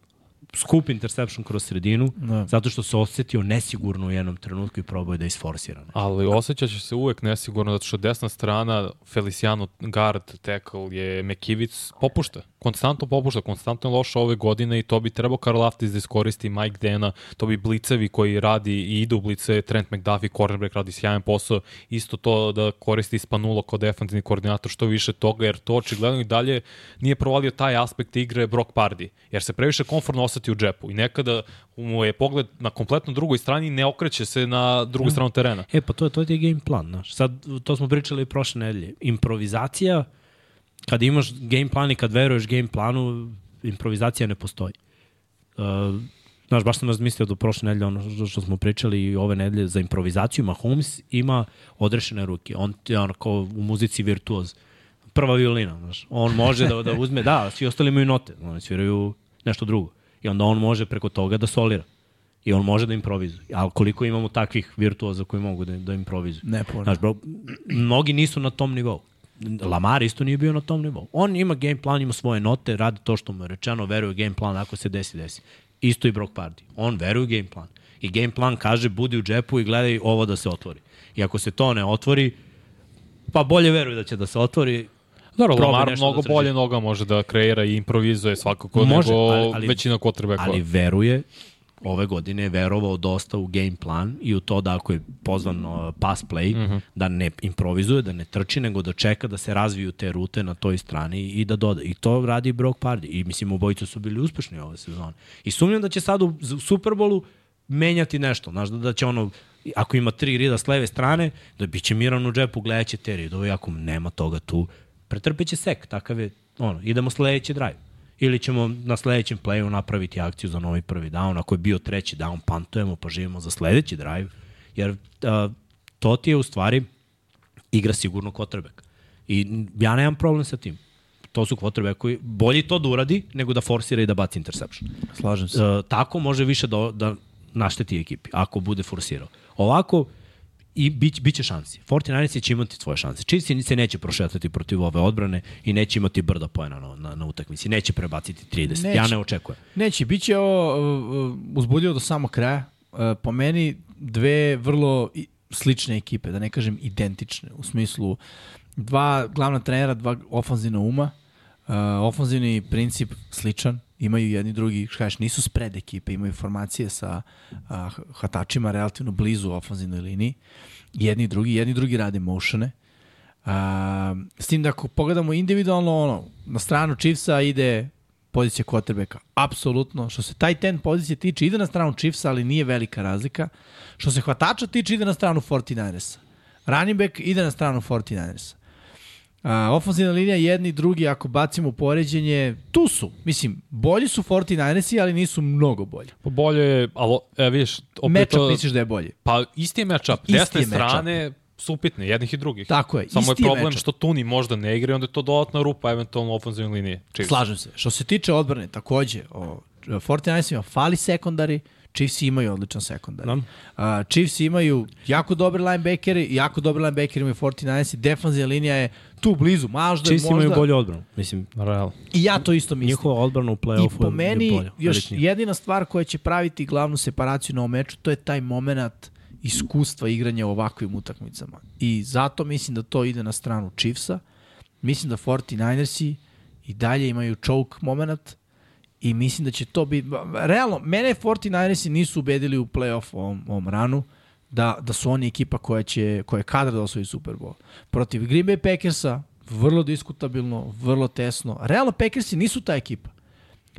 skup interception kroz sredinu, Da. zato što se osetio nesigurno u jednom trenutku i probao da isforsira. nešto. Ali osjeća će se uvek nesigurno zato što desna strana Feliciano guard tackle je Mekivic popušta. Konstantno popušta, konstantno je loša ove godine i to bi trebao Karlaftis da iskoristi Mike Dena, to bi blicevi koji radi i idu u blice, Trent McDuffie, cornerback radi sjajan posao, isto to da koristi Spanulo kao defensivni koordinator, što više toga, jer to očigledno i dalje nije provalio taj aspekt igre Brock Pardy, jer se previše komfortno oseti u džepu i nekada mu je pogled na kompletno drugoj strani ne okreće se na drugu stranu terena. E, pa to, to ti je game plan, znaš. Sad, to smo pričali i prošle nedelje. Improvizacija, kad imaš game plan i kad veruješ game planu, improvizacija ne postoji. Uh, znaš, baš sam razmislio do prošle nedelje ono što, što smo pričali i ove nedelje za improvizaciju. Mahomes ima odrešene ruke. On je ono kao u muzici virtuoz. Prva violina, znaš. On može da, da uzme, da, svi ostali imaju note. Oni sviraju nešto drugo. I onda on može preko toga da solira. I on može da improvizuje. Ali koliko imamo takvih virtuoza koji mogu da, da improvizuju? Ne. Znaš, bro, mnogi nisu na tom nivou. Lamar isto nije bio na tom nivou. On ima game plan, ima svoje note, radi to što mu je rečeno, veruje game plan, ako se desi, desi. Isto i Brock Party. On veruje game plan. I game plan kaže, budi u džepu i gledaj ovo da se otvori. I ako se to ne otvori, pa bolje veruj da će da se otvori, Dobro, Lamar mnogo da bolje noga može da kreira i improvizuje svakako Može, nego ali- ali- većina quarterbackova. ali veruje ove godine je verovao dosta u game plan i u to da ako je pozvan uh, pass play, mm -hmm. da ne improvizuje, da ne trči, nego da čeka da se razviju te rute na toj strani i da doda. I to radi Brock Pardy. I mislim, obojica su bili uspešni ove sezone. I sumnjam da će sad u, u Superbolu menjati nešto. Znaš, da, da će ono, ako ima tri rida s leve strane, da biće miran u džepu, gledat će te ridove, ako nema toga tu, pretrpeće sek, takav je, ono, idemo sledeći drive. Ili ćemo na sledećem playu napraviti akciju za novi prvi down, ako je bio treći down, pantujemo pa živimo za sledeći drive, jer a, to ti je u stvari igra sigurno quarterback. I ja nemam problem sa tim. To su quarterback koji bolji to da uradi nego da forsira i da baci interception. Slažem se. E, tako može više da, da našteti ekipi, ako bude forsirao. Ovako, i bit, bit će šansi. 49 će imati svoje šanse. Chiefs se neće prošetati protiv ove odbrane i neće imati brda pojena na, na, na utakmici. Neće prebaciti 30. Neće. Ja ne očekujem. Neće, bit će ovo uh, uh, uzbudljivo do samog kraja. Uh, po meni dve vrlo slične ekipe, da ne kažem identične, u smislu dva glavna trenera, dva ofanzivna uma, uh, ofanzivni princip sličan, imaju jedni drugi, kažeš, nisu spread ekipe, imaju formacije sa uh, hvatačima relativno blizu ofanzivnoj liniji, jedni drugi, jedni drugi rade motione, A, s tim da ako pogledamo individualno, ono, na stranu Chiefsa ide pozicija quarterbacka. Apsolutno. Što se taj ten pozicije tiče, ide na stranu Chiefsa, ali nije velika razlika. Što se hvatača tiče, ide na stranu 49ersa. Running back ide na stranu 49ersa. A, ofenzivna linija jedni i drugi, ako bacimo poređenje, tu su. Mislim, bolji su 49ersi, ali nisu mnogo bolji. Pa bolje je, ali e, vidiš, opet Matchup to, misliš da je bolji. pa isti je matchup. Desne je strane su upitne, jednih i drugih. Tako je, Samo je isti je problem matchup. što Tuni možda ne igra i onda je to dodatna rupa eventualno liniji. Chiefs. Slažem se. Što se tiče odbrane, takođe, o, 49ersima fali sekundari, Chiefs imaju odličan sekundar. Da. Uh, Chiefs imaju jako dobre linebackere, jako dobre linebackere imaju 49ersi, defanzivna linija je tu blizu, možda, Chiefs možda. imaju bolju odbranu. Mislim, Real. I ja to isto mislim. njihova odbrana u I play-offu po je, meni, je bolja. još elitnija. jedina stvar koja će praviti glavnu separaciju na ovom meču, to je taj moment iskustva igranja u ovakvim utakmicama. I zato mislim da to ide na stranu Chiefsa. Mislim da 49ersi i dalje imaju choke moment i mislim da će to biti... Realno, mene 49ersi nisu ubedili u playoff ovom, ovom ranu. da, da su oni ekipa koja će koja je kadra da osvoji Super Bowl. Protiv Green Bay Packersa vrlo diskutabilno, vrlo tesno. Realno Packersi nisu ta ekipa.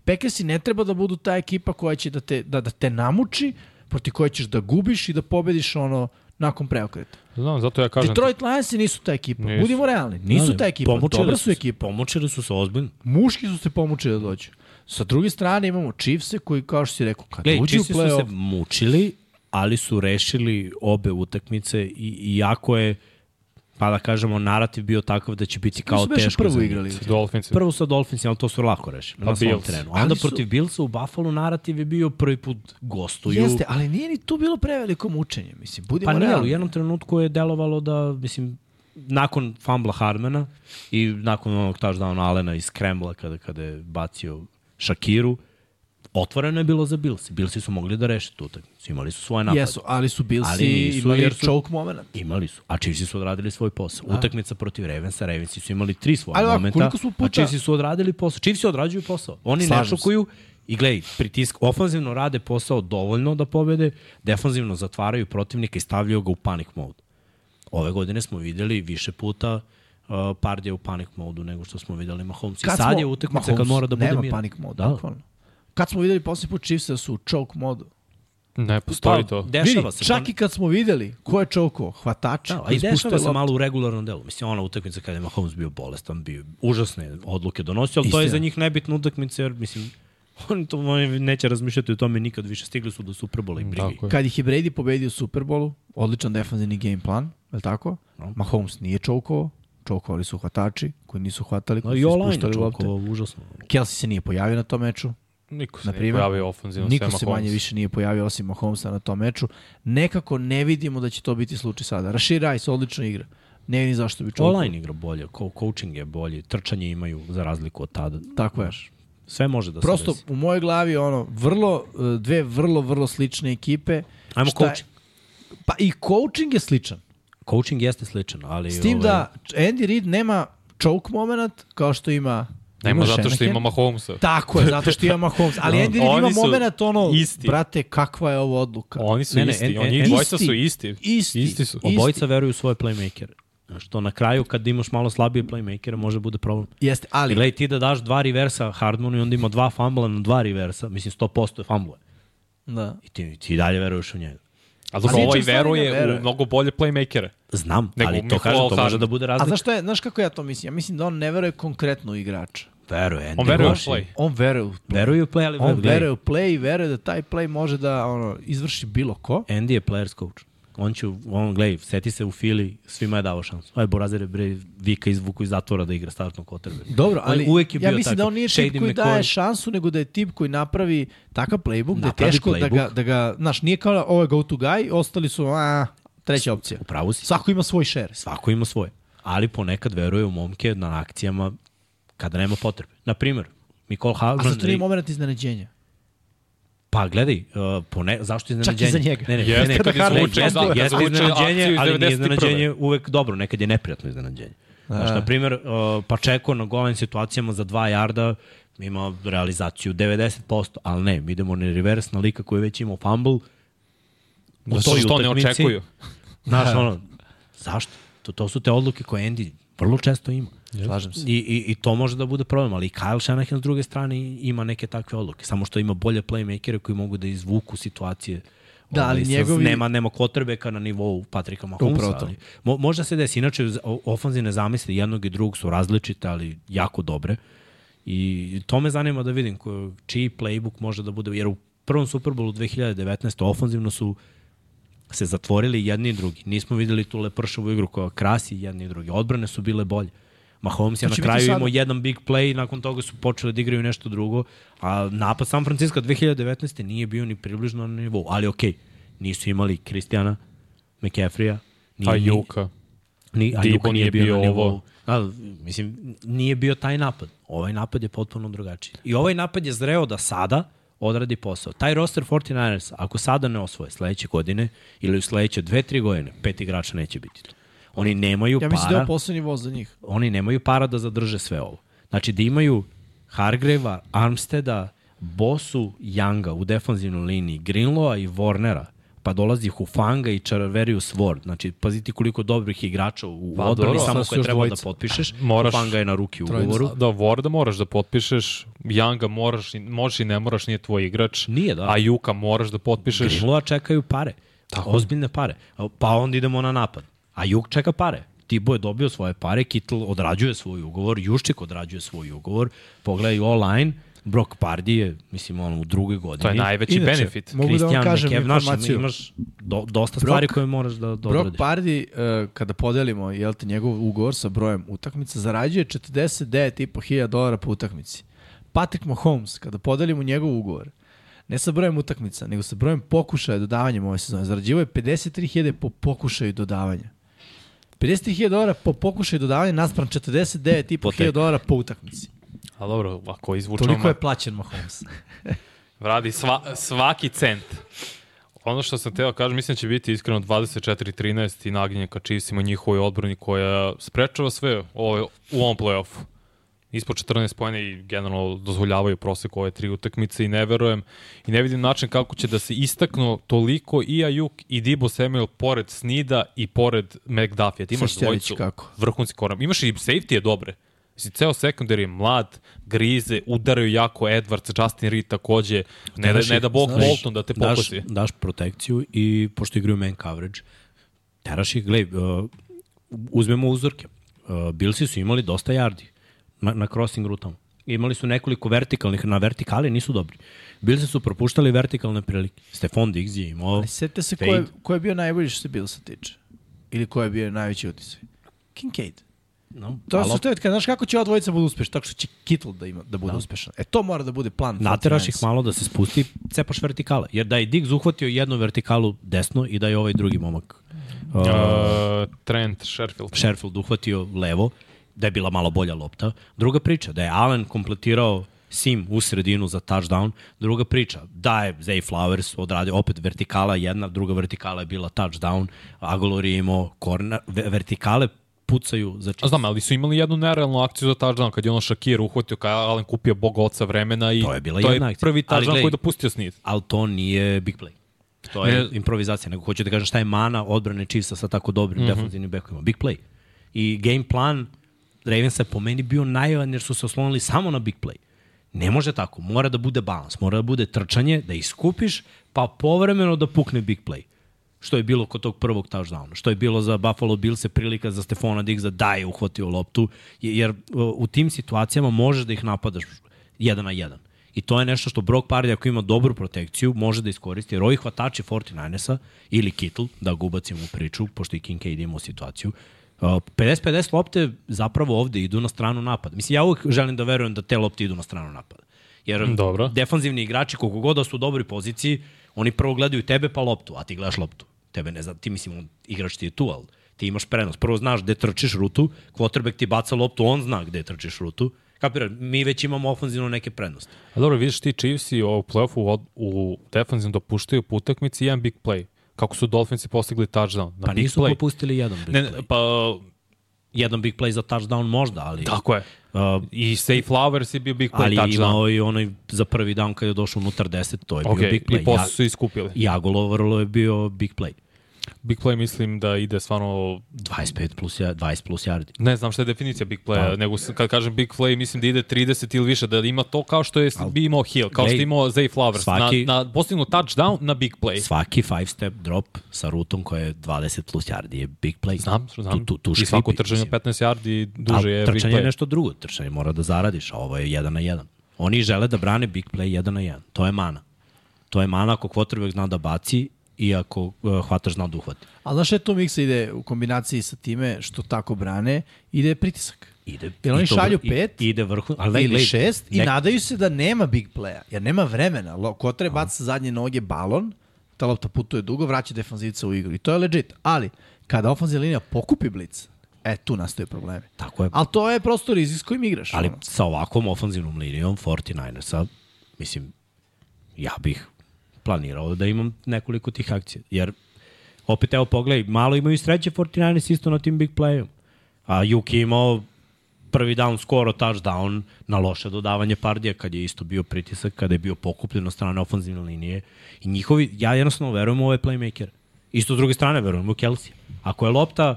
Packersi ne treba da budu ta ekipa koja će da te, da, da te namuči, protiv koje ćeš da gubiš i da pobediš ono nakon preokreta. Znam, zato ja kažem... Detroit Lionsi nisu ta ekipa. Nisu. Budimo realni. Nisu ta ekipa. Pomučili Dobra su ekipa. Pomučili su se ozbiljno. Muški su se pomučili da dođu. Sa druge strane imamo Chiefse koji, kao što si rekao, kad Gledaj, uđu u Chiefsi su se play-off, mučili, ali su rešili obe utakmice i iako je pa da kažemo, narativ bio takav da će biti kao teško njih. igrali. Dolphins. Prvo sa Dolphinsima, ali to su lako rešili. Pa na svom Bills. terenu. Ali Onda su- protiv Billsa u Buffalo narativ je bio prvi put gostuju. Jeste, ali nije ni tu bilo preveliko mučenje. Mislim, budimo Pa nije, u jednom trenutku je delovalo da, mislim, nakon fumbla Hardmana i nakon onog touchdowna Alena iz Krembla kada, kada je bacio Shakiru, otvoreno je bilo za Bills. Billsi su mogli da reše tu utakmicu. Imali su svoje napade. Jesu, ali su Billsi Ali nisu, imali jer su- choke moment. Imali su. A Chiefsi su odradili svoj posao. Utakmica protiv Ravensa, Ravensi su imali tri svoje Ali momenta, su a puta- Chiefsi su odradili posao. Chiefsi odrađuju posao. Oni Slažem ne šokuju i gledaj, pritisk, ofanzivno rade posao dovoljno da pobede, defanzivno zatvaraju protivnika i stavljaju ga u panic mode. Ove godine smo videli više puta uh, Pardija u panic modu nego što smo videli Mahomes. I sad je utakmica kad mora da bude nema miran. panic mode, Da. bukvalno. Kad smo videli posle put Chiefs da su u choke modu. Ne postoji Pa, to. Dešava Vidi, se. čak i kad smo videli ko je choke hvatači. Da, a i dešava se malo u regularnom delu. Mislim, ona utakmica kada je Mahomes bio bolestan, bio užasne odluke donosio, ali to je Istina. za njih nebitna utakmica, jer, mislim, oni, to, oni neće razmišljati o tome nikad više. Stigli su do Superbola i brigi. Tako je. Kad ih je Brady pobedio u Superbolu, odličan defanzivni game plan, je li tako? No. Mahomes nije čoukovao, čoukovali su hvatači koji nisu hvatali, No, koji I su ispuštali lopte. užasno. Kelsey se nije pojavio na tom meču, Niko se Na nije primer, pojavio ofenzivno. niko se manje više nije pojavio osim Mahomesa na tom meču. Nekako ne vidimo da će to biti slučaj sada. Rashid Rice odlično igra. Ne vidim zašto bi čoukovao. Online igra bolje, ko coaching je bolji, trčanje imaju za razliku od tada. Tako je. Sve može da Prosto se desi. u mojoj glavi ono vrlo e, dve vrlo vrlo slične ekipe. Ajmo Šta je- coaching. Pa i coaching je sličan. Coaching jeste sličan, ali... S tim ovaj, da Andy Reid nema choke moment kao što ima Nema ima zato što ima Mahomesa. Tako je, zato što ima Mahomes. Ali Andy Reid ima Oni su moment ono, isti. brate, kakva je ovo odluka. Oni su Ne, ne, isti, oni dvojica su isti. Isti. Isti su. Obojica veruju u svoje playmakere. Što na kraju, kad imaš malo slabije playmakere, može bude problem. Jeste, Ali ali gledaj, ti da daš dva reversa Hardmanu i onda ima dva fumbla na dva reversa, mislim 100% je fumble. da. I ti, ti dalje veruješ u njega. A dok ovaj veruje veruje. u mnogo bolje playmakere. Znam, Nego ali to kažem, to može da bude A razlika. znaš, što je, znaš kako ja to mislim? Ja mislim da on ne veruje konkretno u igrača. Veruje, On veruje u play. On veruje u Veruje u play, ali On veruje u play i veruje da taj play može da ono, izvrši bilo ko. Andy je players coach. On će, on, gledaj, seti se u Fili, svima je dao šansu. Aj, Borazer je bre Vika izvuku iz zatvora da igra startnog kotrbe. Dobro, ali uvek je ja bio mislim da takav. on nije tip koji daje šansu, nego da je tip koji napravi takav playbook, da je Napravi teško da ga, playbook. da ga, znaš, nije kao ovo je go to guy, ostali su, a, treća opcija. Upravo si. Svako ima svoj share. Svako ima svoje. Ali ponekad veruje u momke na akcijama kada nema potrebe. Na primjer, Mikol A Haldman... zato nije moment iznenađenja. Pa gledaj, uh, pone, zašto iznenađenje? Čak i za njega. Ne, ne, Jeste ne, ne, kad ne, izvuče, jeste, da, jeste iznenađenje, ali nije 91.. iznenađenje uvek dobro, nekad je neprijatno iznenađenje. Znaš, na primjer, uh, Pačeko na golim situacijama za dva jarda ima realizaciju 90%, ali ne, mi idemo na reverse na lika koji već imao fumble, u Da toj što ne očekuju. Znaš, ono, zašto? To, to su te odluke koje Andy vrlo često ima. Slažem se. I, i, I to može da bude problem, ali i Kyle Shanahan s druge strane ima neke takve odluke. Samo što ima bolje playmakere koji mogu da izvuku situacije Da, ali sa- njegovi- Nema, nema quarterbacka na nivou Patrika Mahomesa. Ali, mo, možda se desi. Inače, ofanzivne zamisli jednog i drugog su različite, ali jako dobre. I to me zanima da vidim ko, čiji playbook može da bude. Jer u prvom Superbowlu 2019. ofanzivno su se zatvorili jedni i drugi. Nismo videli tu lepršavu igru koja krasi jedni i drugi. Odbrane su bile bolje. Mahomes je To na kraju sada. imao jedan big play i nakon toga su počeli da igraju nešto drugo. A napad San Francisco 2019. nije bio ni približno na nivou. Ali okej, nisu imali Kristijana, McCaffrey-a, nije, Ajuka. Ni, Ajuka nije nije bio, bio na nivou. ovo. Da, mislim, nije bio taj napad. Ovaj napad je potpuno drugačiji. I ovaj napad je zreo da sada odradi posao. Taj roster 49ers, ako sada ne osvoje sledeće godine ili u sledeće dve, tri godine, pet igrača neće biti tu. Oni nemaju Ja mislim da je para, poslednji voz za njih. oni nemaju para da zadrže sve ovo. Znači da imaju Hargreva, Armsteda, Bosu, Younga u defanzivnoj liniji, Greenloa i Warnera, pa dolazi Hufanga i Charverius Ward. Znači, paziti koliko dobrih igrača u Pa, odbrani, dobro, samo koje treba da dvojica. potpišeš. Moraš- Hufanga je na ruki Trojica. ugovoru. Da, Warda moraš da potpišeš, Younga moraš, i- možeš i ne moraš, nije tvoj igrač. Nije, da. A Juka moraš da potpišeš. Grimlova čekaju pare. Tako. Ozbiljne pare. Pa onda idemo na napad. A Juk čeka pare. Tibo je dobio svoje pare, Kittle odrađuje svoj ugovor, Juščik odrađuje svoj ugovor. Pogledaj online, Brock Pardy je, mislim, on u drugoj godini. To je najveći Inače, benefit. mogu da vam Christian kažem znaš, informaciju. imaš do, dosta Brock- stvari koje moraš da, da Brock. Pardy, uh, kada podelimo jel te, njegov ugovor sa brojem utakmica, zarađuje 49,5 hiljada dolara po utakmici. Patrick Mahomes, kada podelimo njegov ugovor, ne sa brojem utakmica, nego sa brojem pokušaja dodavanjem ove sezone, zarađivo je 53.000 po pokušaju dodavanja. 53.000 dolara po pokušaju dodavanja naspram 49,5 Po hiljada dolara po utakmici. A dobro, ako izvučemo... Toliko je plaćen Mahomes. Radi sva, svaki cent. Ono što sam teo kažem, mislim da će biti iskreno 24-13 i naginje ka Chiefsima njihovoj odbrani koja sprečava sve ove, u ovom play-offu. Ispod 14 pojene i generalno dozvoljavaju prosek ove tri utakmice i ne verujem i ne vidim način kako će da se istaknu toliko i Ajuk i Dibo Samuel pored Snida i pored McDuffie. Ti imaš dvojicu kako. vrhunci koram. Imaš i safety je dobre. Mislim, ceo sekundar je mlad, grize, udaraju jako Edwards, Justin Reed takođe. Ne da, ne da Bog Znaš, Bolton da te daš, pokosi. daš protekciju i pošto igraju man coverage, teraš ih, gledaj, uh, uzmemo uzorke. Uh, Billsi su imali dosta yardi na, na crossing rutama. Imali su nekoliko vertikalnih, na vertikali nisu dobri. Billsi su propuštali vertikalne prilike. Stefan Diggs je imao Ali setite se ko je, ko je bio najbolji što se Billsa tiče. Ili ko je bio najveći utisak. Kincaid. No, To ali su te, kad znaš kako će ova dvojica bude uspešna, tako što će Kittle da ima da bude da. uspešan. E to mora da bude plan. nateraš ih 49ers. malo da se spusti, cepaš vertikale. Jer da je Diggs uhvatio jednu vertikalu desno i da je ovaj drugi momak uh, Uh, Trent Sherfield. Sherfield uhvatio levo, da je bila malo bolja lopta. Druga priča, da je Allen kompletirao sim u sredinu za touchdown. Druga priča, da je Zay Flowers odradio opet vertikala jedna, druga vertikala je bila touchdown. Agolor je imao corner, ve- vertikale pucaju za A znam, ali su imali jednu nerealnu akciju za touchdown kad je ono Shakir uhvatio, kad je Allen kupio bog oca vremena i To je bila to jedna je akcija. prvi Ali touchdown gledaj, koji je dopustio Snid. ali to nije big play. To je Ne. improvizacija, nego hoću da kažem šta je mana odbrane Chiefsa sa tako dobrim mm -hmm. defensivnim bekovima. Big play. I game plan Ravensa je po meni bio najavan jer su se oslonili samo na big play. Ne može tako, mora da bude balans, mora da bude trčanje, da iskupiš, pa povremeno da pukne big play. Što je bilo kod tog prvog touchdowna. Što je bilo za Buffalo Bills prilika za Stefana Diggsa da je uhvatio loptu, jer u tim situacijama možeš da ih napadaš jedan na jedan. I to je nešto što Brock Pardy ako ima dobru protekciju može da iskoristi. Jer ovi hvatači 49ersa ili Kittle, da ga u priču, pošto i Kincaid imao situaciju, 50-50 lopte zapravo ovde idu na stranu napada. Mislim, ja uvek želim da verujem da te lopte idu na stranu napada. Jer Dobro. defanzivni igrači, koliko god da su u dobroj poziciji, oni prvo gledaju tebe pa loptu, a ti gledaš loptu. Tebe ne zna, ti mislim, igrač ti je tu, ali ti imaš prenos. Prvo znaš gde trčiš rutu, quarterback ti baca loptu, on zna gde trčiš rutu. Kapira, mi već imamo ofanzivno neke prednosti. A dobro, vidiš ti Chiefsi u play-offu od, u defanzivnom dopuštaju po utakmici jedan big play. Kako su Dolphinsi postigli touchdown? Na Pa big nisu play. propustili jedan big Ne, play. ne, pa Jedan big play za touchdown možda, ali... tako je. Uh, I Safe Flowers je bio big play ali touchdown. imao i onaj za prvi down kada je došao unutar 10, to je Ok, bio big play. i posle su iskupili. I Agolo vrlo je bio big play. Big play mislim da ide stvarno 25 plus, ja- 20 plus yardi. Ne znam šta je definicija big playa, Pa. nego kad kažem big play, mislim da ide 30 ili više, da ima to kao što je Al, bi imao Hill, kao što je imao Zay Flowers. svaki- na, na postignu touchdown na big play. Svaki 5 step drop sa rutom koja je 20 plus yardi je big play. Znam, znam. Tu, tu, tu I svako trčanje mislim. 15 yardi duže Ali je big trčanje je play. nešto drugo. Trčanje mora da zaradiš, a ovo je 1 na 1. Oni žele da brane big play 1 na 1. To je mana. To je mana ako quarterback zna da baci i ako uh, hvataš zna da uhvati. Ali znaš je to miksa ide u kombinaciji sa time što tako brane, ide pritisak. Ide, Jer oni i to šalju i- pet Ide vrhu, ali ili lej, šest i nek- nadaju se da nema big playa, jer nema vremena. Kotre baca sa zadnje noge balon, ta lopta putuje dugo, vraća defanzivca u igru. I to je legit. Ali, kada ofenzivna linija pokupi blic, e, tu nastaju problemi. Tako je. Ali to je prosto rizik s kojim igraš. Ali ono. sa ovakvom ofanzivnom linijom 49ersa, mislim, ja bih planirao da imam nekoliko tih akcija. Jer, opet evo pogledaj, malo imaju sreće 49ers isto na tim big playom. A Juki imao prvi down skoro touchdown na loše dodavanje Pardija kad je isto bio pritisak, kada je bio pokupljen od strane ofenzivne linije. I njihovi, ja jednostavno verujem u ove playmaker. Isto s druge strane verujem u Kelsey. Ako je lopta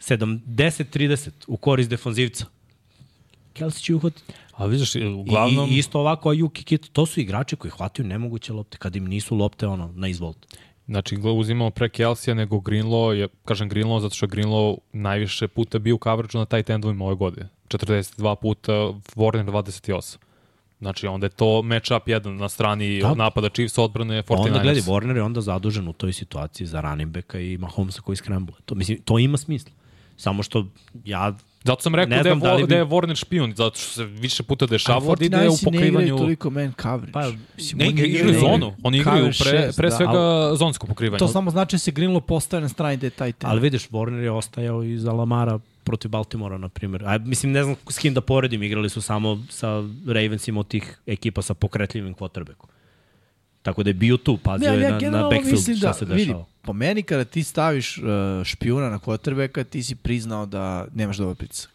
70-30 u korist defanzivca, Kelsey će uhvatiti. A vidiš, uglavnom... I, isto ovako Ayuk i Kit, to su igrači koji hvataju nemoguće lopte kad im nisu lopte ono na izvolt. Znači, uzimamo pre Kelsija nego Greenlaw, je, kažem Greenlaw zato što je Greenlaw najviše puta bio u coverage na taj tendovima ove godine. 42 puta, Warner 28. Znači, onda je to match-up jedan na strani Da. da. napada Chiefs odbrane 49ers. Onda gledaj, Warner je onda zadužen u toj situaciji za running backa i Mahomesa koji scramble. To, mislim, to ima smisla. Samo što ja Zato sam rekao da je, da li bi- da je Warner špijun, zato što se više puta dešavalo da ide u 49ersi ne igraju pokrivanju... toliko man coverage. Pa, Mislim, Ne, oni igraju, zonu. Oni igraju pre, šest, pre da, svega ali zonsko pokrivanje. To samo znači da se Greenlaw postaje na strani da je taj ten. Ali vidiš, Warner je ostajao i za Lamara protiv Baltimora, na primjer. A, mislim, ne znam s kim da poredim, igrali su samo sa Ravensima od tih ekipa sa pokretljivim quarterbackom. Tako da je bio tu, pazio Ne, ali je ja na, na backfield mislim šta da, se vidi, dešava. Po meni kada ti staviš uh, špijuna na quarterbacka, ti si priznao da nemaš dobar pritisak.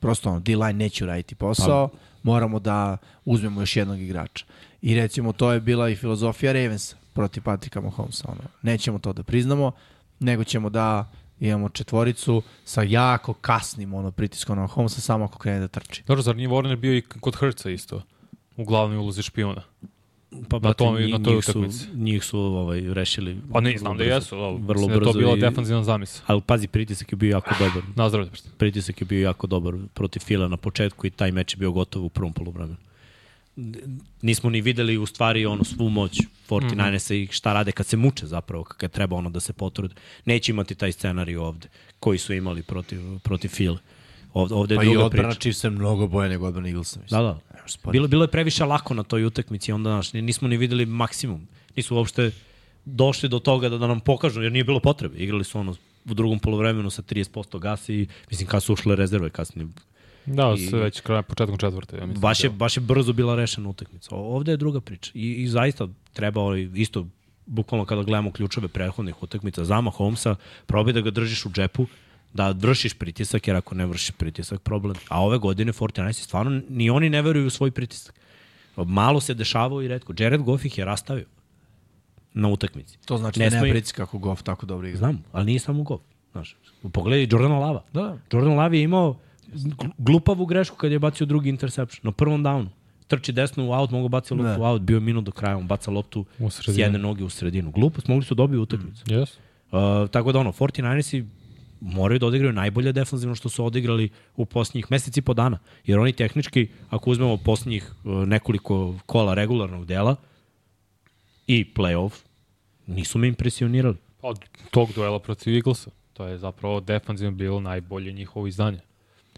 Prosto ono, D-line neće uraditi posao, Pa- moramo da uzmemo još jednog igrača. I recimo to je bila i filozofija Ravensa protiv Patrika Mahomesa. Ono. Nećemo to da priznamo, nego ćemo da imamo četvoricu sa jako kasnim ono, pritiskom na Mahomesa samo ako krene da trči. Dobro, zar nije Warner bio i kod Hrca isto? U glavnoj ulozi špijuna. Pa, na tom- njih, na toj njih su, utakmici. njih su ovaj, rešili Pa ne, znam da jesu, ali vrlo da je to brzo bila i- defanzivna zamisla. Ali pazi, pritisak je bio jako dobar. Nazdravlje. Pritisak je bio jako dobar protiv Fila na početku i taj meč je bio gotov u prvom poluvremenu. Nismo ni videli u stvari ono svu moć 49ersa i šta rade kad se muče zapravo, kad treba ono da se potrude. Neće imati taj scenarij ovde koji su imali protiv, protiv Fila. Ovde, ovde je Pa i druga odbrana priča. Chiefs je mnogo boje nego odbrana Eaglesa. Mislim. Da, da. Bilo, bilo je previše lako na toj utakmici, onda naš, nismo ni videli maksimum. Nisu uopšte došli do toga da, da nam pokažu, jer nije bilo potrebe. Igrali su ono u drugom polovremenu sa 30% gasa i mislim kad su ušle rezerve kasnije. Da, I- I... već kraj, početkom četvrte. Ja mislim, Baš je, da. baš je brzo bila rešena utakmica. Ovde je druga priča. I, i zaista treba ovaj, isto bukvalno kada gledamo ključeve prethodnih utakmica za Mahomesa, probaj da ga držiš u džepu, da vršiš pritisak, jer ako ne vršiš pritisak, problem. A ove godine 49 stvarno ni oni ne veruju u svoj pritisak. Malo se dešavao i redko. Jared Goff ih je rastavio na utakmici. To znači Ne da nema pritiska ako Goff tako dobro igra. Znam, ali nije samo Goff. Znaš, pogledaj Jordana Lava. Da. Jordan Love je imao gl- glupavu grešku kad je bacio drugi interception na prvom downu. Trči desno u out, mogu bacio loptu Ne. u out, bio je minut do kraja, on baca loptu s jedne noge u sredinu. Glupost, mogli su dobiti utakmicu. Yes. Uh, tako da ono, 49ersi moraju da odigraju najbolje defanzivno što su odigrali u posljednjih meseci i po dana. Jer oni tehnički, ako uzmemo posljednjih uh, nekoliko kola regularnog dela i playoff, nisu me impresionirali. Od tog duela protiv Eaglesa. To je zapravo defanzivno bilo najbolje njihovo izdanje.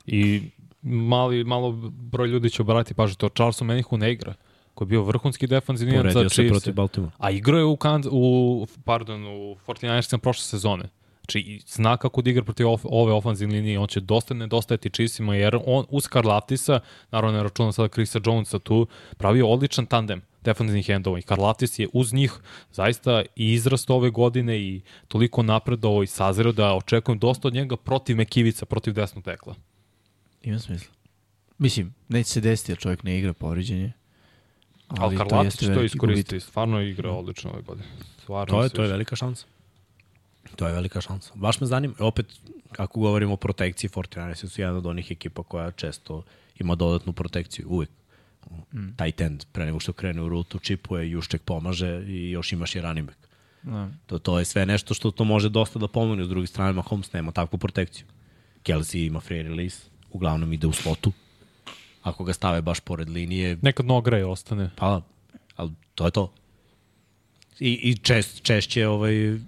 I mali, malo broj ljudi će obratiti pažnju to. Charles Omenihu ne igra, koji je bio vrhunski defanzivni za Poredio se Chiefs. protiv Baltimore. A igrao je u, Kanz, u, pardon, u 49ersima prošle sezone. Znači, zna kako da igra protiv of, ove ofanzivne linije, on će dosta nedostajati Chiefsima, jer on uz Karlaftisa, naravno ne računam sada Chrisa Jonesa tu, pravio odličan tandem defanzivnih endova i Karlaftis je uz njih zaista i izrast ove godine i toliko napredovao i sazreo da očekujem dosta od njega protiv Mekivica, protiv desnog tekla. Ima smisla. Mislim, neće se desiti jer čovjek ne igra povređenje. Ali, to Karlaftis to veliki iskoristiti, stvarno je igrao odlično ove godine. Stvarno To je, to je velika šansa. To je velika šansa. Baš me zanima, opet, kako govorimo o protekciji, 49 su jedan od onih ekipa koja često ima dodatnu protekciju, uvek. Mm. Tight end, pre nego što krene u rutu, čipuje, Jušček pomaže i još imaš i running back. Da. To, to je sve nešto što to može dosta da pomogne. S druge strane, Mahomes nema takvu protekciju. Kelsey ima free release, uglavnom ide u slotu. Ako ga stave baš pored linije, Nekad nogra je ostane. Pa, ali to je to. I, i čest, češće ovaj,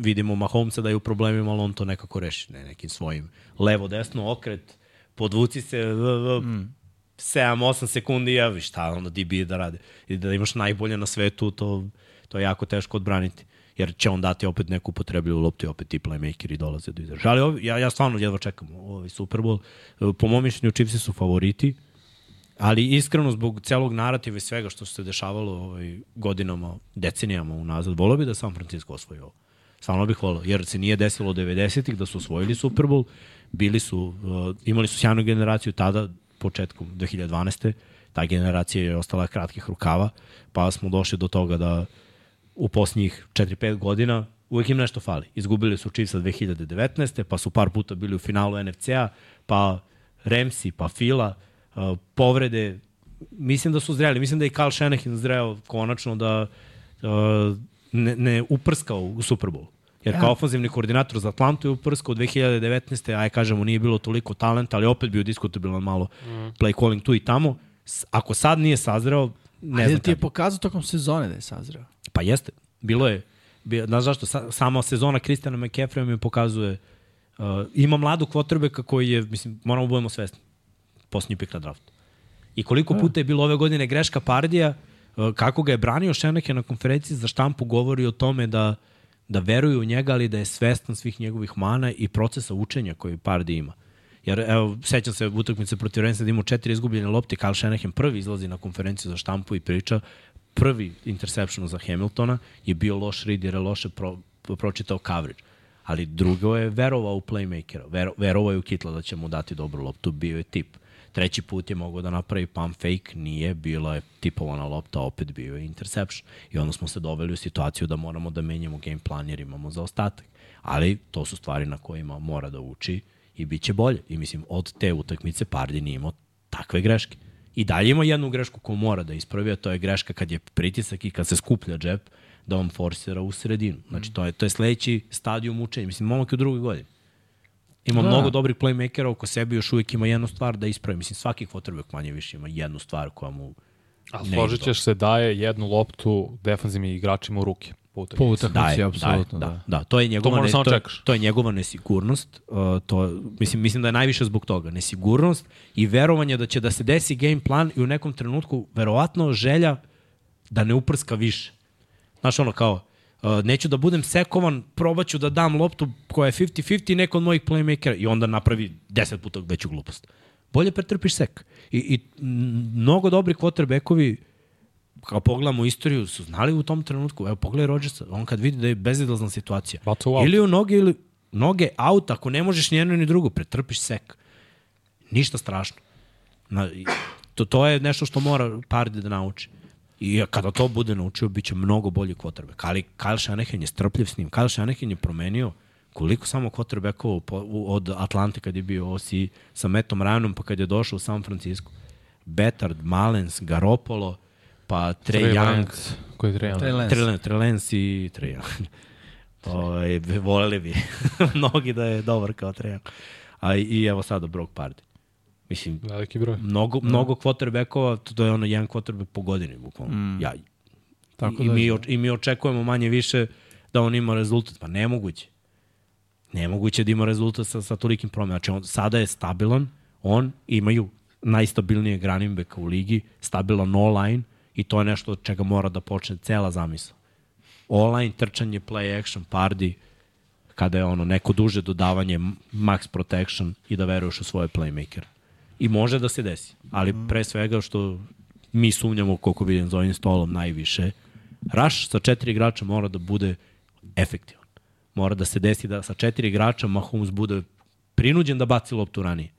vidimo Mahomesa da je u problemima, ali on to nekako reši, ne, nekim svojim levo-desno okret, podvuci se v, v, mm. 7-8 sekundi, ja vi šta onda DB da rade. I da imaš najbolje na svetu, to, to je jako teško odbraniti. Jer će on dati opet neku potrebljivu loptu i opet ti playmakeri dolaze do izražaja. Ali ovi, ja, ja stvarno jedva čekam ovaj Super Bowl. Po mom mišljenju Chiefs su favoriti. Ali iskreno zbog celog narativa i svega što se dešavalo ovaj, godinama, decenijama unazad, volio bi da San Francisco osvoji ovo. Stvarno bih volao, jer se nije desilo 90-ih da su osvojili Super Bowl, bili su, uh, imali su sjajnu generaciju tada, početkom 2012. Ta generacija je ostala kratkih rukava, pa smo došli do toga da u posljednjih 4-5 godina uvek im nešto fali. Izgubili su Chiefsa 2019. pa su par puta bili u finalu NFC-a, pa Remsi, pa Fila, uh, povrede, mislim da su zreli, mislim da je Kyle Shanahan zreo konačno da uh, ne, ne uprskao u Super Bowl. Jer kao ofenzivni koordinator za Atlantu je uprskao 2019. Aj kažemo nije bilo toliko talenta, ali opet bio diskutabilan malo mm. play calling tu i tamo. Ako sad nije sazreo, ne Ali znam ti je pokazao tokom sezone da je sazreo. Pa jeste. Bilo je. Bi- Znaš zašto? Sa, sama sezona Kristjana McCaffrey mi pokazuje uh, ima mladu kvotrbeka koji je, mislim, moramo da budemo svesni, posljednji pik na draftu. I koliko puta je bilo ove godine greška Pardija, uh, kako ga je branio Šeneke na konferenciji za štampu govori o tome da da veruju u njega, ali da je svestan svih njegovih mana i procesa učenja koji Pardi ima. Jer, evo, sećam se utakmice protiv Rensa da imao četiri izgubljene lopte, Kyle Shanahan prvi izlazi na konferenciju za štampu i priča, prvi interception za Hamiltona je bio loš read jer je loše pro, pročitao coverage. Ali drugo je verovao u playmakera, vero, verovao je u Kitla da će mu dati dobru loptu, bio je tip. Treći put je mogao da napravi pump fake, nije, bila je tipovana lopta, opet bio je interception. I onda smo se doveli u situaciju da moramo da menjamo game plan jer imamo za ostatak. Ali to su stvari na kojima mora da uči i bit će bolje. I mislim, od te utakmice Pardi nije imao takve greške. I dalje ima jednu grešku koju mora da ispravi, a to je greška kad je pritisak i kad se skuplja džep, da on forsira u sredinu. Znači, to je, to je sledeći stadijum učenja. Mislim, momak je u drugoj godini. Ima da. mnogo dobrih playmakera oko sebe, još uvijek ima jednu stvar da ispravi. Mislim, svaki quarterback manje više ima jednu stvar koja mu A ne složit ćeš se daje jednu loptu defanzivnim igračima u ruke. Po utakmici. daje, apsolutno, da. da. da. To je njegova, moraš ne, to, čekaš. to je njegova nesigurnost. Uh, to, mislim, mislim da je najviše zbog toga. Nesigurnost i verovanje da će da se desi game plan i u nekom trenutku verovatno želja da ne uprska više. Znaš ono kao, neću da budem sekovan, probaću da dam loptu koja je 50-50 neko od mojih playmakera i onda napravi 10 puta veću glupost. Bolje pretrpiš sek. I, i mnogo dobri quarterbackovi kao pogledamo istoriju, su znali u tom trenutku, evo pogledaj Rodgersa, on kad vidi da je bezidlazna situacija, ili u noge, ili noge out, ako ne možeš ni jedno ni drugo, pretrpiš sek. Ništa strašno. Na, to, to je nešto što mora Pardi da nauči. I kada to bude naučio, bit će mnogo bolji quarterback. Ali Kyle Shanahan je strpljiv s njim. Kyle Shanahan je promenio koliko samo quarterbackova od Atlante kad je bio OC sa Metom Ryanom, pa kad je došao u San Francisco. Betard, Malens, Garoppolo, pa Trey Trey Young, Lance. Koji je Trey Lance? Trey Lance. Trey Lance, Trey Lance i Trey Young. Ovaj, voleli bi mnogi da je dobar kao Trey Young. A i, i evo sada Brock Pardy. Mislim, Veliki broj. mnogo, mnogo quarterbackova, to, je ono jedan quarterback po godini, bukvalno. Mm. Ja, Tako I, da, mi, oč- I mi očekujemo manje više da on ima rezultat. Pa nemoguće. Nemoguće da ima rezultat sa, sa tolikim promjenama. Znači, on sada je stabilan, on imaju najstabilnije running backa u ligi, stabilan online i to je nešto od čega mora da počne cela zamisla. Online, trčanje, play action, pardi, kada je ono neko duže dodavanje, max protection i da veruješ u svoje playmaker. I može da se desi, ali pre svega što mi sumnjamo koliko vidim za ovim stolom najviše, Rush sa četiri igrača mora da bude efektivan. Mora da se desi da sa četiri igrača Mahomes bude prinuđen da baci loptu ranije.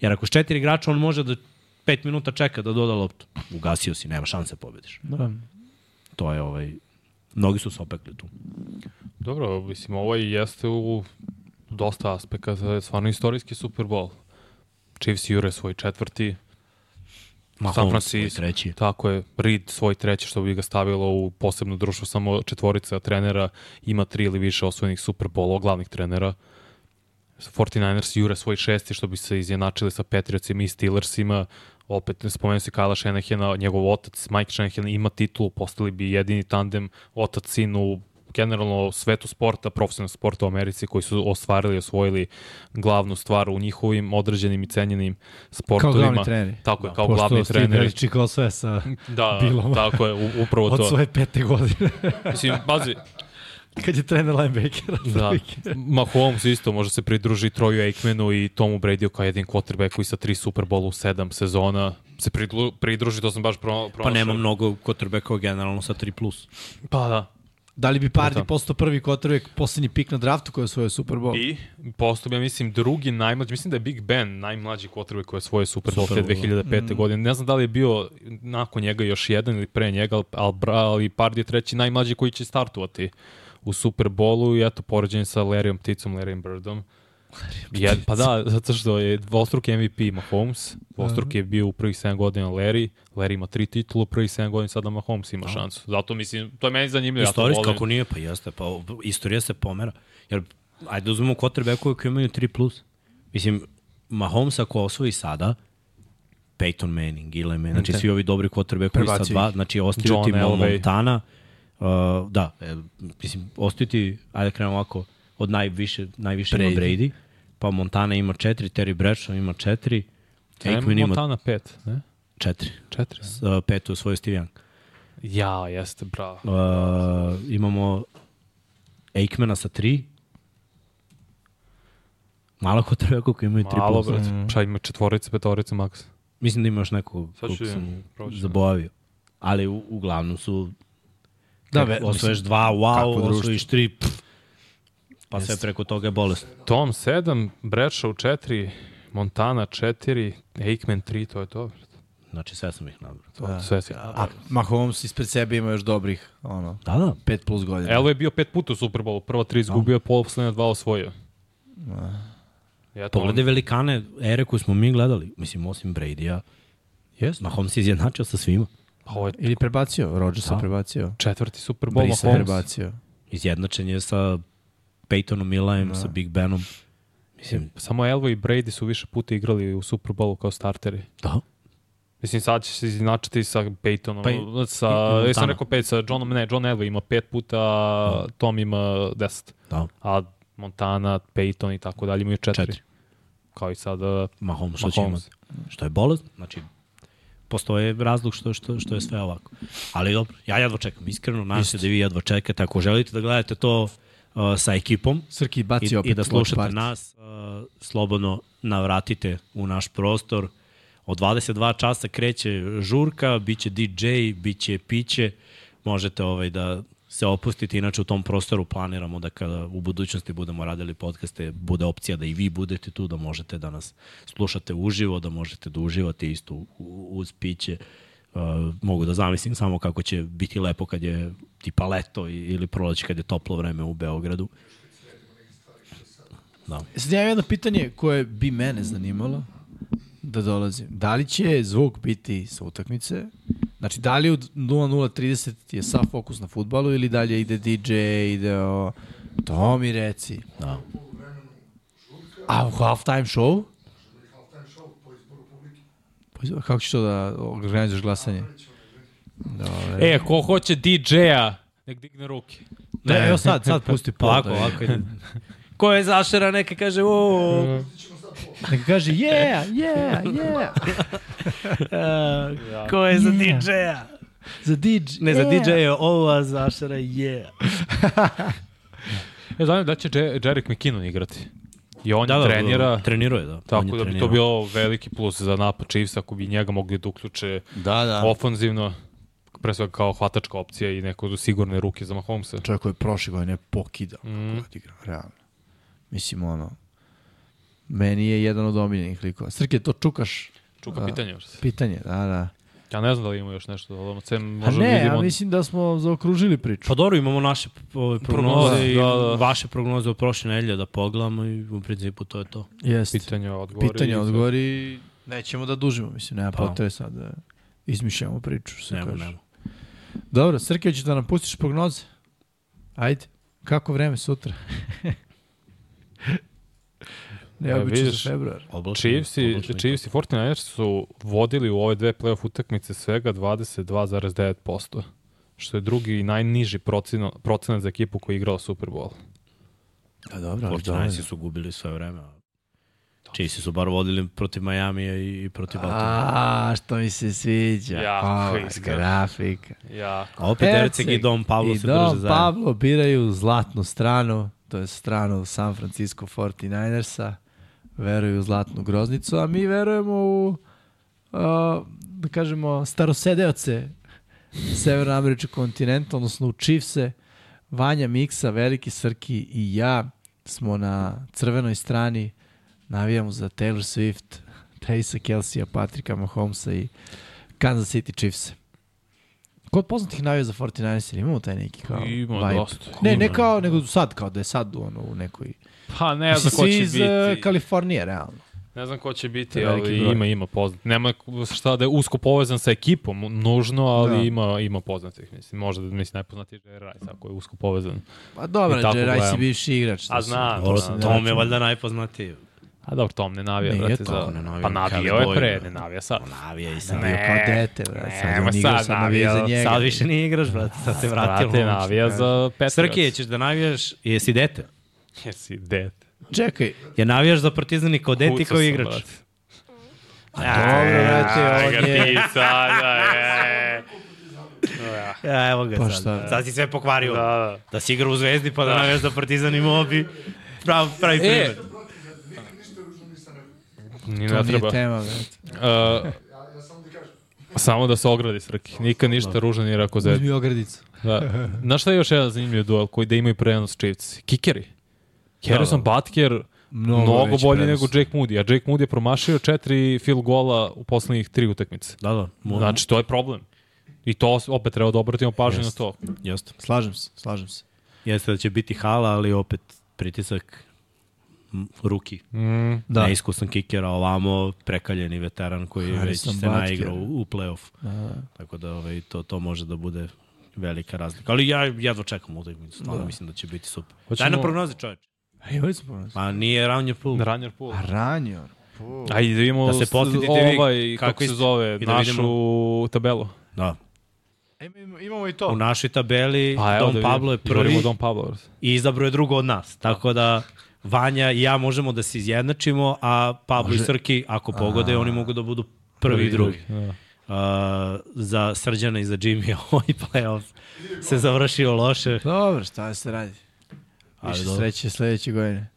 Jer ako s četiri igrača on može da pet minuta čeka da doda loptu. Ugasio si, nema šanse pobediš. Da. To je ovaj... Mnogi su se opekli tu. Dobro, mislim, ovo i jeste u dosta aspekata, stvarno istorijski Super Bowl. Chiefs jure svoj četvrti, San Mahomes Francisco. svoj treći. Tako je, Reed svoj treći, što bi ga stavilo u posebno društvo, samo četvorica trenera, ima tri ili više osvojenih Super Bowlova, glavnih trenera. 49ers jure svoj šesti, što bi se izjednačili sa Patriotsima i Steelersima. Opet spomenuo se Kyle Shanahana, njegov otac Mike Shanahan ima titulu, postali bi jedini tandem otac-sin u generalno svetu sporta, profesionalnog sporta u Americi koji su ostvarili i osvojili glavnu stvar u njihovim određenim i cenjenim sportovima. glavni treneri. Tako je, kao Pošto glavni treneri. Belichick kao sve sa Da, Bilom. tako je, upravo od to. svoje pete godine. Mislim, pazi, Kad je trener linebackera. da, Mahomes isto može se pridruži Troju Aikmanu i Tomu Bradyu kao jedin quarterback koji sa tri Super Bowla u sedam sezona se pridru, pridruži, to sam baš pro, pronašao. Pa nema mnogo quarterbackova generalno sa 3+. Pa da. Da li bi Pardi Da. postao prvi quarterback, poslednji pik na draftu koji je osvojio Super Bowl? I postao bi, ja mislim, drugi najmlađi, mislim da je Big Ben najmlađi quarterback koji je svoje Super Bowl te 2005. godine. Ne znam da li je bio nakon njega još jedan ili pre njega, ali, ali, Pardi je treći najmlađi koji će startovati u Super Bowlu i eto, poređen sa Larryom Pticom, Larryom Birdom. Jed, pa da, zato što je dvostruki MVP Mahomes, dvostruki je bio u prvih 7 godina Larry, Larry ima tri titula u prvih 7 godina, sada Mahomes ima šansu. Zato mislim, to je meni zanimljivo. ja to Istorijski, volim. kako nije, pa jeste, pa istorija se pomera. Jer, ajde da uzmemo quarterbackove koji imaju 3+. Plus. Mislim, Mahomes ako osvoji sada, Peyton Manning, Eli Manning, znači svi ovi dobri quarterbackovi sa dva, znači ostaju ti. Montana, uh, da, e, mislim, ostaju ti, ajde da krenemo ovako, od najviše, najviše Brady. ima Brady. Pa Montana ima četiri, Terry Bradshaw ima četiri, Aikman ima Montana 5, ne? četiri, Četiri. S, uh, petu osvojio Steve Young. Ja, jeste, bravo. Uh, imamo Aikmana sa tri. Malo ko treba koji imaju tri Malo, plus. brate. Šta ima četvorica, petorica, maks. Mislim da ima još neko koliko sam proći. zaboravio. Ali u, uglavnom su Da, da, ve- mislim, dva, wow, osvojiš tri, pff, pa sve preko toga je bolest. Tom 7, Bradshaw 4, Montana 4, Aikman 3, to je to. Znači sve sam ih nabrao. To, da, sve si. A Mahomes ispred sebe ima još dobrih, ono, Da, da. 5 plus godina. Elo je bio pet puta u Super Bowlu, prva tri izgubio, poslednja dva osvojio. Ja, to Pogledaj velikane ere koju smo mi gledali. Mislim, osim Brady-a, Yes. Mahomes je izjednačio sa svima. Pa ovo je Ili prebacio, Rodgersa Da. prebacio. četvrti Super Bowl Brisa Mahomes. prebacio. Izjednačen je sa Peytonom Milajem, da. sa Big Benom. Mislim, Samo Elvo i Brady su više puta igrali u Super Bowlu kao starteri. da. Mislim, sad će se izjednačiti sa Peytonom, Pa i- sa, i- ja sam rekao pet, sa Johnom, ne, John Elway ima pet puta, a Tom ima deset. Da. A Montana, Peyton i tako dalje imaju četiri. Četiri. Kao i sada Mahomes Mahomes. Što je bolest, znači postoje razlog što, što, što je sve ovako. Ali dobro, ja jedva čekam, iskreno, nadam se da vi jedva čekate. Ako želite da gledate to uh, sa ekipom Srki baci i, opet i da slušate nas, uh, slobodno navratite u naš prostor. Od 22 časa kreće žurka, bit će DJ, bit će piće, možete ovaj da se opustite. Inače u tom prostoru planiramo da kada u budućnosti budemo radili podcaste, bude opcija da i vi budete tu, da možete da nas slušate uživo, da možete da uživate isto uz piće. Uh, mogu da zamislim samo kako će biti lepo kad je tipa leto ili proleće kad je toplo vreme u Beogradu. Da. Sad ja imam jedno pitanje koje bi mene zanimalo da dolazim. Da li će zvuk biti sa utakmice? Znači, da li u 00.30 je sav fokus na futbalu ili dalje ide DJ, ide o... To mi reci. Da. A u halftime show? halftime show po izboru publike. Pa izvo- Kako ćeš to da organizuješ glasanje? Dobre. E, ko hoće DJ-a, nek digne ruke. Ne, evo sad, sad pusti pol. Ovako, da ovako ide. Ko je zašera, neka kaže o, Neka kaže, yeah, yeah, yeah. ko je za Yeah. DJ-a? Za DJ. Ne, za yeah. DJ je ova zašera, je. E, zanimljivo da će Je- Jerick McKinnon igrati. I on da, je trenira, Treniruje, da. Tako je da bi to trenirao. bilo veliki plus za napad Chiefs ako bi njega mogli da uključe Da, da. ofanzivno, pre svega kao hvatačka opcija i neko sigurne ruke za Mahomesa. Čovjek koji je prošle godine pokidao Mm. mm. kako odigrao, realno. Mislim, ono, meni je jedan od omiljenih likova. Srke, to čukaš? Čuka Da. pitanje. Pitanje, da, da. Ja ne znam da li ima još nešto, ali sem možda ne, vidimo... ja mislim da smo zaokružili priču. Pa dobro, imamo naše ove, prognoze Prognoze, i da, da. vaše prognoze od prošle nedelje da pogledamo i u principu to je to. Jeste. Pitanje, odgovori. Pitanje, odgovori. Nećemo da dužimo, mislim, nema Pa. potrebe sad da izmišljamo priču, se Nemo, kaže. nemo. Dobro, Srke, ćeš da nam pustiš prognoze? Ajde. Kako vreme sutra? Neobično za vidiš, februar. Oblačno, Chiefs i, Chiefs i 49ers su vodili u ove dve playoff utakmice svega 22,9%, što je drugi i najniži proceno, procenat za ekipu koja je igrala Super Bowl. Da, dobro, ali Fortnite su gubili sve vreme. a Chiefs su bar vodili protiv Majamija i, i protiv Baltimora. A, što mi se sviđa. Ova iskreno. grafika. Ja. A opet Erceg i Dom Pablo i se Dom drže zajedno. Pablo biraju zlatnu stranu, to je stranu San Francisco 49ersa, veruju u zlatnu groznicu, a mi verujemo u, uh, da kažemo, starosedeoce Severnoameričkog kontinenta, odnosno u Chiefse, Vanja Miksa, Veliki Srki i ja smo na crvenoj strani, navijamo za Taylor Swift, Tracea Kelsija, Patrika Mahomesa i Kansas City Chiefs. Kod poznatih navija za 49ers, imamo taj neki kao Ima vibe? dosta. Ne, ne kao, nego sad, kao da je sad ono, u nekoj... Pa ne znam Mislim, ko će iz biti. uh, Kalifornije, realno. Ne znam ko će biti, To ali broj. ima, ima poznat. Nema šta da je usko povezan sa ekipom, nužno, ali Da. ima, ima poznatih. Mislim, možda, mislim, najpoznatiji je Jerry Rice, ako je usko povezan. Pa dobro, Jerry Rice je bivši igrač. A znam, Dobro, znam, Tom je računam. valjda najpoznatiji. A dobro, Tom ne navija, Nije brate, Tom, za... ne navija, Pa navijao je pre, ne navija sad. Navija i sad. Bio kao dete, brate. Sad igra, sad sad navija za navija. njega. Sad više nije igraš, brate, sad se vratio. Brate, navija za Patriots. Srki, ćeš da navijaš, jesi dete? Jesi dete. Čekaj, Je navijaš za partizan i kao dete i Kucao kao igrač. brate. dobro, brate, on je... Ga ti sada, je. Ja, evo ga Pa sad. šta? Sad si sve pokvario. Da, da. Da si igra u Zvezdi pa da, navijaš za partizan i mobi. Prav, pravi E, primjer. Nikad ništa ružno nisam rekao. Ni To ne nije treba. tema, brate. Uh, Ja, ja samo ti kažem. samo da se ogradi Srki. Nikad ništa ružan nije rekao Zed. Uzmi ogradicu. Da. Znaš šta je još jedan zanimljiv duel koji da imaju prenos Chiefs? Kikeri. Harrison Butker mnogo, mnogo bolji prenos. nego Jake Moody, a Jake Moody je promašio četiri field gola u poslednjih tri utakmice. Da, da. Mo, Znači, to je problem. I to opet treba da obratimo pažnju na to. Jeste. Slažem se, slažem se. Jeste da će biti hala, ali opet pritisak ruki. Mm. Da. Neiskusan kiker, a ovamo prekaljeni veteran koji Harrison već se Butker. naigrao u, u play-off. Da. Tako da ovaj, to, to može da bude velika razlika. Ali ja jedva čekam utakmicu, stvarno Da. mislim da će biti super. Hoćemo- Daj na prognoze, čoveč. A imali smo. Pa nije Raunje Pool. Runner pool. A ranjor. Ajde da vidimo Da se podsjetite ovaj, kako kako se zove, da našu vidimo- tabelu. Da. Imamo, imamo i U to. našoj tabeli Pa evo Don da Pablo je prvi Don Pablo. i izabrao je drugo od nas. Tako da Vanja i ja možemo da se izjednačimo, a Pablo Može. i Srki, ako pogode, oni mogu da budu prvi, i drugi. Da. Uh, za Srđana i za Jimmy ovaj playoff se završio loše. Dobro, šta se radi? Ali Više dobro. sreće sledeće godine.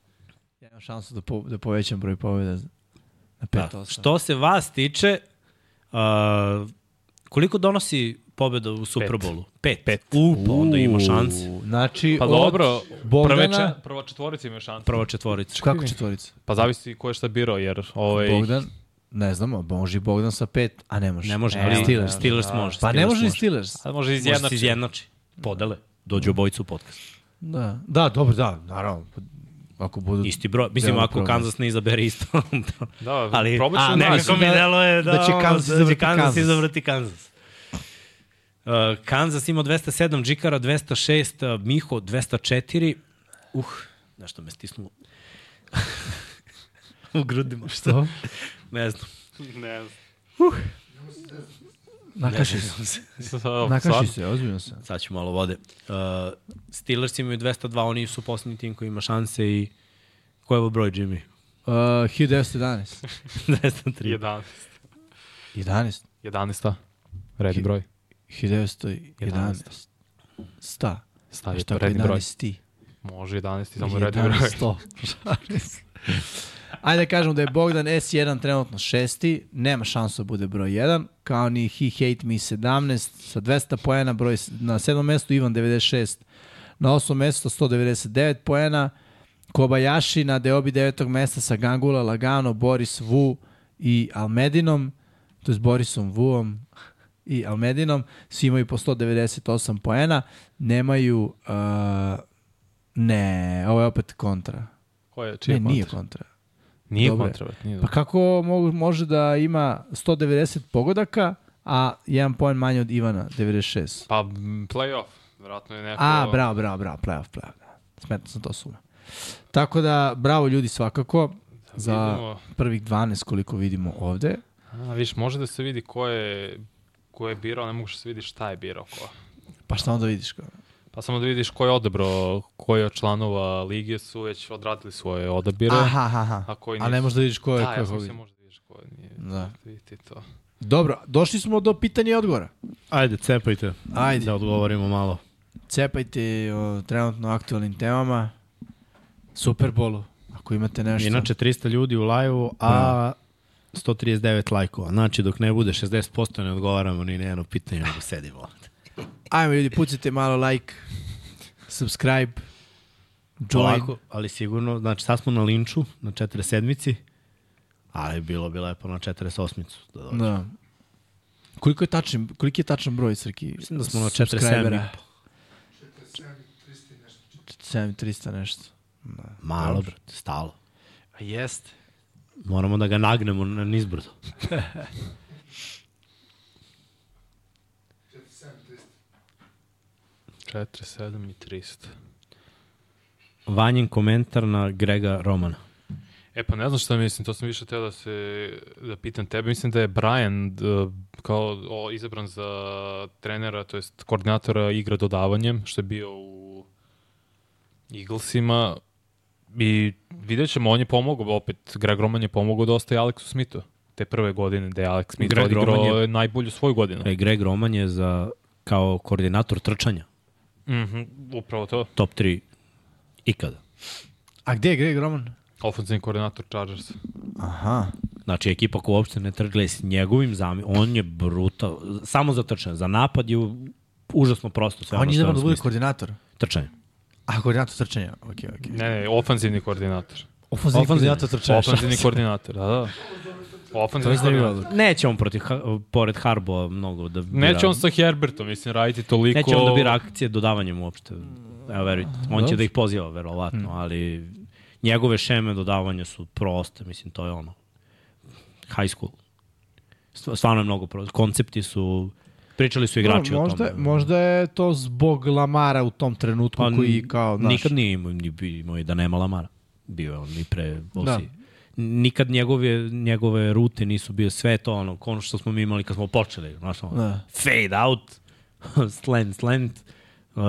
Ja imam šansu da, po, da povećam broj pobjeda na 5 Da. Što se vas tiče, uh, koliko donosi pobjeda u Superbolu? Pet. Pet. U, pa onda ima šanse. Znači, Pa od dobro, prve Bogdana... če, prva četvorica ima šanse. Prva četvorica. Kako četvorica? Pa zavisi ko je šta birao, jer ovaj... Bogdan, ne znamo, može i Bogdan sa pet, a ne može. Ne može, E, ali Steelers. Steelers, može. Pa ne Steelers može ni Steelers. A može Može se izjednači. izjednači. Podele. Dođu obojicu u podcast. Da, da, dobro, da, naravno. Ako budu... Isti broj. Mislim, ako proglas. Kansas ne izabere isto. Da, ali a, da nekako mislim mi da- deluje da, da će Kansas da će izabrati Kansas Kansas. izabrati Kansas. Uh, Kansas ima 207, Džikara 206, uh, Miho 204. Uh, nešto me stisnulo. u grudima. Što? Ne znam. Ne znam. Nakaši se. Nakaši se, ozbiljno se. Sad ću malo vode. Uh, Steelers imaju 202, oni su posljednji tim koji ima šanse i ko je broj, Jimmy? Uh, 1911. 203. 11. 11. 11. Redni broj. 1911. Sta. Stavi Šta ako redni broj. 11 ti? Može 11 samo redni broj. 11 100. Ajde da kažemo da je Bogdan S1 trenutno šesti, nema šansu da bude broj 1, kao ni He Hate Me 17 sa 200 poena, broj s- na sedmom mestu Ivan 96, na osmom mestu 199 poena, Kobayashi na deobi devetog mesta sa Gangula, Lagano, Boris Vu i Almedinom, to je Borisom Vuom i Almedinom, svi imaju po 198 poena, nemaju, uh, ne, ovo je opet kontra. Ko je? Čiji Ne, je nije kontra? Nije Dobro je. kontra. brate, Nije Pa dobro. kako mogu, može da ima 190 pogodaka, a jedan poen manje od Ivana, 96? Pa playoff. Vratno je neko... A, bravo, bravo, bravo, playoff, playoff. Da. Smetno sam to suma. Tako da, bravo ljudi svakako za Vidimo. prvih 12 koliko vidimo ovde. A, viš, može da se vidi ko je, ko je birao, ne mogu da se vidi šta je birao ko. Pa šta onda vidiš? Kao? Pa samo da vidiš ko je odabrao, koji od članova lige su već odradili svoje odabire. Aha, aha, aha. A koji A ne nisu. možeš da vidiš ko je Da, ko ja je sam se može da vidiš ko je. Nije, Da. Vidite to. Dobro, došli smo do pitanja i odgovora. Ajde, cepajte. Ajde. Da odgovorimo malo. Cepajte o trenutno aktualnim temama. Superbolu, ako imate nešto. Inače, 300 ljudi u live a 139 lajkova. Znači, dok ne bude 60% ne odgovaramo ni na jedno pitanje, nego sedimo. Ajmo ljudi, pucite malo like, subscribe, join. Polako, ali sigurno, znači sad smo na linču, na 47-ici, ali bilo bi lepo na 48-icu. Da dođe. Da. Koliko je tačan, koliki je tačan broj, Srki? Mislim da smo na subscribera? 47, 300 i nešto. 7300 nešto. Malo, brate, stalo. A jeste. Moramo da ga nagnemo na nizbrdo. 47, 300. 4, 7 i 300. Vanjin komentar na Grega Romana. E pa ne znam šta mislim, to sam više teo da se da pitam tebe. Mislim da je Brian d- kao o, izabran za trenera, to jest koordinatora igra dodavanjem, što je bio u Eaglesima. I vidjet ćemo, on je pomogao, opet Greg Roman je pomogao dosta i Alexu Smithu te prve godine, gde je Alex Smith Greg odigrao je- najbolju svoju godinu. E, Greg Roman je za, kao koordinator trčanja, Mhm, upravo to. top 3 ikada. A gde je Greg Roman? Ofenzivni koordinator Chargers. Aha. Znači, ekipa koja uopšte ne trgla s njegovim zami, on je brutal, samo za trčanje. Za napad je užasno prosto sve On je da bude koordinator. Trčanje. A, koordinator trčanja. Ok, ok. Ne, ne, ofanzivni koordinator. Ofenzivni koordinator trčanja. Ofanzivni koordinator, da, da. To je Ofanzivni zanimljivo. koordinator. Neće on protiv, Ha- pored Harboa mnogo da bira. Neće on sa Herbertom, mislim, raditi toliko... Neće on da bira akcije dodavanjem uopšte. Evo, verujte. On će Dobro. da ih poziva, verovatno, ali njegove šeme dodavanja su proste, mislim, to je ono. High school. Stva- Stvarno je mnogo prosto. Koncepti su... Pričali su igrači No, o možda, tome. možda je to zbog Lamara u tom trenutku Pa, koji kao, znaš, Nikad nije imao, imao i da nema Lamara. Bio je on i pre OC. Da. Nikad njegove, njegove rute nisu bile sve to ono, ono što smo mi imali kad smo počeli. Znaš, ono, Da. fade out, slant, slant, uh,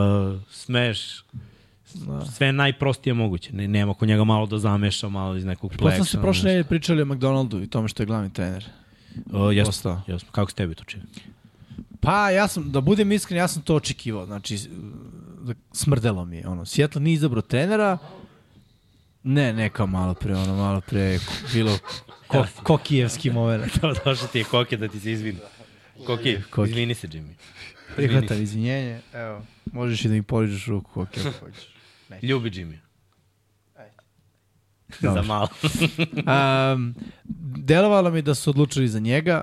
smash, da. sve najprostije moguće. Ne, nema ko njega malo da zameša, malo iz nekog pleksa. sam se prošle nedelje pričali o McDonaldu i tome što je glavni trener. Uh, jesmo, jesmo. Kako se tebi to čini? Pa ja sam, da budem iskren, ja sam to očekivao. Znači, da- smrdelo mi je. Ono, Seattle nije izabrao trenera, ne, ne kao malo pre, ono, malo pre bilo ko, kokijevski moment. Došao ti je Koki da ti se izvini. Koki, Koki. izvini se, Jimmy. Prihvatam izvinjenje, evo, možeš i da mi poližeš ruku koki ako hoćeš. Ljubi Jimmy. Za malo. Um, delovalo mi da su odlučili za njega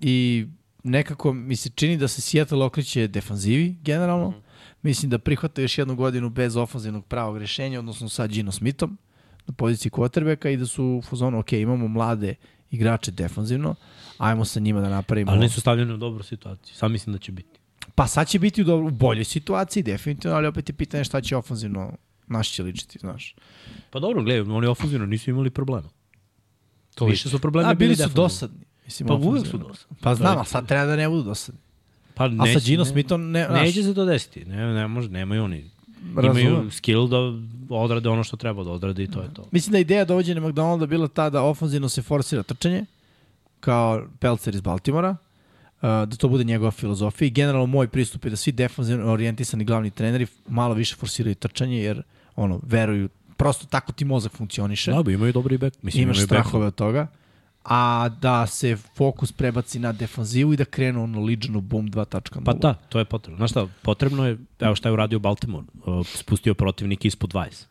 i nekako mi se čini da se Seattle okreće defanzivi generalno. Mm. Mislim da prihvata još jednu godinu bez ofanzivnog pravog rešenja, odnosno sa Gino Smithom na poziciji quarterbacka i da su u fazonu, ok, imamo mlade igrače defanzivno, ajmo sa njima da napravimo. Ali nisu stavljeni u dobru situaciju. Sam mislim da će biti. Pa sad će biti u, dobro, u boljoj situaciji, definitivno, ali opet je pitanje šta će ofanzivno naš će ličiti, znaš. Pa dobro, gledaj, oni ofenzivno nisu imali problema. To više su problemi A, bili su defenzivno. dosadni. Mislim, Pa uvek su ofanzivno. dosadni. Pa znam, a sad treba da ne budu dosadni. Pa A neće, sa Gino ne- Smithom ne, znaš, Neće se to desiti. Ne, ne može, nemaju oni. Razumem. Imaju skill da odrade ono što treba da odrade i to je to. Mislim da ideja dovođenja McDonalda bila ta da ofanzivno se forsira trčanje, kao Pelcer iz Baltimora, uh, da to bude njegova filozofija i generalno moj pristup je da svi defanzivno orijentisani glavni treneri malo više forsiraju trčanje jer ono, veruju, prosto tako ti mozak funkcioniše. Da, bi imaju dobri back. Mislim, imaš strahove od toga, a da se fokus prebaci na defanzivu i da krenu ono Legionu boom 2.0. Pa da, to je potrebno. Znaš šta, potrebno je, evo šta je uradio Baltimore, spustio protivnik ispod 20.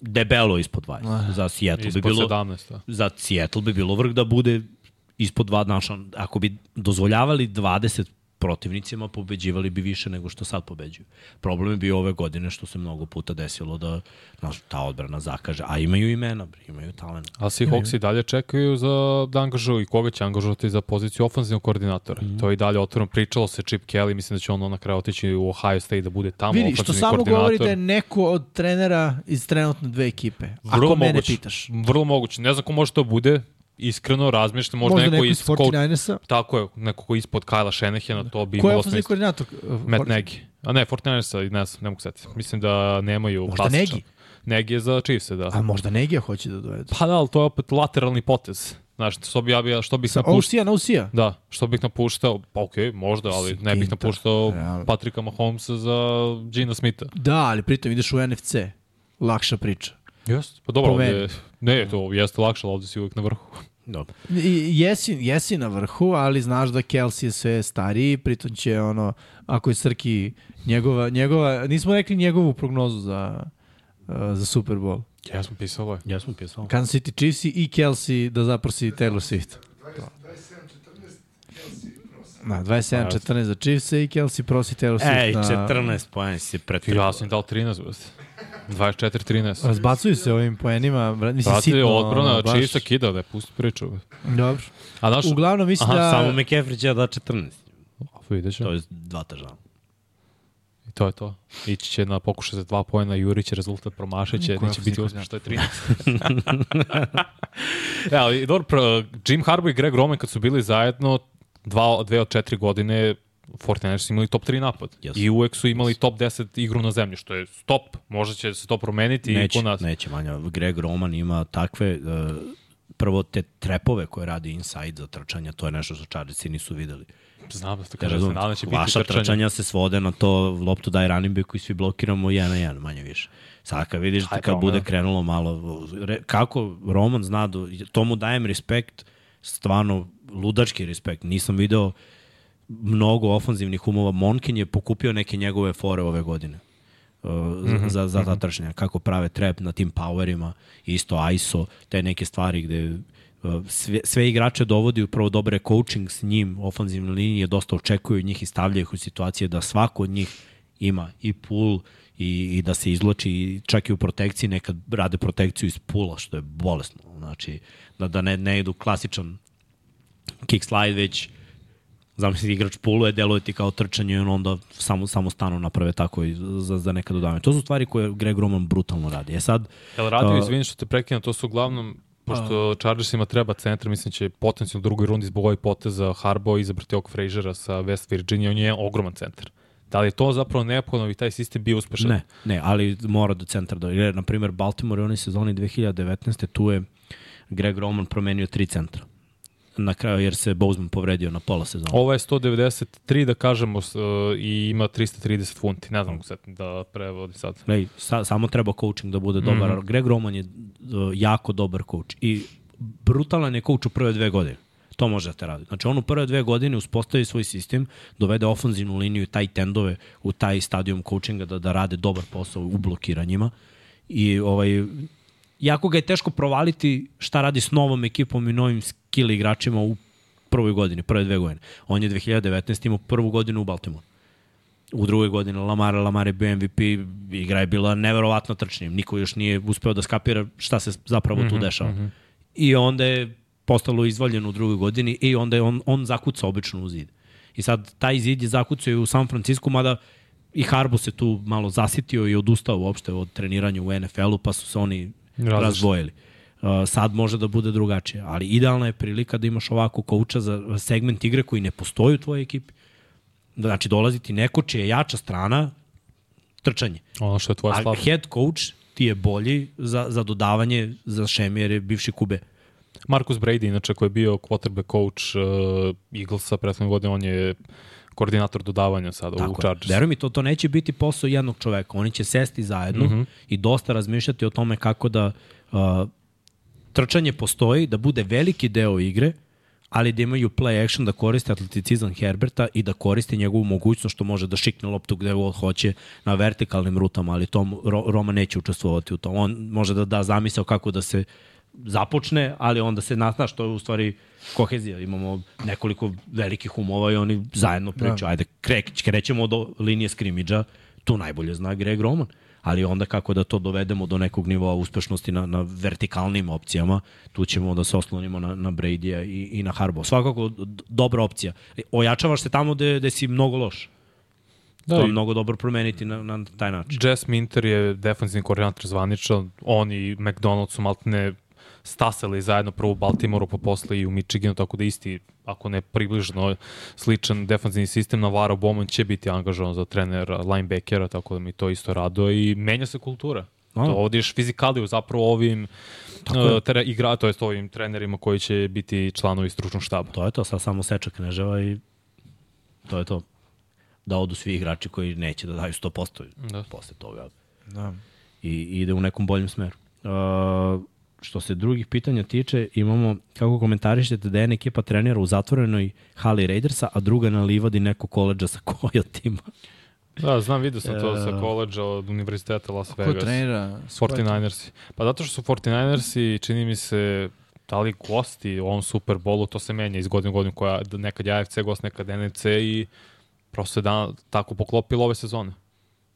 Debelo ispod 20. Za Seattle bi Ispod bilo... 17, da. za Seattle bi bilo vrh da bude ispod dva naša. Ako bi dozvoljavali 20 protivnicima, pobeđivali bi više nego što sad pobeđuju. Problem je bio ove godine što se mnogo puta desilo da naš, ta odbrana zakaže. A imaju imena, imaju talent. A Seahawks i dalje čekaju za da angažuju i koga će angažovati za poziciju ofenzivnog koordinatora. Mm. To je i dalje otvoreno. Pričalo se Chip Kelly, mislim da će on na kraju otići u Ohio State da bude tamo Vidi, što samo govori da je neko od trenera iz trenutno dve ekipe. Vrlo Ako mene moguće. pitaš. Vrlo moguće. Ne znam ko može to bude. Iskreno razmišljam, možda, Možda neko, neko iz iz coach- 49ersa. Tako je, neko ko ispod Kajla Šenehena, to bi Ko je ofenzivni koordinator? uh, Matt Nagy. A ne, 49ersa, ne znam, ne mogu setiti. Mislim da nemaju Možda klasičan. Nagy? Nagy je za Chiefs, da. A možda Negija hoće da dovedu. Pa da, ali to je opet lateralni potez. Znaš, što bi ja bi, što bih napuštao? Ausija na Ausija. Da, što bih napuštao, pa okej, okay, možda, ali ne bih napuštao. Patrika Mahomesa za Gina Smitha. Da, ali pritom ideš u NFC. Lakša priča. Jeste. Pa dobro, ovde, ne, to jeste lakše, ali ovde si uvijek na vrhu. Dobro. I- Jesi, jesi na vrhu, ali znaš da Kelsey je sve stariji, pritom će ono, ako je Srki njegova, njegova nismo rekli njegovu prognozu za, uh, za Super Bowl. Ja sam pisao je. Ja sam pisao. Kansas City Chiefs i Kelsey da zaprosi Taylor Swift. 27-14, Kelsey prosi. Da, 27-14 za Chiefs i Kelsey prosi Taylor Swift Ej, na... 14 poena si pretrpao. Ja sam dao 13, brate. 24-13. Razbacuju se ovim poenima, mislim Brate, sitno. odbrana ono, baš- Chiefsa kida, da je pusti priču. Dobro. A znaš, Uglavnom mislim Aha, da... Samo McCaffrey će da 14. vidjet ćemo. To je dva tažana. I to je to. Ići će na pokušaj za dva pojena, Jurić će rezultat promašit će, neće ne biti uspješno što je 13. ja, ali dobro, pro- Jim Harbaugh i Greg Roman kad su bili zajedno dva, dve od četiri godine 49ers su imali top 3 napad. Jesu. I uvek su imali top 10 igru na zemlji, što je stop. Možda će se to promeniti Neće, i po nas. neće, Vanja. Greg Roman ima takve, uh, prvo te trepove koje radi inside za trčanja, to je nešto što čarici nisu videli. Znam da se Ja kaže, razumem, se nadam da će biti vaša trčanja. trčanja se svode na to loptu daj running backu i svi blokiramo jedan na jedan, manje više. Sad kad vidiš da kad ono. bude krenulo malo, re, kako Roman zna, da, tomu dajem respekt, stvarno ludački respekt. Nisam video mnogo ofanzivnih umova. Monkin je pokupio neke njegove fore ove godine. Uh, za, za, za ta trčanja, kako prave trap na tim powerima, isto ISO, te neke stvari gde uh, sve, sve igrače dovodi upravo dobre coaching s njim, ofanzivne linije dosta očekuju njih i stavljaju ih u situacije da svako od njih ima i pull i, i da se izloči i čak i u protekciji nekad rade protekciju iz pula što je bolesno znači da, da ne, ne idu klasičan kick slide već zamisli igrač puluje, deluje ti kao trčanje i on onda samo, samo stanu naprave tako i za, za neka dodavanja. To su stvari koje Greg Roman brutalno radi. E sad, Jel radio, Uh, izvini što te prekinem, to su uglavnom pošto Chargersima treba centar, mislim će potencijalno u drugoj rundi zbog ovih poteza Harbo izabrati ovog Frazera sa West Virginia, on je ogroman centar. Da li je to zapravo neophodno da bi taj sistem bio uspešan? ne, ne, ali mora do centra da igra. Na primjer, Baltimore u onoj sezoni 2019. tu je Greg Roman promenio tri centra. Na kraju, jer se Bozeman povredio na pola sezona. Ovo je 193, da kažemo, uh, i ima 330 funti. Ne znam sad da prevodi sad. Lej, sa, samo treba coaching da bude dobar. Mm -hmm. Greg Roman je uh, jako dobar coach i brutalan je coach u prve dve godine. To može da te radi. Znači, on u prve dve godine uspostavi svoj sistem, dovede ofanzivnu liniju i taj tendove u taj stadium coachinga da, da rade dobar posao u blokiranjima. I ovaj, jako ga je teško provaliti šta radi s novom ekipom i novim skill igračima u prvoj godini, prve dve godine. On je 2019 imao prvu godinu u Baltimore u drugoj godini Lamar, Lamar je bio MVP, igra je bila neverovatno trčnim. Niko još nije uspeo da skapira šta se zapravo mm -hmm, tu dešava. Mm -hmm. I onda je postalo izvaljeno u drugoj godini i onda je on, on zakuca obično u zid. I sad taj zid je zakucao i u San Francisco, mada i Harbo se tu malo zasitio i odustao uopšte od treniranja u NFL-u, pa su se oni Različito. razdvojili. Uh, sad može da bude drugačije, ali idealna je prilika da imaš ovako kouča za segment igre koji ne postoji u tvojoj ekipi. Znači, dolazi ti neko čija je jača strana, trčanje. Ono što je tvoja A slaba. head coach ti je bolji za, za dodavanje za šemi jer je bivši kube. Marcus Brady, inače, koji je bio quarterback coach uh, Eaglesa prethodne godine, on je koordinator dodavanja sada u Tako je. Chargers. Veruj mi, to, to neće biti posao jednog čoveka. Oni će sesti zajedno mm -hmm. i dosta razmišljati o tome kako da uh, trčanje postoji, da bude veliki deo igre, ali da imaju play action, da koriste atleticizam Herberta i da koriste njegovu mogućnost što može da šikne loptu gde god hoće na vertikalnim rutama, ali tom Ro, Roma neće učestvovati u tom. On može da da zamisao kako da se započne, ali onda se nazna što je u stvari kohezija. Imamo nekoliko velikih umova i oni zajedno pričaju. Da. Ajde, kre, krećemo do linije skrimidža, tu najbolje zna Greg Roman. Ali onda kako da to dovedemo do nekog nivoa uspešnosti na, na vertikalnim opcijama, tu ćemo da se oslonimo na, na Brady-a i, i na Harbo. Svakako dobra opcija. Ojačavaš se tamo gde, gde si mnogo loš. Da, to je mnogo dobro promeniti na, na taj način. Jess Minter je defensivni koordinator zvaničan. On i McDonald su maltene stasali zajedno prvo u Baltimoru, pa posle i u Michiganu, tako da isti, ako ne približno sličan defensivni sistem, Navarro Bowman će biti angažovan za trenera linebackera, tako da mi to isto rado i menja se kultura. A. To ovdješ fizikaliju zapravo ovim uh, tre, igra, to jest ovim trenerima koji će biti članovi stručnog štaba. To je to, sad samo seča kneževa i to je to. Da odu svi igrači koji neće da daju 100% Da. posle toga. Da. I, i ide u nekom boljem smeru. Uh, što se drugih pitanja tiče, imamo kako komentarišete da jedna ekipa trenira u zatvorenoj hali Raidersa, a druga na livadi nekog koleđa sa Coyotima. Da, znam, vidio sam to sa E. koleđa od Univerziteta Las Ko Vegas. trenira? 49ersi. Pa zato što su 49ersi, čini mi se, da li gosti u ovom Super Bowlu, to se menja iz godine u godinu, koja nekad je AFC gost, nekad NFC i prosto se da, tako poklopilo ove sezone.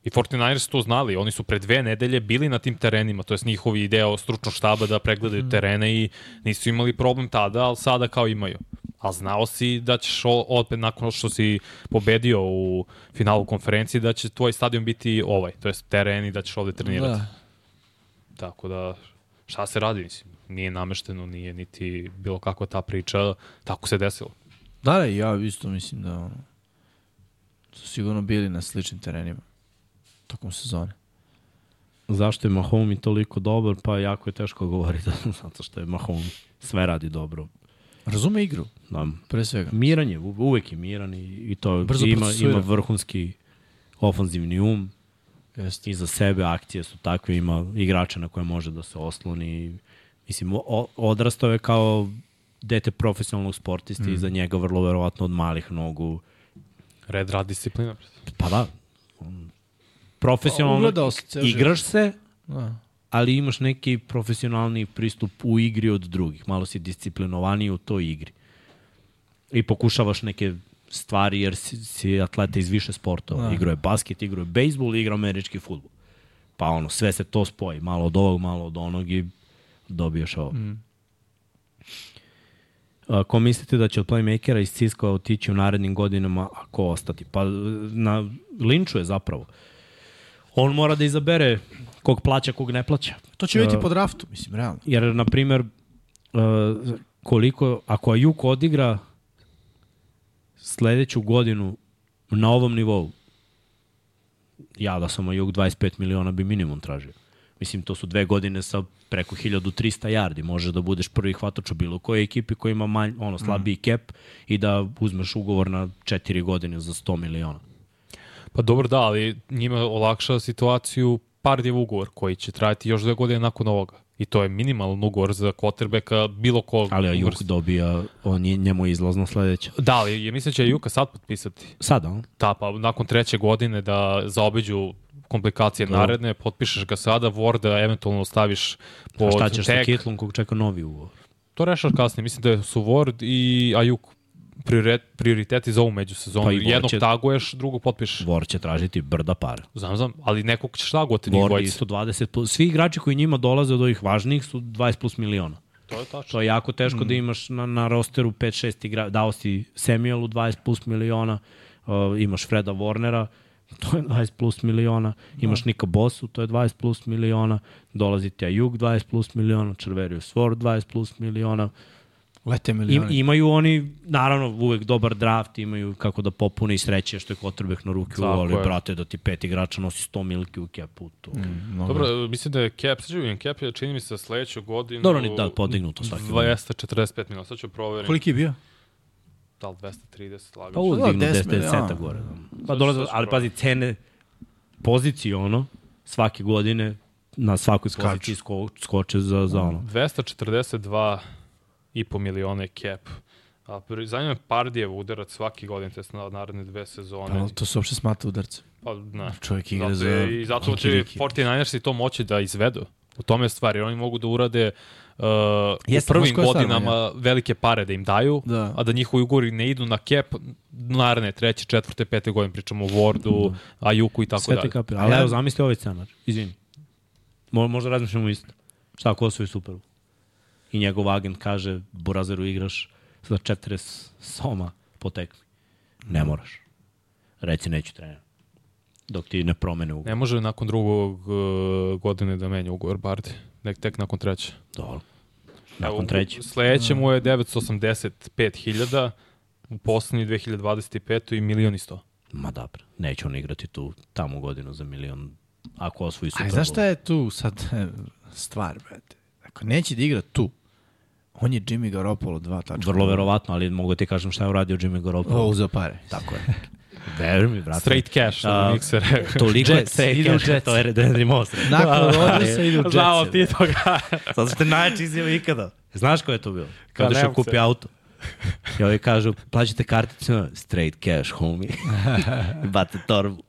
I 49ers su to znali, oni su pre dve nedelje bili na tim terenima, to je njihovi idea stručnog štaba da pregledaju terene i nisu imali problem tada, ali sada kao imaju. A znao si da ćeš opet nakon što si pobedio u finalu konferencije, da će tvoj stadion biti ovaj, to je teren i da ćeš ovde trenirati. Da. Tako da, šta se radi, mislim, nije namešteno, nije niti bilo kakva ta priča, tako se desilo. Da, da, ja isto mislim da su sigurno bili na sličnim terenima tokom sezone. Zašto je Mahomi toliko dobar? Pa jako je teško govoriti, zato što je Mahomi sve radi dobro. Razume igru, Da, pre svega. miran je, uvek je miran i, i to Brzo ima, ima vrhunski ofanzivni um, Jeste. iza sebe akcije su takve, ima igrača na koje može da se osloni. Mislim, o, odrastao je kao dete profesionalnog sportista mm. i za njega vrlo verovatno od malih nogu. Red rad disciplina. Pa da, on- profesionalno se ceo život. igraš se, Da. ali imaš neki profesionalni pristup u igri od drugih. Malo si disciplinovaniji u toj igri. I pokušavaš neke stvari jer si, si atleta iz više sportova. Da. Igrao je basket, igrao je bejsbol, igrao američki futbol. Pa ono, sve se to spoji. Malo od ovog, malo od onog i dobiješ ovo. Mm. A, ko mislite da će od playmakera iz Ciska otići u narednim godinama, a ko ostati? Pa na Linču je zapravo. On mora da izabere kog plaća, kog ne plaća. To će vidjeti po draftu, mislim, realno. Jer, na primer, uh, koliko, ako Ajuk odigra sledeću godinu na ovom nivou, ja da sam Ajuk 25 miliona bi minimum tražio. Mislim, to su dve godine sa preko 1300 yardi. Može da budeš prvi hvatač u bilo kojoj ekipi koja ima manj, ono, slabiji mm. cap i da uzmeš ugovor na 4 godine za 100 miliona. Pa dobro da, ali njima olakša situaciju Pardijev ugovor koji će trajati još dve godine nakon ovoga. I to je minimalan ugovor za quarterbacka bilo kog. Ali Ajuk vrste. dobija, on je, njemu je izlazno sledeća. Da, ali je mislim da će Ajuka sad potpisati. Sada, on? Da, pa nakon treće godine da zaobiđu komplikacije Da. naredne, potpišeš ga sada, Warda eventualno staviš po A šta ćeš sa. Kitlom kog čeka novi ugovor? To rešaš kasnije. Mislim da su Ward i Ajuk prioritet, prioriteti za ovu međusezonu. Pa Jednog će- taguješ, drugog potpišeš. Vor će tražiti brda para. Znam, znam, ali nekog ćeš tagovati njih Vor dvojica. isto 20 plus. Svi igrači koji njima dolaze od ovih važnijih su 20 plus miliona. To je tačno. To je jako teško mm. da imaš na, na rosteru 5-6 igra. Dao si Samuelu 20 plus miliona, uh, imaš Freda Warnera, to je 20 plus miliona, imaš Nika Bosu, to je 20 plus miliona, dolazi ti Ajuk 20 plus miliona, Červerius Ward 20 plus miliona. Lete Im, milioni. imaju oni, naravno, uvek dobar draft, imaju kako da popune i sreće što je Kotrbek na ruke je. brate, da ti pet igrača nosi 100 milki u kepu. To. Mm. Dobro, mislim da je cap, sad ću vidim, cap je čini mi se za sledeću godinu... Dobro, ni da, podignuto svaki godin. 245 miliona, sad ću proverim. Koliki je bio? Da li 230 lagaš? Pa uvek dignu 10 10 miliona. centa gore. Da. Pa dolaze, ali pazi, cene pozicije, ono, svake godine na svakoj poziciji sko, skoče za, za ono. 242 i po miliona je cap. A zanima me Pardijev udarac svaki godin, te na naredne dve sezone. Ali to se uopšte smata udarce. Pa, ne. Čovjek igra Zato za... je- I zato će kikiriki. 49ersi to moći da izvedu. U tome je stvar, jer oni mogu da urade uh, u Jeste, prvim znaš koja je stvar, godinama velike pare da im daju, Da. a da njihovi ugovori ne idu na cap naredne, treće, četvrte, pete godine, pričamo o Wardu, Ajuku i tako Sve dalje. kapira. Ali evo, zamisli ovaj scenar. Izvini. Mo, možda razmišljamo isto. Šta ako osvoji Super Bowl? I njegov agent kaže, Burazeru igraš za 40 soma po tekmi. Ne moraš. Reci, neću trener. Dok ti ne promene ugovor. Ne može nakon drugog uh, godine da menja ugovor Bardi, nek tek nakon treće. Dobro. Nakon treće. Sledeće mu je 985.000, u poslednji 2025. i milion i sto. Ma dobro, neće on igrati tu tamo godinu za milion ako osvoji Super A Bowl. znaš šta je tu sad e, stvar, brate? Ako neće da igra tu, on je Jimmy Garoppolo 2 tačka. Vrlo verovatno, ali mogu ti kažem šta je uradio Jimmy Garoppolo. O, uzeo pare. Tako je. Veruj mi, brate. Straight cash, što bi Mikser rekao. Toliko je Jets, straight ide u cash, Jets. to je Randy Moss. Nakon Rodgersa ide u Znao Jetsi. ti toga. Što je najjači izjava ikada. Znaš ko je to bilo? Kada Pa, što kupi se. auto. I ovi kažu, plaćate karticu, straight cash, homie. Bate torbu.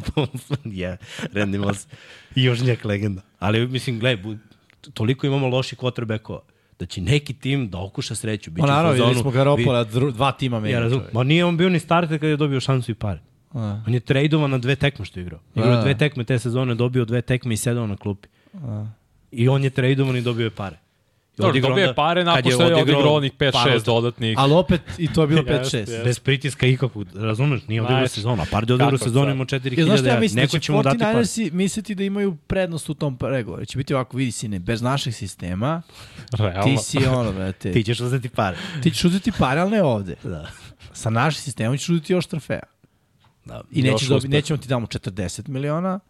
je, Randy Moss. Južnjak legenda. Ali mislim, gledaj, toliko imamo loših quarterbackova da će neki tim da okuša sreću. Biće Pa naravno, videli smo Garopola, dva tima Ja menja. razum, ma nije on bio ni starter kada je dobio šansu i pare. A. On je tradovan na dve tekme što je igrao. Igrao A. dve tekme te sezone, dobio dve tekme i sedao na klupi. I on je tradovan i dobio je pare. Dobro, odigrao dobio je onda- pare nakon što je odigrao onih 5-6 par- dodatnih. Ali opet, i to je bilo Jeste, 5-6. jeste. Bez pritiska ikakvog, razumeš, nije odigrao Znači, sezonu, a par je odigrao sezonu imao 4000 Ja, znaš šta ja mislim? Neko da će mu dati par. 49ersi misliti da imaju prednost u tom pregovoru. Će biti ovako, vidi sine, bez našeg sistema, Realno. ti si ono, brate, Ti ćeš uzeti pare. ti ćeš uzeti pare, ali ne ovde. Da. Sa našim sistemom ćeš uzeti još trofeja. da. I nećeš dobi, nećemo ti damo 40 miliona,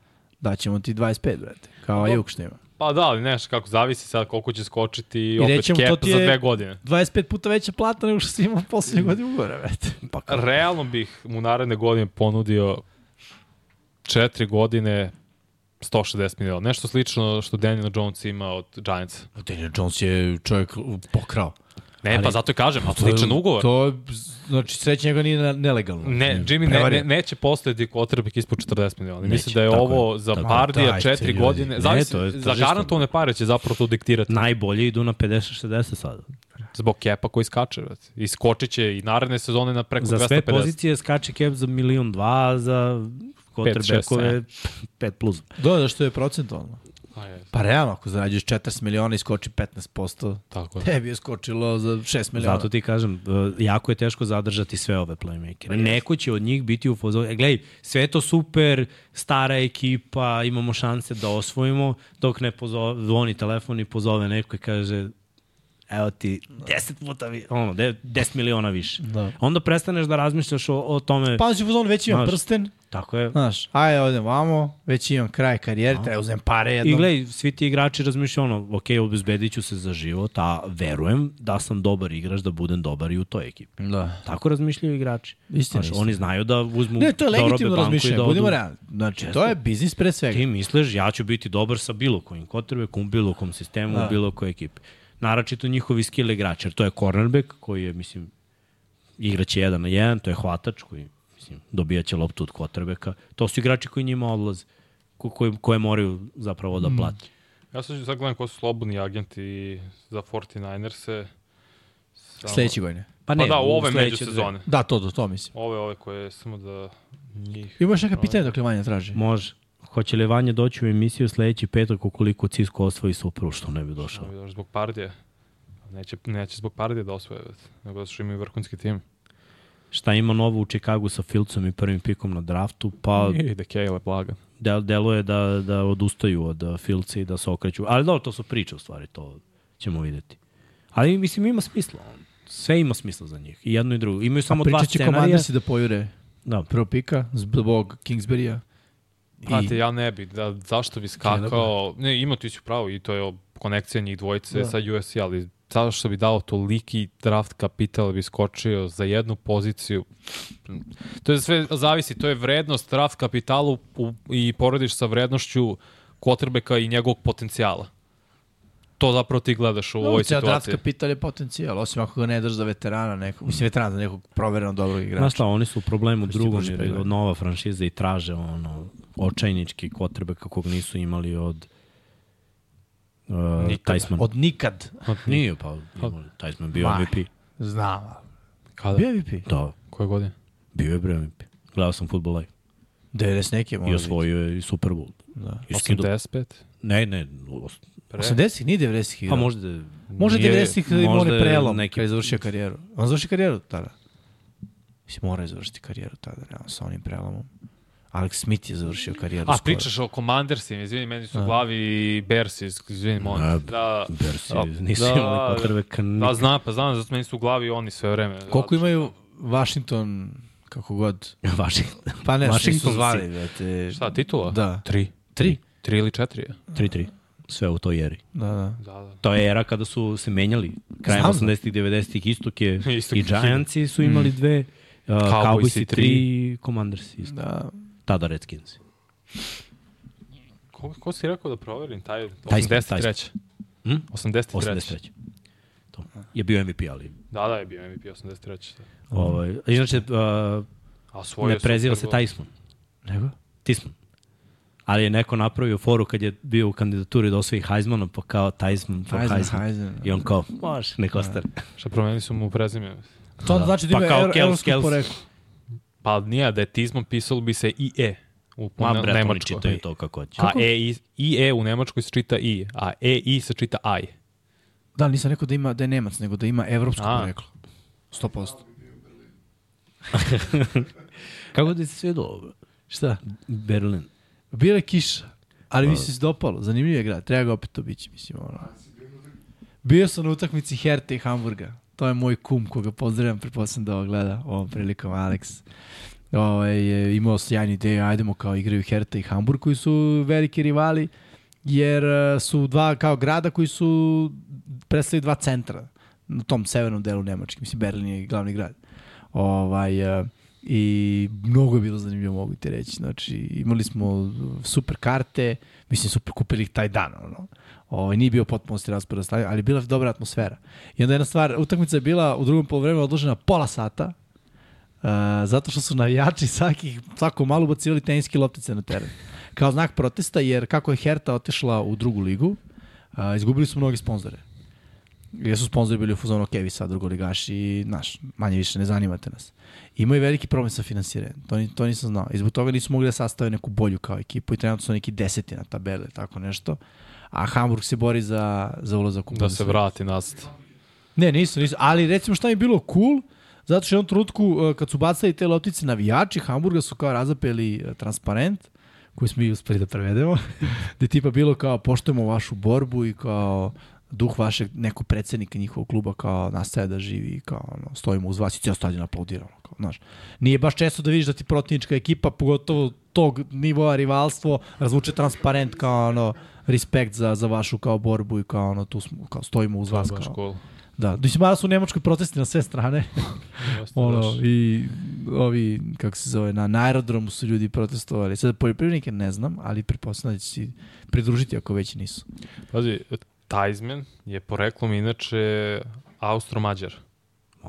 daćemo ti 25, brate. Kao Ajuk što ima. Pa da, ali nešto kako zavisi sad koliko će skočiti i opet rećemo, cap za dve godine. 25 puta veća plata nego što si imao poslednje godine ugovora, brate. Pa kao, Realno bih mu naredne godine ponudio četiri godine 160 miliona. Nešto slično što Daniel Jones ima od Giantsa. Daniel Jones je čovjek pokrao. Ne, Ali- pa zato i kažem, a To je- sličan ugovor. To, je, znači, sreće njega nije nelegalno. Ne, Jimmy ne, ne, neće postojati quarterback ispod 40 miliona. Neće, Mislim da je ovo je, za tako Dajte, četiri ljudi. godine. Ne, Zavisi, to je za tržište. garantovane pare će zapravo to diktirati. najbolji idu na 50-60 sada. Zbog kepa koji skače. I skočit će i naredne sezone na preko Za 250. sve pozicije skače cap za milion dva, a za quarterbackove 5 plus. Da, da što je procentualno. A je, Pa realno, ako zarađuješ 40 miliona i skoči 15%, tako je. tebi je skočilo za 6 miliona. Zato ti kažem, uh, jako je teško zadržati sve ove playmakere. Neko će od njih biti u fazonu, e, gledaj, sve je to super, stara ekipa, imamo šanse da osvojimo, dok ne pozove, zvoni telefon i pozove neko i kaže, evo ti 10 puta, vi, ono, de- 10 miliona više. Da. Onda prestaneš da razmišljaš o, o tome, Pa si u fazonu, već imam Znaš, prsten, tako je. znaš, ajde odem vamo, već imam kraj karijere, treba uzem pare jednom. I gledaj, svi ti igrači razmišljaju ono, ok, obezbedit ću se za život, a verujem da sam dobar igrač, da budem dobar i u toj ekipi. Da. Tako razmišljaju igrači. Istina, Znaš, oni znaju da uzmu Ne, to je da legitimno i razmišljanje, da odu. budimo realni. Znači, to je biznis pre svega. Ti misliš, ja ću biti dobar sa bilo kojim u bilo kom sistemu, Da. bilo kojoj ekipi. Naročito njihovi skill igrači, jer to je cornerback koji je, mislim, igraće jedan na jedan, to je hvatač koji, mislim, dobijaće loptu od quarterbacka. To su igrači koji njima odlaze, ko, koje, koje moraju zapravo Mm. da plati. Ja sad sad gledam ko su slobodni agenti za 49ers-e. Samo- Sledeće godine. Pa, ne, da, u ove međusezone. Da, to, to, to mislim. Ove, ove koje samo da njih... Imaš neka pitanja dok Vanja traži? Može. Hoće li Vanja doći u emisiju sledeći petak ukoliko Cisco osvoji Super, što ne bi došao? Evo, još zbog Pardije. Neće, neće zbog Pardije da osvoje, već, nego da su imaju vrhunski tim. Šta ima novo u Čikagu sa Filcom i prvim pikom na draftu? Pa I da Kejle blaga. del, deluje da, da odustaju od uh, Filca i da se okreću. Ali dobro, to su priče u stvari, to ćemo videti. Ali mislim ima smisla. Sve ima smisla za njih. I jedno i drugo. Imaju samo dva Pričat će scenarija. komandarsi da pojure Da, prvo pika zbog Kingsbury-a. Znate, ja ne bi, da, zašto bi skakao, ne, ima ti si pravo i to je konekcija njih dvojice Da. sa USC, ali zašto bi dao toliki draft kapital da bi skočio za jednu poziciju? To je sve, zavisi, to je vrednost draft kapitalu u, i porediš sa vrednošću quarterbacka i njegovog potencijala. To zapravo ti gledaš u ovoj Ceo draft situaciji. kapital je potencijal, osim ako ga ne daš za veterana nekog, mislim veterana za nekog provereno dobrog igrača. Znaš šta, oni su u problemu drugom jer je nova franšiza i traže ono očajnički kotrbe kakvog nisu imali od uh. Tajsman. Od nikad. Nije, pa imali, Tajsman bio Ma. MVP. Znam. Kada? Bio MVP. Da, Koje godine? bio je bre MVP. Gledao sam futbol live. 90 neke I osvojio je i Super Bowl. Da. I skidao- 85? Ne, ne, os- Pre? 80-ih, nije 90-ih pa možda... Nije- 90-ih ima možda onaj je prelom neki- kad je završio karijeru. On završi karijeru tada. Mislim, mora je završiti karijeru tada, realno, sa onim prelomom. Alex Smith je završio karijeru. A, skoro. pričaš o Commandersima, izvini, meni su u glavi Bearsi, izvini, molim. A, te. Da, Bersi, Da, nisu da, imali quarterbacka da, znam, pa znam, zato meni su u glavi oni sve vreme. Koliko što- imaju Washington, kako god. Washington. Pa ne, što su Washington zvali, si. brate. Šta, titula? Da. Tri. Tri? Tri ili četiri je? 3-3. Sve u toj eri. Da, da. Da, da. To je era kada su se menjali. Krajem Znam. 80-ih, 90-ih istok je Istok i Giantsi su imali dve Cowboys i 3. 3, Commanders isto. Da. Tada Redskins. Ko, ko si rekao da proverim? Taj, Taj smo, 83. Hm? 83. 83. To. Je bio MVP, ali... Da, da, je bio MVP 83. Ovaj, inače, uh, A svoje ne preziva se. Tyson. Nego? Tisman. Ali je neko napravio foru kad je bio u kandidaturi da osvoji Heismana, pa kao Tyson for Heisman, Heisman. Heisman. I on kao, može, nek ostane. Šta promenili su mu prezime? To onda znači da Pa ima kao kao Kels, evropsko Kels. poreklo. Pa nije, da je tizmom pisalo bi se IE u Ma, ne, bre, oni Nemačkoj. čitaju to kako hoće. A e, i, IE u Nemačkoj se čita I, a EI se čita AI. Da, nisam rekao da ima da je Nemac, nego da ima evropsko A. poreklo. 100%. Kako ti se svijedilo? Šta? Berlin. Bila je kiša, ali mi se dopalo. Zanimljiv je grad, treba ga opet obići, mislim. Ono. Bio sam na utakmici Herte i Hamburga. To je moj kum koga pozdravljam, pretpostavljam da ovo gleda ovom prilikom Alex. Ovaj, je imao sjajnu ideju, ajdemo kao igraju Herta i Hamburg koji su veliki rivali, jer eh, su dva kao grada koji su predstavljaju dva centra na tom severnom delu Nemačke. Mislim, Berlin je glavni grad. Ovaj, eh, I mnogo je bilo zanimljivo, mogu ti reći. Znači, imali smo super karte, mislim, super kupili ih taj dan, ono. Ovaj, nije bio potpunosti raspored stadiona, ali je bila dobra atmosfera. I onda jedna stvar, utakmica je bila u drugom polovremenu odložena pola sata, Uh, zato što su navijači svakih, svako malo ubacivali teniske loptice na teren. Kao znak protesta, jer kako je Herta otešla u drugu ligu, uh, izgubili su mnogi sponzore. Jer su sponzori bili u fuzonu, ok, vi sad drugoligaši, naš, manje više ne zanimate nas. Imaju veliki problem sa finansiranjem, to, ni, to nisam znao. I zbog toga nisu mogli da sastave neku bolju kao ekipu i trenutno su neki deseti na tabele, tako nešto. A Hamburg se bori za, za ulazak u Da se vrati nazad. Ne, nisu, nisu. Ali recimo šta mi je bilo cool, zato što u jednom trenutku uh, kad su bacali te loptice navijači Hamburga su kao razapeli uh, transparent koji smo i uspeli da prevedemo, gde tipa bilo kao poštujemo vašu borbu i kao duh vašeg nekog predsednika njihovog kluba kao nastaje da živi kao ono, stojimo uz vas i cijel stadion aplaudira. Ono, kao, znaš. Nije baš često da vidiš da ti protivnička ekipa, pogotovo tog nivoa rivalstvo, razvuče transparent kao ono, respekt za, za vašu kao borbu i kao ono, tu smo, kao stojimo uz To vas. Kao. cool. Da, mislim, mada su u Nemačkoj protesti na sve strane. Ono. I ovi, kako se zove, na, na aerodromu su ljudi protestovali. Sad poljoprivrednike ne znam, ali pretpostavljam da će si pridružiti ako već nisu. Pazi, Tajzmen je poreklom inače Austro-Mađar.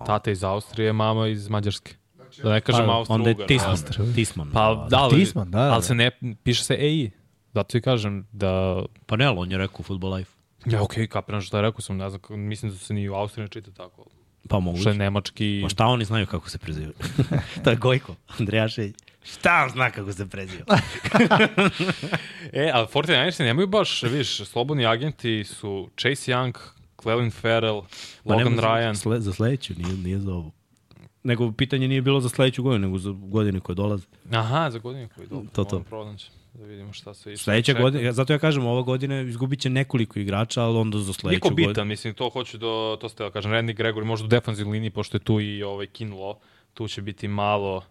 Tata iz Austrije, mama iz Mađarske. Da ne kažem Pa, Austro-Ugar. onda je da. Tisman. Tisman. Pa da, ali, Tisman, da, da. ali se ne, piše se EI. Zato ti kažem da... Pa ne, ali on je rekao Football Life. Ja, okej, okay, kapiram što je rekao sam, ne znam, mislim da se ni u Austriji ne čita tako. Pa moguće. Što je nemački... Pa šta oni znaju kako se prezivaju? to je Gojko, Andrejašević. Šta on zna kako se preziva? E, ali 49ersi nemaju baš, vidiš, slobodni agenti su Chase Young, Clelin Farrell, Pa Logan nema za- Ryan. Sle, za sledeću, nije, nije za ovu. Nego pitanje nije bilo za sledeću godinu, nego za godine koje dolaze. Aha, za godinu koji dobro. To, to. pronaći, Da vidimo šta se išlo. Sledeća godina, zato ja kažem, ova godina izgubit će nekoliko igrača, ali onda za sledeću Niko godinu... bitan, mislim, to hoću da, to ste da kažem, Randy Gregory, možda u defanzivnoj liniji, pošto je tu i ovaj Kinlo, tu će biti malo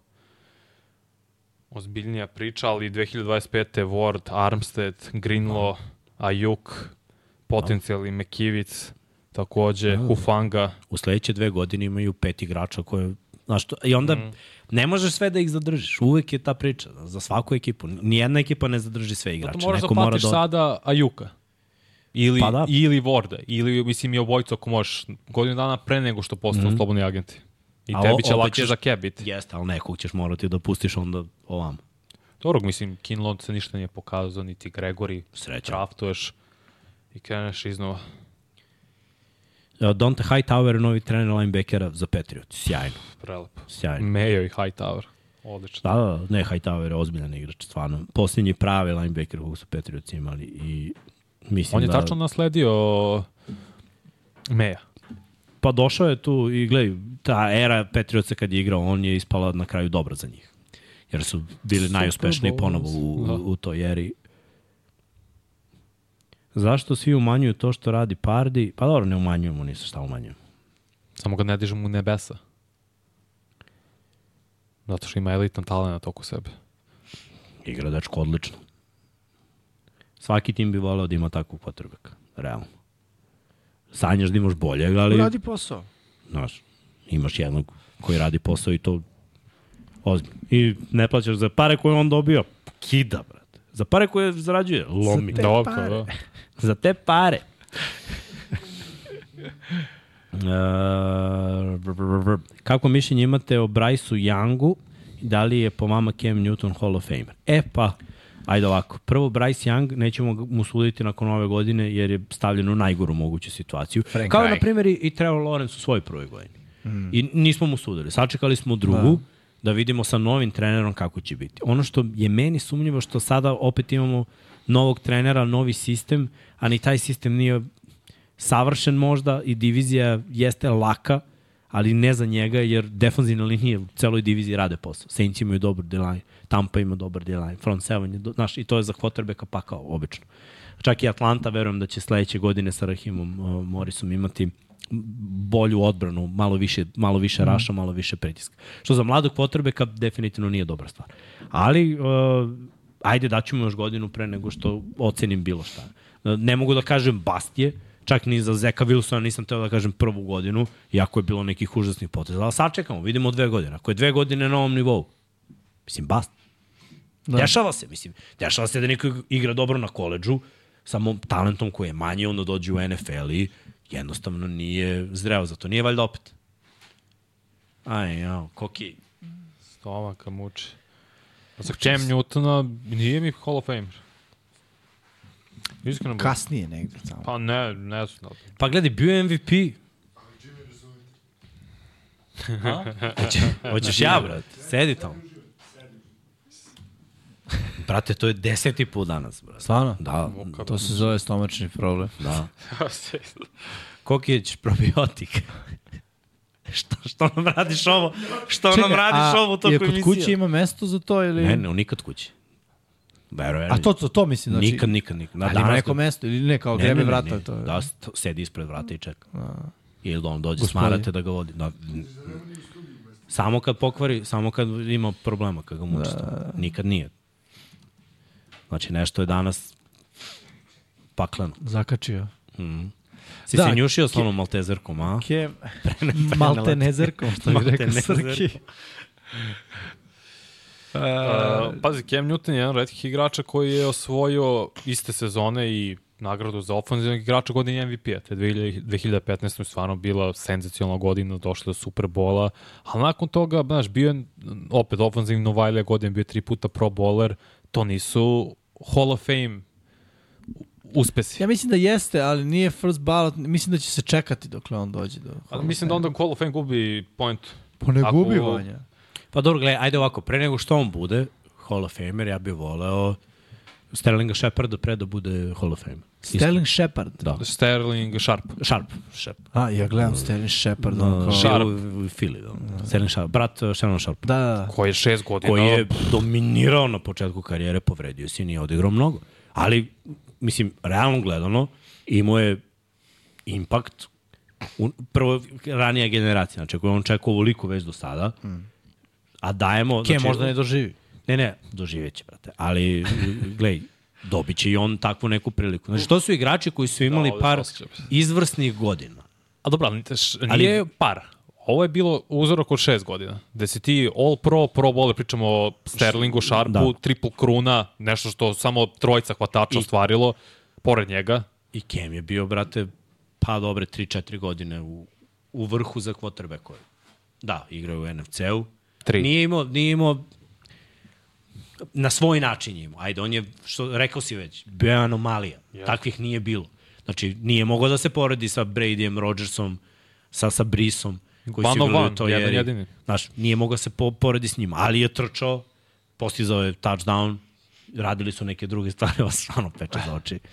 ozbiljnija priča, ali 2025. Ward, Armstead, Greenlaw, Ayuk, potencijalni Mekivic, takođe, Hufanga. U sledeće dve godine imaju pet igrača koje... Znaš, to, I onda mm. ne možeš sve da ih zadržiš. Uvek je ta priča za svaku ekipu. Nijedna ekipa ne zadrži sve igrače. Zato moraš da Neko mora platiš da... sada Ajuka. Ili, Pa pa da. ili Vorda. Ili, mislim, i obojicu ako možeš. Godinu dana pre nego što postanu mm slobodni agenti. I A tebi će lakše ćeš- za cap biti. Jeste, ali nekog ćeš morati da pustiš onda ovamo. Dobro, mislim, Kinlon se ništa nije pokazao, niti Gregory. Sreća. Draftuješ i kreneš iznova. Dante Hightower, novi trener linebackera za Patriot. Sjajno, Prelepo. sjajno. Mayo i Hightower. Odlično. Da, da, ne, Hightower je ozbiljan igrač, stvarno. Posljednji pravi linebacker kog su Patriots imali i mislim On je da... tačno nasledio Meja. Pa došao je tu i gledaj, ta era Patriotsa kad je igrao, on je ispala na kraju dobra za njih. Jer su bili najuspešniji Bowl, ponovo u, da. u, toj eri. Zašto svi umanjuju to što radi Pardi? Pa dobro, ne umanjujemo, nisu šta umanjujemo. Samo ga ne dižemo u nebesa. Zato što ima elitan talent oko sebe. Igra dečko odlično. Svaki tim bi volao da ima takvog potrebeka, realno. Sanjaš da imaš boljeg, ali Radi posao. znaš, imaš jednog koji radi posao i to Ozbiljno. I ne plaćaš za pare koje on dobio, kida, brate. Za pare koje zarađuje, lomi. te Dobro, pare. da. Za te pare. Uh, br, br, br, br. kako mišljenje imate o Bryceu Youngu i da li je po vama Cam Newton Hall of Famer? E pa, ajde ovako. Prvo, Bryce Young, nećemo mu suditi nakon ove godine jer je stavljen u najgoru moguću situaciju. Frank Kao, Reich. na primjer, i Trevor Lawrence u svojoj prvoj godini. Mm. I nismo mu sudili. Sačekali smo drugu, da. da vidimo sa novim trenerom kako će biti. Ono što je meni sumnjivo što sada opet imamo novog trenera, novi sistem, a ni taj sistem nije savršen možda i divizija jeste laka, ali ne za njega, jer defanzivne linije u celoj diviziji rade posao. Saints imaju dobar D-line, Tampa ima dobar D-line, front seven je, znaš, i to je za quarterbacka pakao, obično. Čak i Atlanta, verujem da će sledeće godine sa Rahimom uh, Morrisom imati bolju odbranu, malo više, malo više mm. raša, malo više pritiska. Što za mladog quarterbacka definitivno nije dobra stvar. Ali, uh, ajde daću mu još godinu pre nego što ocenim bilo šta. Uh, Ne mogu da kažem bast je, čak ni za Zeka Wilsona nisam teo da kažem prvu godinu, iako je bilo nekih užasnih poteza. Ali sačekamo, vidimo dve godine. Ako je dve godine na ovom nivou, mislim, bast. Da. Dešava se, mislim. Dešava se da neko igra dobro na koleđžu, samo talentom koji je manji, onda dođe u NFL i jednostavno nije zreo za to. Nije valjda opet. Aj, jao, koki. Stomaka muči. A za Cam Newtona nije mi Hall of Famer. Iskreno. Kas... Kasnije negde samo. Pa ne, ne znam. Pa gledaj, bio je MVP. Hoće, hoćeš ja, brat? Sedi tamo. Brate, to je deseti put danas, brate. Stvarno? Da, To se zove stomačni problem. da. Kokić probiotik. što, što nam radiš ovo? Što nam radiš ovo u toku je kod emisije? kuće ima mesto za to ili... Ne, ne, nikad kući. Verujem. A to, to, to mislim, znači... Nikad, nikad, nikad. Na Ali ima neko mesto ili ne, kao Ne, grebe ne, ne, vrata. ne. To je. Da, st- sedi ispred vrata i čeka. Ili da on dođe, Gospodin. smarate da ga vodi. Da, samo kad pokvari, samo kad ima problema, kad ga muči. Da. Nikad nije. Znači, nešto je danas pakleno. Zakačio. Si Da, se njušio s onom maltezerkom, a? Ke... Maltenezerkom, što bi rekao. Srki. Uh, pazi, Cam Newton je jedan od retkih igrača koji je osvojio iste sezone i nagradu za ofenzivnog igrača godine MVP-a. Te 2000 2015. je stvarno bila senzacionalna godina, došla do Superbola, ali nakon toga, znaš, bio je opet ofenzivni Novajlija godine, bio je tri puta pro bowler, to nisu Hall of Fame uspesi. Ja mislim da jeste, ali nije first ballot. Mislim da će se čekati dokle on dođe do... Ali mislim da onda Hall of Fame gubi point. Pa ne Ako- gubi Vanja. Pa dobro, gledaj, ajde ovako, pre nego što on bude Hall of Famer, ja bih voleo Sterlinga Sheparda pre da bude Hall of Famer. Isto. Sterling Shepard. Da. Sterling Sharp. Sharp. Sharp. A, ja gledam Sterling Shepard. Da, ono kao- Sharp. U, u Fili, da. Sterling Sharp. Brat uh, Shannon Sharp. Da, da. Koji je šest godina. Koji je dominirao na početku karijere, povredio se i nije odigrao mnogo. Ali, mislim, realno gledano, imao je impakt u, prvo ranija generacija, znači ako je on čekao ovoliko već do sada, a dajemo... Ke znači, možda ne doživi. Ne, ne, doživeće, brate. Ali, glej, dobit će i on takvu neku priliku. Znači, to su igrači koji su imali Da, par izvrsnih godina. A dobro, ali š- Ali- nije par. Ovo je bilo uzorak od šest godina. Gde si ti all pro, pro bowler, pričamo o Sterlingu, Sharpu, Da. da. triple kruna, nešto što samo trojica hvatača I- ostvarilo, pored njega. I Kem je bio, brate, pa dobre 3-4 godine u, u vrhu za quarterbackove. Da, igrao je u NFC-u. Nije imao, nije imao na svoj način je imao. Ajde, on je, što rekao si već, bio je anomalija. Yeah. Takvih nije bilo. Znači, nije mogao da se poredi sa Bradyjem, Rodgersom, sa, sa Brisom, koji One su igrali u toj jedan jedini. Znaš, nije mogao da se po, poredi s njima, ali je trčao, postizao je touchdown, radili su neke druge stvari, ovo stvarno peče za oči. Da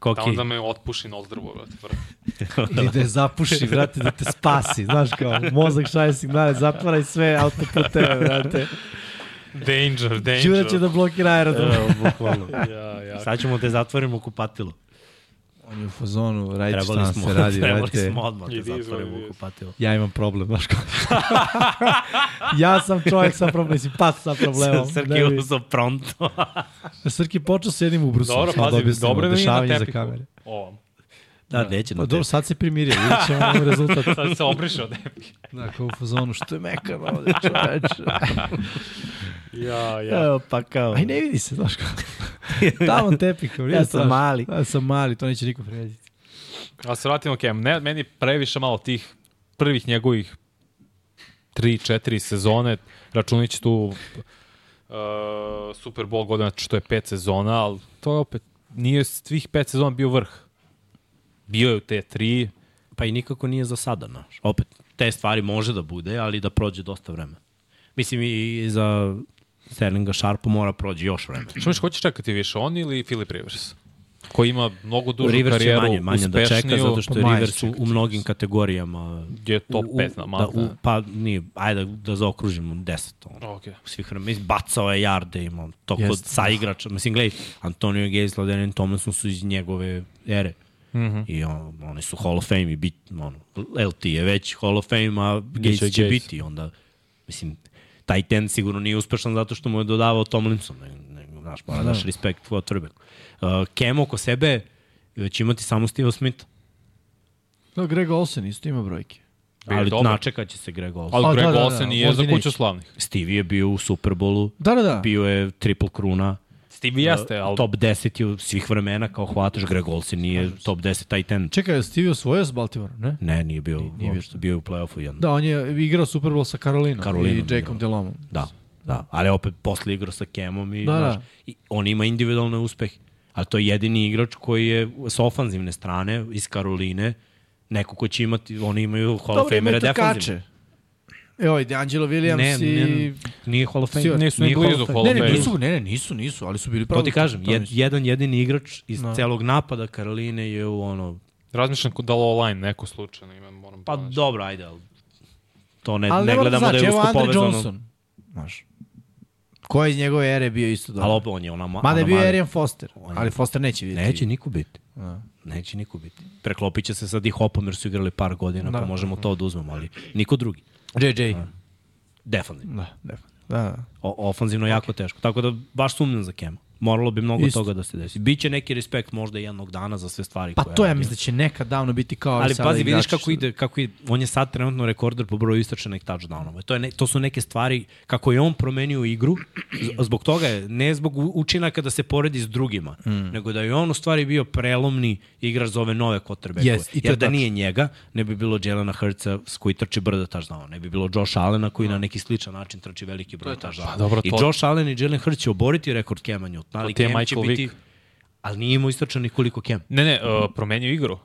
Koki, onda me otpuši na ozdrvo, brate. Ili da je zapuši, brate, da te spasi. Znaš kao, mozak šalje signale, zatvaraj sve autoputeve, brate. Danger, danger. Đura će da blokira aerodrom. Evo, bukvalno. Ja, ja. Sad ćemo te zatvorimo u kupatilo. On je u fazonu, radite šta Trebali nam smo, se radi, trebali radite. smo odmah izvoli, zatvorimo u kupatilo. Ja imam problem, znaš kao. ja sam čovjek sa problemom, mislim, pas sa problemom. Srki bi- uzo pronto. Srki počeo s jednim ubrusom. Dobro, da pazi, dobro da nije na dešavanje Da, neće Pa na dobro, sad se primirio, vidjet ćemo rezultat. Sad se obrišao tepih. Da, kao u fazonu, što je mekano ovde, čoveče. Ja, ja. Evo, pa kao. Aj, ne vidi se, znaš kako. Tamo tepih, kao, Ja sam mali. Ja sam mali, to neće niko prijediti. A se vratimo Cam. Ne, meni previše malo tih prvih njegovih 3-4 sezone, računajući tu uh, Super Bowl godina što je pet sezona, ali to je opet nije svih pet sezona bio vrh. Bio je u te tri, Pa i nikako nije za sada, znaš. Opet, te stvari može da bude, ali da prođe dosta vremena. Mislim, i za Sterlinga Sharpa mora prođe još vremena. Što misliš, ko će čekati više, on ili Philip Rivers? Koji ima mnogo dužu Rivers karijeru, manje, manje da čeka, zato što pa je Rivers u, u mnogim kategorijama Je top u- u- pet na da, maltene. u, Pa nije, ajde da, da zaokružimo 10. Ono. Ok. Svih vremena, mislim, bacao je jarde, ima to kod Jeste. sa igrača. Mislim, gledaj, Antonio Gaze, Ladenian Tomlinson su iz njegove ere. Mm. -hmm. I on, oni su Hall of Fame i bit, ono, LT je već Hall of Fame, a Gaze će biti. Onda, mislim, taj ten sigurno nije uspešan zato što mu je dodavao Tomlinson. Ne, ne, znaš, mora daš respekt quarterbacku. Uh, Cam oko sebe će imati samo Steve Smith. Da, Greg Olsen isto ima brojke. Bio Ali dobar. načekat će se Greg Olsen. Ali Greg da, da, da, Olsen nije za kuću slavnih. Steve je bio u Superbowlu, Da, da, da. bio je triple kruna. Stevie jeste, ali Top 10 je u svih vremena kao hvataš. Greg Olsen nije top 10 tight end. Čekaj, je Stevie osvojio s Baltimore, ne? Ne, nije bio, nije nije uopšte, bio je u play-offu jedno. Da, on je igrao Super Bowl sa Karolinom, Karolinom i. Jakeom Delomom. Da, da. Ali opet posle igrao sa Kemom i, Da, da, da. znaš, i on ima individualne uspehe. Ali to je jedini igrač koji je sa ofanzivne strane iz Karoline, neko ko će imati, oni imaju Hall of imaju defanzivne. Evo, i D'Angelo Williams Ne, i... ne, nije Hall of Fame. Nisu ni Nije Hall blizu of Fame. Hall Ne, ne, nisu, ne, ne, nisu, nisu, ali su bili To pravo. ti kažem, jed, jedan jedini igrač iz Da. celog napada Karoline je u ono... razmišljam da li online neko slučajno ima, moram Pa pronaći. dobro, ajde, ali to ne, Ali ne ne gledamo da znači, je evo usko Andre povezano. Johnson. Znaš. Ko je iz njegove ere bio isto dobro. Ali opet on je ona... ma- Mada je bio. Arian Foster, On je- ali Foster neće vidjeti. Neće niko biti. Da. Neće niko biti. Preklopit će se sad i hopom jer su igrali par godina, Da. pa možemo to da uzmemo, ali niko drugi. JJ. Definitivno. Da, definitivno. Da, da. O, ofanzivno okay. jako teško. Tako da baš sumnjam za Kema. Moralo bi mnogo Isto. toga da se desi. Biće neki respekt možda jednog dana za sve stvari Pa koje to ja mislim da će nekad davno biti kao Ali pazi, vidiš kako što- ide, kako ide, on je sad trenutno rekorder po broju istračenih touchdownova. To, je ne, to su neke stvari, kako je on promenio igru, zbog toga je, ne zbog učinaka da se poredi s drugima, mm. nego da je on u stvari bio prelomni igrač za ove nove quarterbackove. Yes, to Jer da tačno. nije njega, ne bi bilo Jelena Hrca s koji trči brdo touchdown, ne bi bilo Josh Allena koji na neki sličan način trči veliki broj touchdown. Pa dobro, I to- Josh Allen i Jalen Hurts će oboriti rekord Kema ali ti je Cam će Michael biti... Vick. Ali nije imao istračanih koliko Cam. Ne, ne, uh, promenio igru.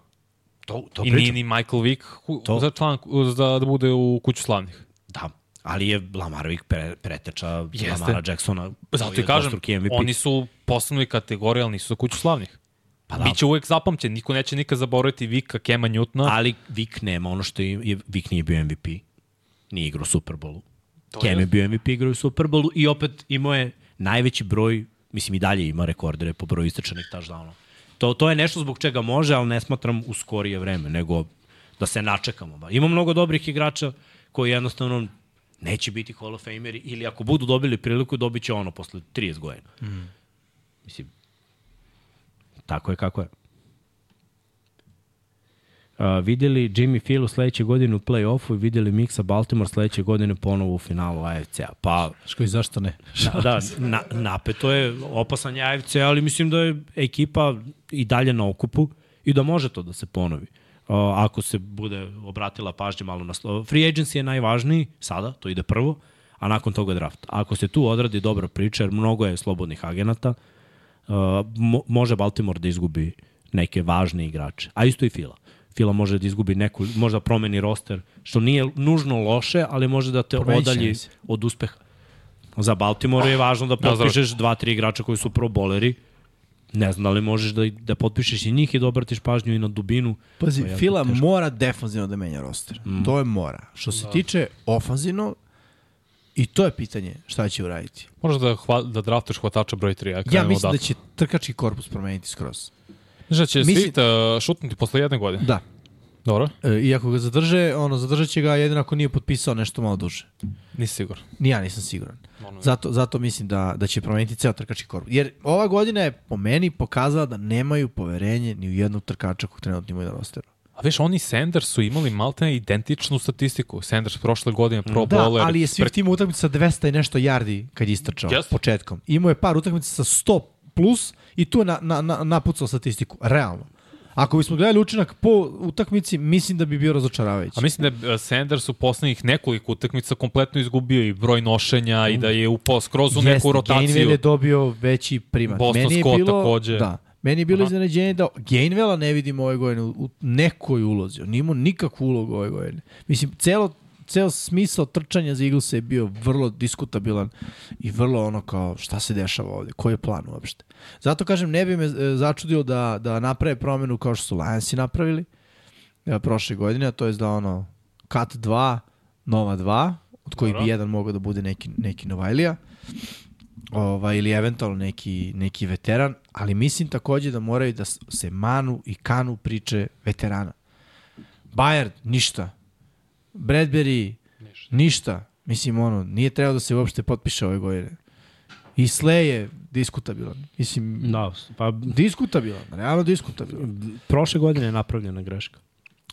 To, to I nije ni Michael Vick To. za član za da bude u kuću slavnih. Da, ali je Lamar Vick pre, preteča Jeste. Lamara Jacksona. Zato koji ti je kažem, oni su posebnoj kategoriji, ali nisu za kuću slavnih. Pa Pa da. Biće uvek zapamćen, niko neće nikad zaboraviti Vika, Kema Newtona. Ali Vick nema ono što je, Vick nije bio MVP. Nije igrao u Superbowlu. Cam je- bio MVP igrao u Superbowlu i opet imao je najveći broj, mislim i dalje ima rekordere po broju istrčanih touchdownova. To, to je nešto zbog čega može, ali ne smatram u skorije vreme, nego da se načekamo. Ima mnogo dobrih igrača koji jednostavno neće biti Hall of Fameri ili ako budu dobili priliku, dobit će ono posle 30 godina. Mm. Mislim, tako je kako je. Uh, videli Jimmy Filu sledeće godine u play-offu i videli Mixa Baltimore sledeće godine ponovo u finalu AFC-a. Pa, Ško i zašto ne? da, da na, napeto je, opasan je AFC, ali mislim da je ekipa i dalje na okupu i da može to da se ponovi. Uh, ako se bude obratila pažnja malo na slovo. Free agency je najvažniji sada, to ide prvo, a nakon toga draft. Ako se tu odradi dobra priča, jer mnogo je slobodnih agenata, uh, mo može Baltimore da izgubi neke važne igrače. A isto i Fila. Fila može da izgubi neku, možda promeni roster, što nije nužno loše, ali može da te Promenit odalji se. od uspeha. Za Baltimore je važno da Da, potpišeš dva, tri igrača koji su pro boleri. Ne znam da li možeš da, da potpišeš i njih i da obratiš pažnju i na dubinu. Pazi, jako Fila teško. mora defanzivno da menja roster. Mm. To je mora. Što se da. tiče ofanzivno, i to je pitanje šta će uraditi. Možeš da, hva, da draftuješ hvatača broj 3. Ja, Ja mislim da će trkački korpus promeniti skroz. Znaš da će Mislim- Swift uh, šutnuti posle jedne godine? Da. Dobro, E, iako ga zadrže, ono, zadržat će ga jedino ako nije potpisao nešto malo duže. nisi siguran. Ni ja nisam siguran. Zato, zato mislim da, da će promeniti ceo trkački korpus. Jer ova godina je po meni pokazala da nemaju poverenje ni u jednog trkača kog trenutno imaju na rosteru. A viš, oni Sanders su imali maltene identičnu statistiku. Sanders prošle godine pro Da, bowler. ali je svih pre- tim utakmica sa 200 i nešto yardi kad je istrčao Jeste. početkom. Imao je par utakmica sa 100 plus i tu je na, na, na, napucao statistiku. Realno. Ako bismo gledali učinak po utakmici, mislim da bi bio razočaravajući. A mislim da je e, Sanders u poslednjih nekoliko utakmica kompletno izgubio i broj nošenja i da je upao skroz u neku rotaciju. Gainwell je dobio veći primat. Boston meni je Scott bilo, takođe. Da, meni je bilo Aha. iznenađenje da Gainwella ne vidimo ove godine u, u nekoj ulozi. On nije imao nikakvu ulogu ove godine. Mislim, celo, ceo smisao trčanja za Eaglesa je bio vrlo diskutabilan i vrlo ono kao šta se dešava ovde, koji je plan uopšte. Zato kažem, ne bi me e, začudilo da, da naprave promenu kao što su Lionsi napravili e, prošle godine, a to je da ono cut 2, nova 2, od kojih bi jedan mogao da bude neki, neki Novajlija ovaj, ili eventualno neki, neki veteran, ali mislim takođe da moraju da se manu i kanu priče veterana. Bayard, ništa. Bradbury, ništa. ništa. Mislim, ono, nije trebao da se uopšte potpiše ove godine. I Slay je diskutabilan. Mislim, Da, pa diskutabilan, realno diskutabilan. prošle godine je napravljena greška.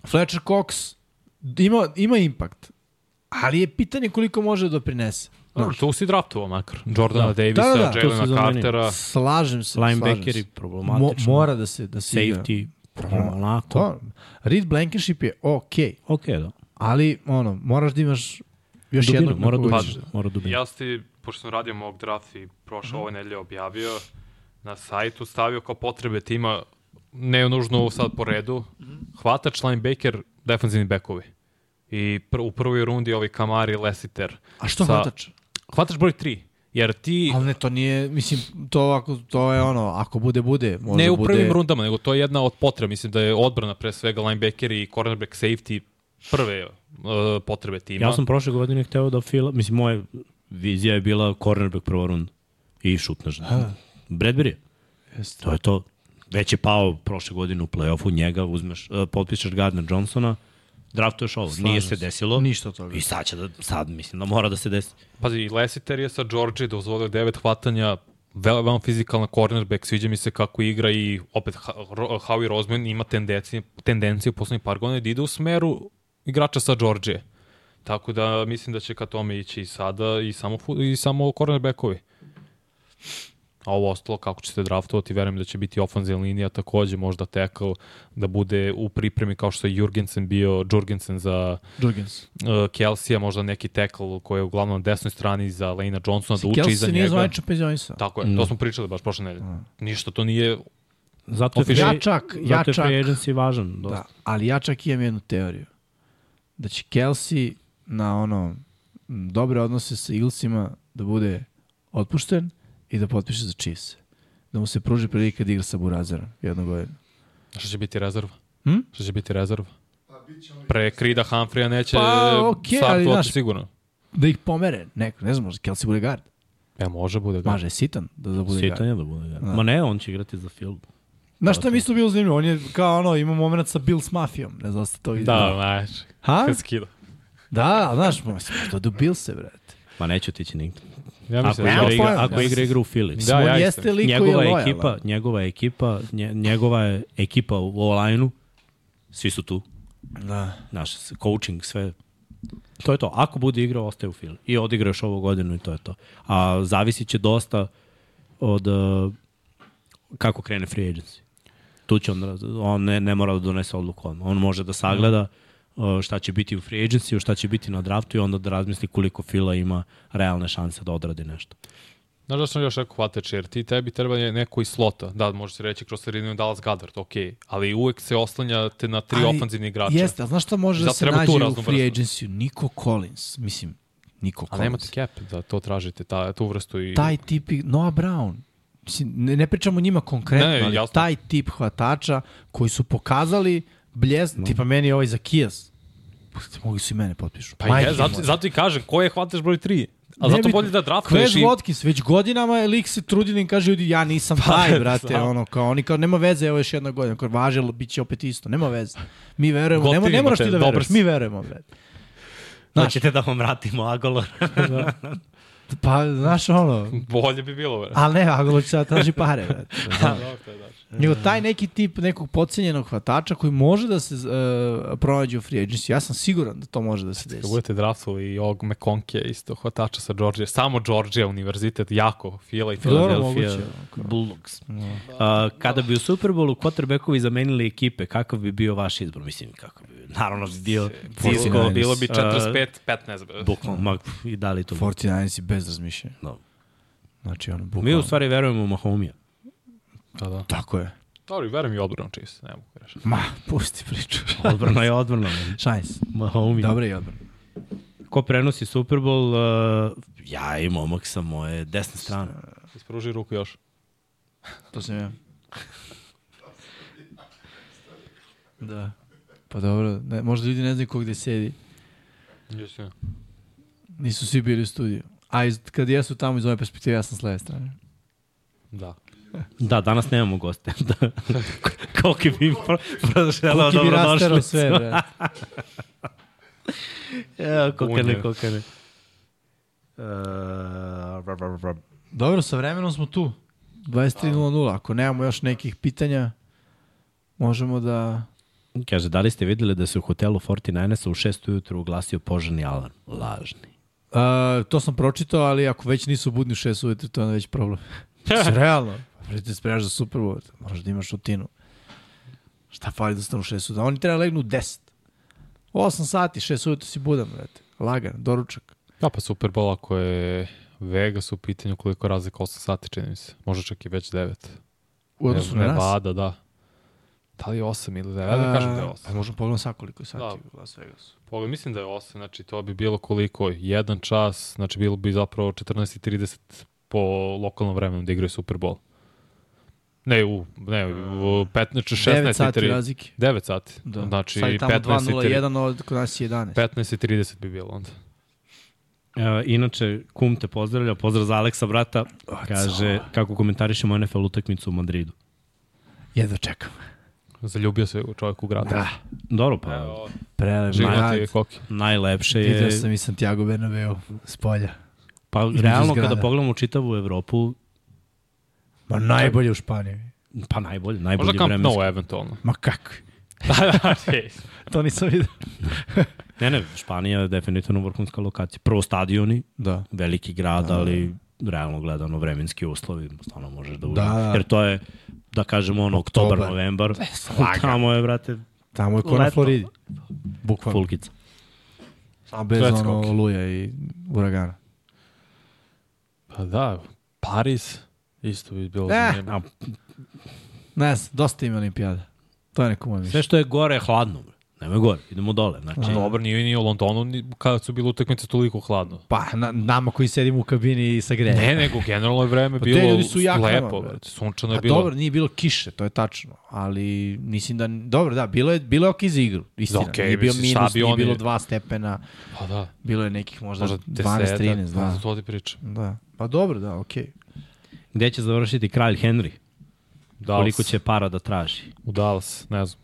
Fletcher Cox ima, ima impakt, ali je pitanje koliko može da doprinese. Dobro, tu si draftovao makar. Jordana Da. Davisa, Da, da, da, to Jelena. Cartera. Slažem se. Linebackeri problematično. Mo, mora da se, da se igra. Safety, Problema- onako. To, Reed Blankenship je okej, okay, Ok, da. Ali ono, moraš da imaš još Dubinu, jednog mora dubinu. ćeš- Mora dubinu. Ja ste, pošto sam radio mock draft i prošle Mhm. ove nedelje objavio, na sajtu stavio kao potrebe tima, ne nužno sad po redu, Mhm. hvatač, linebacker, defensivni bekovi. I pr u prvoj rundi ovi Kamari, Lesiter. A što Sa- hvatač? Hvatač broj 3. Jer ti, Ali ne, to nije, mislim, to, ako, to je ono, ako bude, bude. Može ne u bude... prvim rundama, nego to je jedna od potreba. Mislim da je odbrana pre svega linebacker i cornerback safety prve uh, potrebe tima. Ja sam prošle godine hteo da fila, mislim, moja vizija je bila cornerback prva runda i šut na žena. Bradbury je. Jeste. To je to. Već je pao prošle godine u play-offu, njega uzmeš, uh, potpišeš Gardner Johnsona, draftuješ ovo. Nije se desilo. Ništa od toga. I sad će da, sad mislim da mora da se desi. Pazi, Lesiter je sa Georgie dozvolio devet hvatanja, veoma veoma fizikalna cornerback, sviđa mi se kako igra i opet Howie Roseman ima tendenciju, tendenciju u poslednjih par godina da ide u smeru igrača sa Georgije. Tako da mislim da će ka tome ići i sada i samo, i samo cornerbackovi. A ovo ostalo, kako ćete draftovati, verujem da će biti ofanzivna linija takođe, možda tackle, da bude u pripremi kao što je Jurgensen bio, Jurgensen za Jurgens. uh, Kelsija, možda neki tackle koji je uglavnom na desnoj strani za Lena Johnsona, da uči Kelsey iza se nije njega. zvanično penzionisao. Tako je, to smo pričali baš prošle nedelje. Ništa to nije... Zato je, Official. free, Ja čak, ja zato je čak, free agency važan. Dosta. da, ali ja čak imam jednu teoriju. Da će Kelsey na ono dobre odnose sa Eaglesima da bude otpušten i da potpiše za Chiefs. Da mu se pruži prilika da igra sa Burazerom jednog godina. Što će biti rezerva? Hm? Što će biti rezerva? Pa Pre Krida Humphreya neće Pa, okay, ali, startovati znaš- sigurno. Da ih pomere. Neko, ne znam, možda Kelsey bude guard. E, može bude. Maže je sitan da, da bude guard. Sitan je da bude. Da. Ma ne, on će igrati za field. Znaš šta mi isto bilo zanimljivo? On je kao ono, ima moment sa Bills mafijom. Ne znam da ste to vidjeli. Da, znaš. Ha? Kad skida. Da, znaš, mislim, to do Billse, brate. Ma neće otići nigde. Ja Ako mislim da igra, je igra, ako ja igra igra u Philly. Da, on ja jeste lik koji je njegova lojalan. ekipa, njegova ekipa, nje, njegova je ekipa u online-u, svi su tu. Da. Naš coaching, sve. To je to. Ako bude igrao, ostaje u Philly. I odigra još ovu godinu i to je to. A zavisit će dosta od uh, kako krene free agency. Tu će on, on ne, ne mora da donese odluku odmah. On može da sagleda uh, šta će biti u free agency, šta će biti na draftu i onda da razmisli koliko Fila ima realne šanse da odradi nešto. Znaš da sam još rekao hvatač, jer ti tebi treba neko iz slota. Da, može se reći kroz sredinu Dallas Goddard, ok. Ali uvek se oslanjate na tri Ali, ofanzivni igrača. Jeste, a znaš šta može da se nađe u free agency Niko Collins, mislim, Niko A Collins. nemate cap da to tražite, ta, tu vrstu i... Taj tip, i- Noah Brown, ne, ne pričamo njima konkretno, Ne, ali jasno. taj tip hvatača koji su pokazali bljes, no. tipa meni ovaj za Kijas, mogli su i mene potpišu. Pa Majke je, zato, zato i kažem, ko je hvataš broj 3? A zato Nebitno. bolje da draftuješ Quez i... Watkins, već godinama je lik se trudi da im kaže, ljudi, ja nisam taj, brate, ono, kao, oni kao, nema veze, evo još jedna godina, kao, važe, ali bit će opet isto, nema veze. Mi verujemo, nema, Gotivimo ne moraš ti da veruješ, mi verujemo, brate. Znaš, Hoćete da vam vratimo Agolor? Pa, znaš, ono, Bolje bi bilo, bre. ali ne, Agolo će sad traži pare, brate. Da, to je da. Nego taj neki tip nekog podcenjenog hvatača koji može da se uh, pronađe u free agency, ja sam siguran da to može da se Kad desi. budete draftovali i ovog McConke isto, hvatača sa Georgia, samo Georgia univerzitet, jako, Fila i Philadelphia. Bulldogs. Uh, kada bi u Superbowlu quarterbackovi zamenili ekipe, kakav bi bio vaš izbor? Mislim, kako bi Naravno bi bio Cisco. Bilo bi Uh, 45-15. bre. Bukvalno, i da li to? 49 i bez razmišljanja. No. Znači, ono, Mi bukvalno. u stvari verujemo u Mahomija. Da, da. Tako je. Dobro, i verujem i odbranu Chiefs, ne mogu reći. Ma, pusti priču. Odbrana je odbrana. Šajns. Mahomi. Dobre i odbrana. Ko prenosi Super Bowl? Uh, ja i momak sa moje desne strane. Ispruži ruku još. To sam ja. Da. Pa dobro, ne, možda ljudi ne znaju ko gde sedi. Jesi. Nisu svi bili u studiju. A iz, kad jesu tamo iz ove perspektive, ja sam s leve strane. Da. Da, danas nemamo goste. da. Koliko bi im pro, proželao Kuki bi rasterao dobrodošli. sve, bre. Evo, kokane, kokane. Uh. Dobro, sa vremenom smo tu. 23.00. Ako nemamo još nekih pitanja, možemo da... Kaže, da li ste videli da se u hotelu 49 u 6 ujutru uglasio požarni alarm? Lažni. Uh, to sam pročitao, ali ako već nisu budni u 6 ujutru, to je već problem. Realno. Prvi te spremaš za Super Bowl, možeš da imaš rutinu. Šta fali da stanu u 6 ujutru? Oni treba da legnu u 10. 8 sati, 6 ujutru si budan, brate. Lagan, doručak. Da, pa Super Bowl ako je Vegas u pitanju koliko razlika 8 sati, čini mi se. Možda čak i već 9. U odnosu na nas. Nevada, da. Da li je 8 ili 9? Ja da kažem da je 8. Pa možemo pogledati sad koliko je sati Da. u Las Vegasu. Pogled, mislim da je 8, znači to bi bilo koliko? Jedan čas, znači bilo bi zapravo 14.30 po lokalnom vremenu da igraju Super Bowl. Ne, u, ne, u 15, 16 9 sati 3. razlike. 9 sati. Da. Znači Sad je tamo 15 i 3. 2.01, od kod nas je 11. 15 i 30 bi bilo onda. E, inače, kum te pozdravlja, pozdrav za Aleksa, brata. Kaže, kako komentarišemo NFL utakmicu u Madridu. Jedva čekam. Zaljubio se u čovjeku u gradu. Da. Dobro, pa Evo, Prelep. Život grad. je koki. najlepše Vidio je... sam i Santiago Bernabeu s polja. Pa realno kada pogledamo čitavu Evropu, Ma najbolje u Španiji. pa najbolje, najbolje Možda Camp vremenski. Nou eventualno. Ma kako? da, da, je. To nisam vidio. Ne, ne, Španija je definitivno vrhunska lokacija. Prvo stadioni, Da. veliki grad, ali realno gledano vremenski uslovi, stvarno možeš da uđeš. Da, da. Jer to je, da kažemo, ono, oktobar, Oktobar. novembar. Tamo je, brate, Tamo je ko na Leto. Floridi. Bukvalno. fulkica. A bez Sve ono oluja i uragana. Pa da, Paris isto bi bilo Eh, zanimljivo. A Ne znam, dosta ima olimpijada. To je neko moje sve što je gore je hladno. Nemoj gore, idemo dole. Znači, Dobro, nije ni u Londonu ni kada su bile utakmice toliko hladno. Pa, na, nama koji sedimo u kabini sa grejem. Ne, nego generalno je vreme Pa bilo ljudi su u jaknama, lepo, brate. sunčano je A bilo. dobro, nije bilo kiše, to je tačno. Ali mislim da, dobro, da, bilo je, bilo je ok za igru. Istina, Okej, nije bio minus, nije oni- bilo dva stepena. Pa da, Bilo je nekih možda, možda 12, 13, pa da. to ti pričam. da. Pa dobro, da, okej. Gde će završiti kralj Henry? Dallas, Koliko će para da traži? U Dallas, ne znam.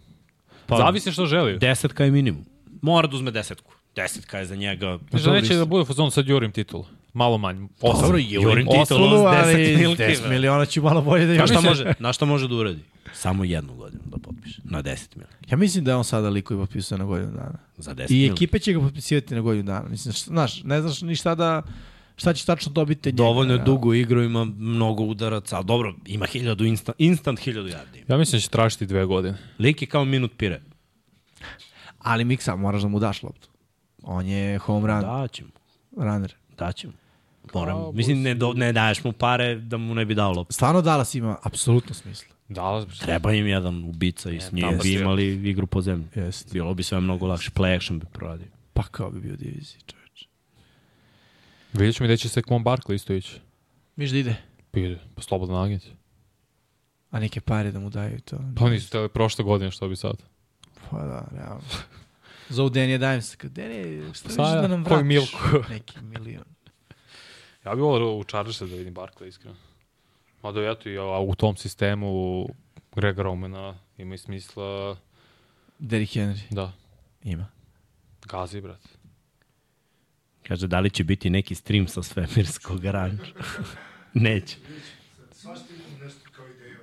Pa, Zavisi što želi. Desetka je minimum. Mora da uzme desetku. Desetka je za njega. Znači da neće da bude fazon sad jurim titul. Malo manj. Osam. Dobro, Jurim Osam, titulu s 10 ali milki, 10 bre. miliona ću malo bolje da Na ima. šta, može, na šta može da uradi? Samo jednu godinu da potpiše. Na 10 miliki. Ja mislim da je on sada liko i potpisao na godinu dana. Za 10 I miliki. ekipe će ga potpisivati na godinu dana. Mislim, znaš, ne znaš ni šta da šta će tačno dobiti njega. Dovoljno je da. dugo igru, ima mnogo udaraca, ali dobro, ima hiljadu instant, instant hiljadu yardi. Ja mislim da će tražiti dve godine. Lik je kao minut pire. Ali Miksa, moraš da mu daš loptu. On je home run, da. Daćemo, runner. daćemo. Moram, mislim, ne, do, ne daješ mu pare da mu ne bi dao loptu. Stvarno Dallas ima apsolutno smisla. Dallas, Treba im jedan ubica i s njim bi imali igru po zemlji. Jeste. Bilo bi sve mnogo lakše. Play action bi proradio. Pa kao bi bio čoveče. Vidjet ćemo gde će se Kwon Barkley isto ići. Miš da ide? Pa ide, pa slobodno nageć. A neke pare da mu daju to. Pa nisu teli prošle godine, što bi sad. Pa da, realno. Zovu Denija Dimesa. Kao, Denija, šta viš Sad, da nam vratiš? milku? Neki milion. Ja bih volio u Chargersa da vidim Barkley, iskreno. Mada eto, i a u tom sistemu Grega Romana ima i smisla, Derrick Henry da, ima. gazi, brat. Kaže, da li će biti neki stream sa svemirskog ranča? Neće. Svašta imam nešto kao ideju.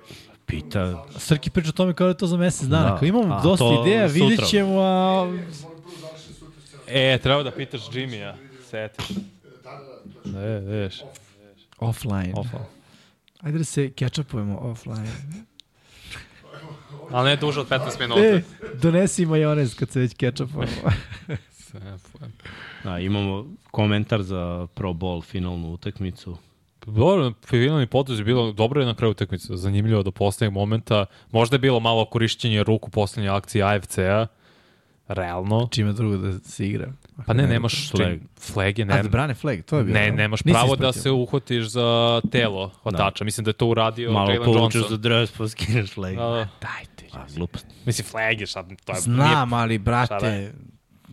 Pita, Srki priča o tome kao da je to za mesec dana. Da. Da. Kao imamo A, dosta ideja, sutra. vidjet ćemo, a... E, treba da pitaš Jimmy-a. Setiš. Da, da, da, veš. Offline. Ofa. Ajde da se catch-upujemo offline. Ali ne duže od 15 minuta. E, donesi majonez kad se već catch-upujemo. da, imamo komentar za Pro Bowl finalnu utakmicu. Dobro, finalni potez je bilo dobro je na kraju utakmice, zanimljivo do poslednjeg momenta. Možda je bilo malo korišćenje ruku poslednje akcije AFC-a, realno. Čime drugo da se igra. Pa ne, nemaš Flag. flag. flege, A da ne, brane flag, to je bilo. ne, da? nemaš Nisi pravo da ispratio. se uhvatiš za telo hvatača. Mislim da je to uradio Malo Jalen povučeš Johnson. za dres, pa skineš flag. Da, da. Dajte. A, glupost. Mislim, flag je sad, to je, Znam, ali Šta brate,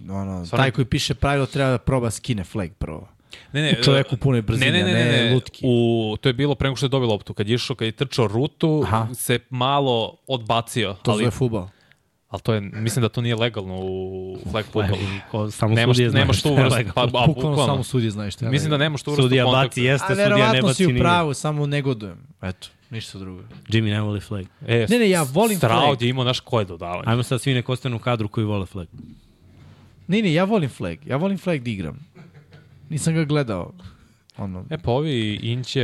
ono, Stvarno- taj koji piše pravilo treba da proba skine flag prvo. Ne, ne, u punoj brzini, ne, ne, ne, a ne, ne ne, lutki. U, to je bilo pre nego što je dobio loptu. Kad je išao, kad je trčao rutu, Aha. se malo odbacio. To ali, zove futbol. ali to je, mislim da to nije legalno u flag futbolu. Ko, samo Nemaš, sudije nemaš tu je vrstu, legalno. pa, a, Bukvalno bukvalno. samo sudije znaju šta je. Mislim da nemaš tu vrstu Sudija kontakta. baci jeste, A sudija ne verovatno baci si u nije. pravu, samo negodujem. Eto, ništa drugo. Jimmy ne voli flag. E, Ne, ne, ja volim Stroud flag. je imao naš koje dodavanje. Ajmo sad svi nek ostanu u kadru koji vole flag. Ne, ne, ja volim flag. Ja volim flag da igram. Nisam ga gledao. Ono, E pa ovi Indians,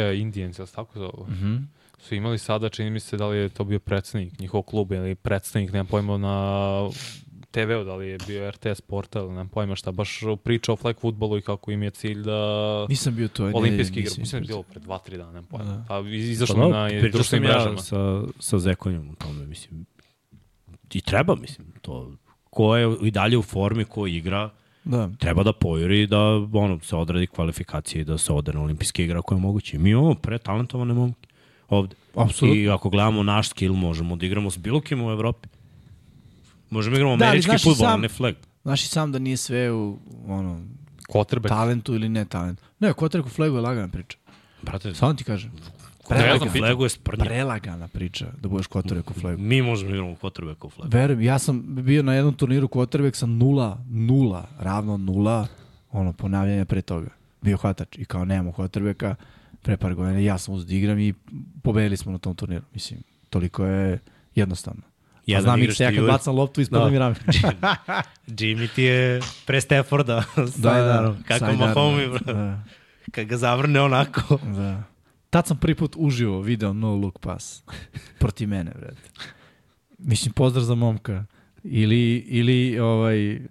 jel se tako zovu? Mm Mhm. -hmm. Su imali sada, čini mi se da li je to bio predstavnik njihov klub ili predstavnik, nemam pojma, na TV-u, da li je bio RTS portal, nemam pojma šta, baš priča o flag futbolu i kako im je cilj da nisam bio to. olimpijski igra. Mislim da je bilo pre dva, tri dana, nemam pojma. Da. Pa iz- Pa izašlo dobro, na društvenim mrežama. Ja sa, sa Zekonjom u tome, mislim. I treba, mislim, to ko je i dalje u formi, ko igra, Da. treba da pojuri da ono, se odradi kvalifikacije i da se ode na olimpijske igre ako je moguće. Mi imamo pretalentovane momke ovde. Apsolutno. I ako gledamo naš skill, možemo da igramo s bilo kim u Evropi. Možemo da igramo Da, američki futbol, sam- ne flag. Znaš i sam da nije sve u ono, Quarterback. talentu ili ne talentu. Ne, kotrek u flagu je lagana priča. Brate, Samo ti kažem. Ne znam, je sprnja. Prelagana priča da budeš kotrek u flagu. Mi možemo da igramo quarterback u flagu. Verujem, ja sam bio na jednom turniru quarterback sa nula, nula, ravno nula, ono, ponavljanja pre toga. Bio hvatač i kao nemamo quarterbacka, pre par godina ja sam uzeo da igram i pobedili smo na tom turniru. Mislim, toliko je jednostavno. Ja Jedan znam se, ja kad bacam loptu, ispada Da. mi rame. Jimmy ti je pre Stafforda. da, Kako Sajdarom, Mahomi, bro. Da, Kad ga zavrne onako. da. Tad sam prvi put uživo video no look pass. Proti mene, brate. Mislim, pozdrav za momka. Ili, ili ovaj,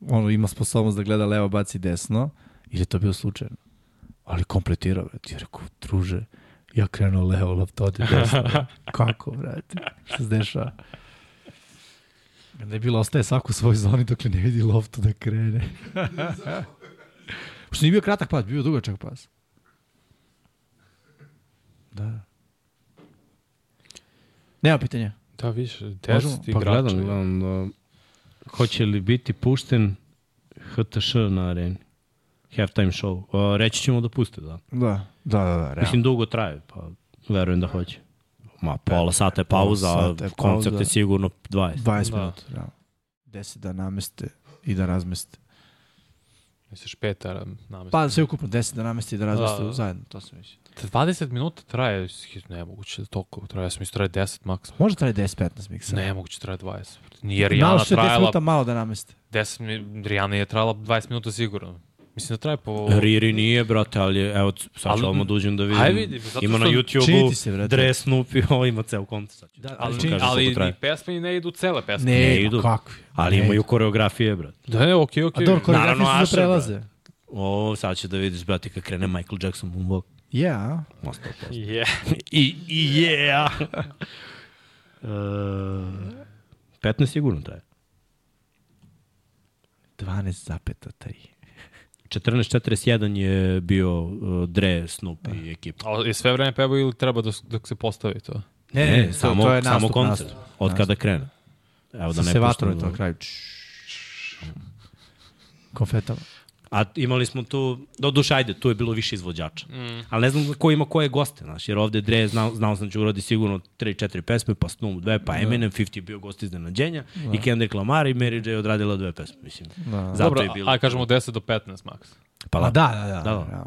ono, ima sposobnost da gleda levo, baci desno. Ili to bio slučajno. Ali kompletirao, brate. Ja rekao, druže, ja krenuo levo, lopta ode desno. Kako, brate? Šta se dešava? Je bilo, ostaje svako u svojoj zoni dok ne vidi loptu da krene. Što nije bio kratak pas, bio dugačak pas. Da. Nema pitanja. Da, više, Možemo? test Pa igrača. gledam, gledam da, hoće li biti pušten HTŠ na areni? Halftime show. Uh, reći ćemo da puste, da. Da, da, da, da realno. Mislim, dugo traje, pa verujem da hoće. Ma, pola sata je pauza, a koncert pauza. je sigurno 20. 20 Da. minuta, realno. 10 da nameste i da razmeste. Misliš petara namesta. Pa sve ukupno 10 da nameste i da razmeste Da, da. zajedno, to sam mislio. 20 minuta traje, nemoguće da toliko traje. Ja sam mislio traje 10 maks. Može traje 10-15 miksa. Nemoguće traje 20. Nije Malo Rijana što je 10 trajala minuta malo da nameste. 10 mi, Rijana je trajala 20 minuta sigurno. Mislim da traje po... Riri nije, brate, ali je- evo, sad ću odmah da uđem da vidim. Hajde vidi, zato ima na YouTube-u se, brate. dres Snoopy, ovo ima ceo koncert. Sad ću- Da, ali, čini- ali ni pesme ne idu cele pesme. Ne, Ne idu. Kakvi? Ali Ne imaju idu. koreografije, brate. Da, ne, okej, okej. A dobro, koreografije Naravno, su Asher, prelaze. O, sad će da vidiš, brate, kad krene Michael Jackson moonwalk. Ja, Ma, 100%. Yeah. I, i yeah! uh, 15 sigurno traje. 12,3. 14.41 je bio uh, Dre, Snoop i ekipa. A je sve vreme pevao ili treba dok, dok se postavi to? Ne, ne, to, samo, to je samo nastup, koncert. nastup. Od Nastup. kada krene. Evo da Sa ne se puštamo- to na kraju. Konfetama. A imali smo tu, do duše, ajde, tu je bilo više izvođača. Mm. Ali ne znam ko ima koje goste, znaš, jer ovde Dre, znao, znao sam da će uradi sigurno 3-4 pesme, pa Snoop 2, pa Eminem, 50 je bio gost iznenađenja, da. i Kendrick Lamar i Mary J odradila dve pesme, mislim. Da. Zato Dobro, je bilo. aj kažemo 10 do 15 maks. pa da, da, da, da. Da, da. da.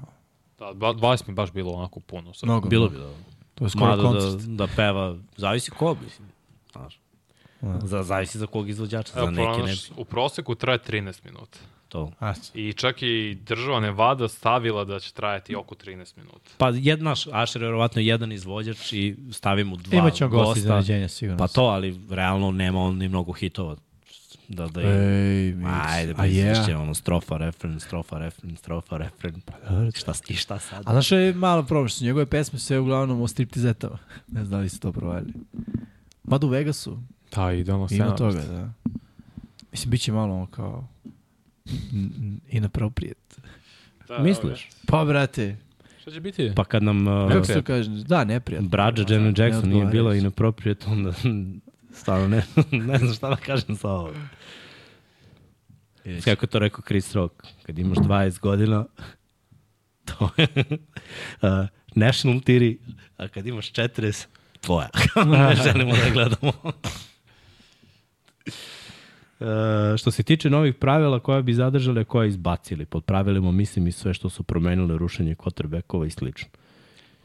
Da, ba- 20 mi baš bilo onako puno. Sad. Mnogo. bilo bi da. To je skoro Mada da, koncert. da peva, zavisi ko, mislim, znaš. Za, zavisi za kog izvođača, za Evo, neke ne u proseku traje 13 minuta. To. I čak i država Nevada stavila da će trajati oko 13 minuta. Pa jedna, Asher je verovatno jedan izvođač i stavimo dva Imaćemo gosti gosta. iznenađenja, sigurno. Pa to, ali realno nema on ni mnogo hitova. Da, da je... Ej, mi, Ajde, a misliš je. ono strofa, refren, strofa, refren, strofa, refren. Pa šta, I šta sad? A znaš što je malo problem, što su njegove pesme sve uglavnom o striptizetama. Ne znam da li ste to provali. Mada u Vegasu, Da, idealno ima scena. toga, da. Mislim, bit će malo ono kao inappropriate. Da, Misliš? Pa, brate, Šta će biti? Pa kad nam uh, kako se kaže? Da, neprijatno. Brađa Janet Jackson nije bila inappropriate, onda stvarno ne, ne znam šta da kažem sa ovo. Kako je to rekao Chris Rock, kad imaš 20 godina, to je uh, national tiri, a kad imaš 40, tvoja. ne želimo da gledamo. Uh, što se tiče novih pravila koja bi zadržali, a koja izbacili, pod pravilima mislim i sve što su promenile rušenje quarterbackova i slično.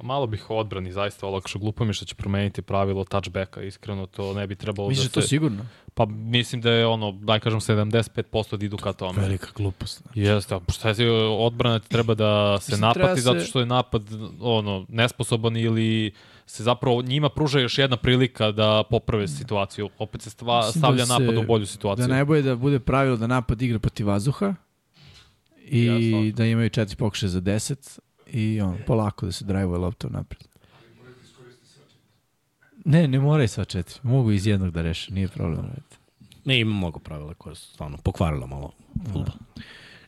Malo bih o odbrani zaista olakšao. Glupo mi što će promeniti pravilo touchbacka. Iskreno, to ne bi trebalo Misliš da da to se... sigurno? Pa mislim da je ono, daj kažem, 75% da idu ka tome. Velika glupost. Jeste, a šta je odbrana ti treba da se Mislim, napati treba zato se- što je napad ono nesposoban ili se zapravo njima pruža još jedna prilika da poprave situaciju. Opet se stva, Mislim stavlja da se- napad u bolju situaciju. Da najbolje da bude pravilo da napad igra protiv vazduha i Jasno. da imaju četiri pokušaja za 10 i on, polako da se drajvuje lopta napred. Ne, ne moraju sva četiri. Mogu iz jednog da reše, nije problem. Ne, ima mnogo pravila koje su stvarno pokvarila malo futbol.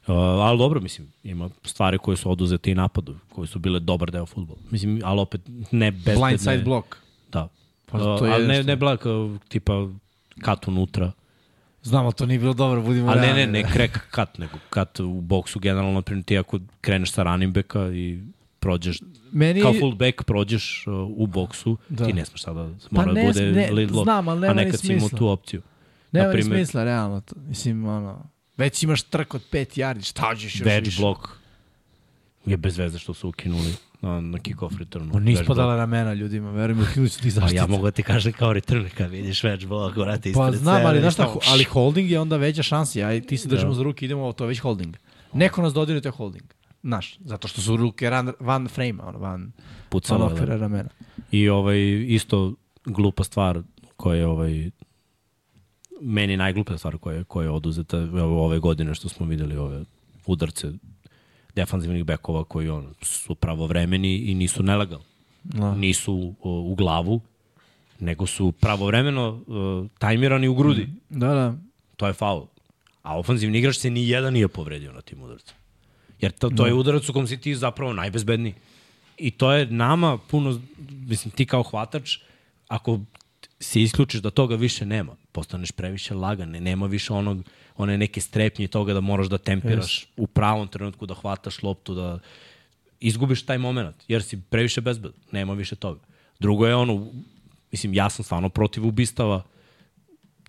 Uh, ali dobro, mislim, ima stvari koje su oduzete i napadu, koje su bile dobar deo futbola. Mislim, ali opet ne bezbedne. Blindside block. Da. Pa Pa, to je ali ne, ne blak, uh, tipa kat unutra. Znam, ali to nije bilo dobro, budimo Ali ne, ne, ne krek kat, nego kat u boksu generalno, naprimjer, ti ako kreneš sa running backa i prođeš, Meni, kao fullback prođeš uh, u boksu, Da. da. ti ne smeš sada, mora ne da bude ne, lead block. znam, ali a nema ni nekad si imao tu opciju. nema ni naprimer- smisla, realno. To. Mislim, ono, već imaš trk od 5 yardi, šta ćeš još Wedge više? block je bez veze što su ukinuli na, na kick-off returnu. On nije block. spadala ramena ljudima, verujem, ukinuli su ti Pa zaštite. ja mogu da ti kažem kao return kad vidiš wedge block, vrati Pa ispred znam, sebe ali znaš šta, ali holding je onda veća šansa. Ja i ti se držimo Da. za ruke, idemo, to je već holding. Neko nas dodirne, to je holding. Znaš, zato što su ruke ran, van frame-a, ono, van, van pucalo je. okvira da. ramena. I ovaj, isto glupa stvar koja je ovaj, meni najglupa stvar koja je, koja je oduzeta ove godine što smo videli ove udarce defanzivnih bekova koji on, su pravovremeni i nisu nelegalni. Da. Nisu o, u glavu, nego su pravovremeno uh, tajmirani u grudi. Da, da. To je faul. A ofanzivni igrač se ni jedan nije povredio na tim udarcima. Jer to, to je udarac u kom si ti zapravo najbezbedniji. I to je nama puno, mislim, ti kao hvatač, ako se isključiš da toga više nema, postaneš previše lagan, ne, nema više onog, one neke strepnje toga da moraš da tempiraš u pravom trenutku, da hvataš loptu, da izgubiš taj moment, jer si previše bezbedan, nema više toga. Drugo je ono, mislim, ja sam stvarno protiv ubistava,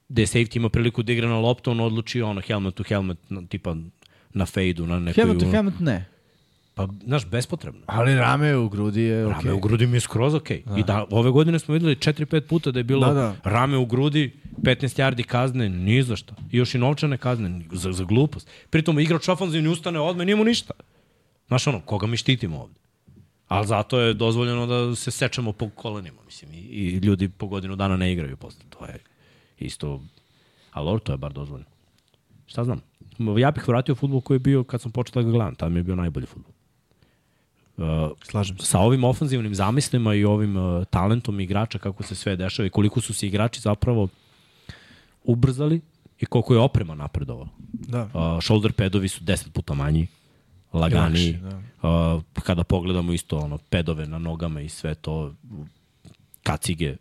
gde safety ima priliku da igra na loptu, on odluči ono helmet to helmet, na, tipa na fejdu, na nekoj... Helmet to helmet ne. Pa, znaš, bespotrebno. Ali rame u grudi je okej. Rame u grudi mi je skroz okej. Okay. I da, ove godine smo videli 4-5 puta da je bilo Da, da, da. da. rame u grudi, 15 yardi kazne, ni za šta. I još i novčane kazne, za, za glupost. Pritom igrač ofanzivni ustane odme, nije mu ništa. Znaš ono, koga mi štitimo ovde? Ali zato je dozvoljeno da se sečemo po kolenima, mislim, i, i ljudi po godinu dana ne igraju posle. To je isto, ali to je bar dozvoljeno. Šta znam? Ja bih vratio futbol koji je bio kad sam počeo da ga gledam, tamo je bio najbolji futbol. Uh, Slažem se. sa ovim ofanzivnim zamislima i ovim uh, talentom igrača, kako se sve dešava i koliko su se igrači zapravo ubrzali i koliko je oprema napredovala. Da. Uh, shoulder padovi su 10 puta manji, laganiji. Lakši, uh, kada pogledamo isto ono pedove na nogama i sve to kacige,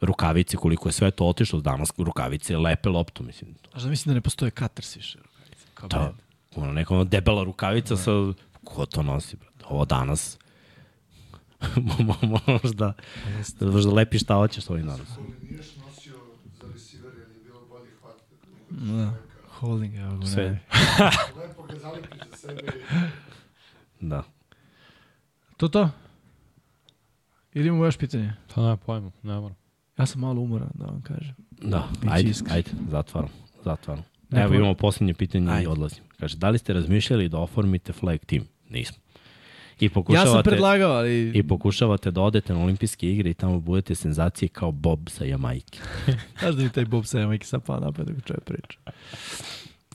rukavice, koliko je sve to otišlo danas, rukavice lepe loptu, mislim. Znaš da mislim da ne postoje cutters više. Kao Da. Ono, neka ono debela rukavica sa... Ko to nosi, brate? Ovo danas... možda, možda lepi šta hoćeš ovim danas. Niješ nosio za receiver jer je bilo bolji hvat. Da. Holding, evo ga. Sve. Lepo ga zalipi za sebe Da. To to? Ili imamo još pitanje? Pa ne, pojma, ne moram. Ja sam malo umoran, da vam kažem. Da, Bići ajde, iskren. ajde, zatvaram, zatvaram. Ne Evo imamo posljednje pitanje i odlazim. Kaže, da li ste razmišljali da oformite flag team? Nismo. I Ja pokušavate, sam predlagao, ali... I pokušavate da odete na olimpijske igre i tamo budete senzacije kao Bob sa Jamajke. Znaš da mi taj Bob Sajama neki sad pao napad dok čovjek priča.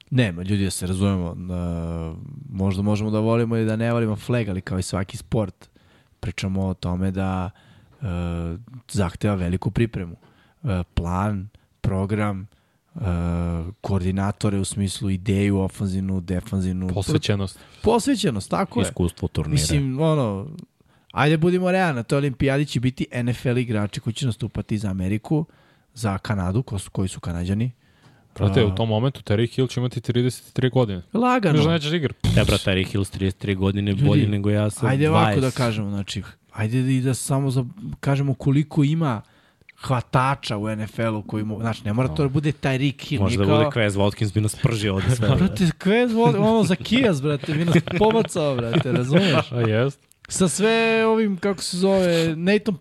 Nema, ljudi, da se razumemo. Uh, možda možemo da volimo ili da ne volimo flag, ali kao i svaki sport, pričamo o tome da uh, zahteva veliku pripremu. Uh, plan, program, uh, koordinatore u smislu ideju, ofanzivnu, defanzivnu. Posvećenost. Posvećenost, tako je. Iskustvo turnira. Mislim, ono, ajde budimo realni, na toj olimpijadi će biti NFL igrači koji će nastupati za Ameriku, za Kanadu, ko su, koji su Kanadjani. Brate, u tom momentu Terry Hill će imati 33 godine. Lagano. Znaš da nećeš igra. E, brate, Terry Hills 33 godine bolji nego ja sa 20. Ajde ovako da kažemo, znači, ajde i da samo za, kažemo koliko ima hvatača u NFL-u koji mu, znači ne mora to da bude Tyreek Hill. Možda nije bude kao- Quez Watkins bi nas pržio ovde sve. Brate, Quez, voli- ono za Kijas, brate, bi nas pobacao, brate, razumeš? A jest. Sa sve ovim, kako se zove, Nathan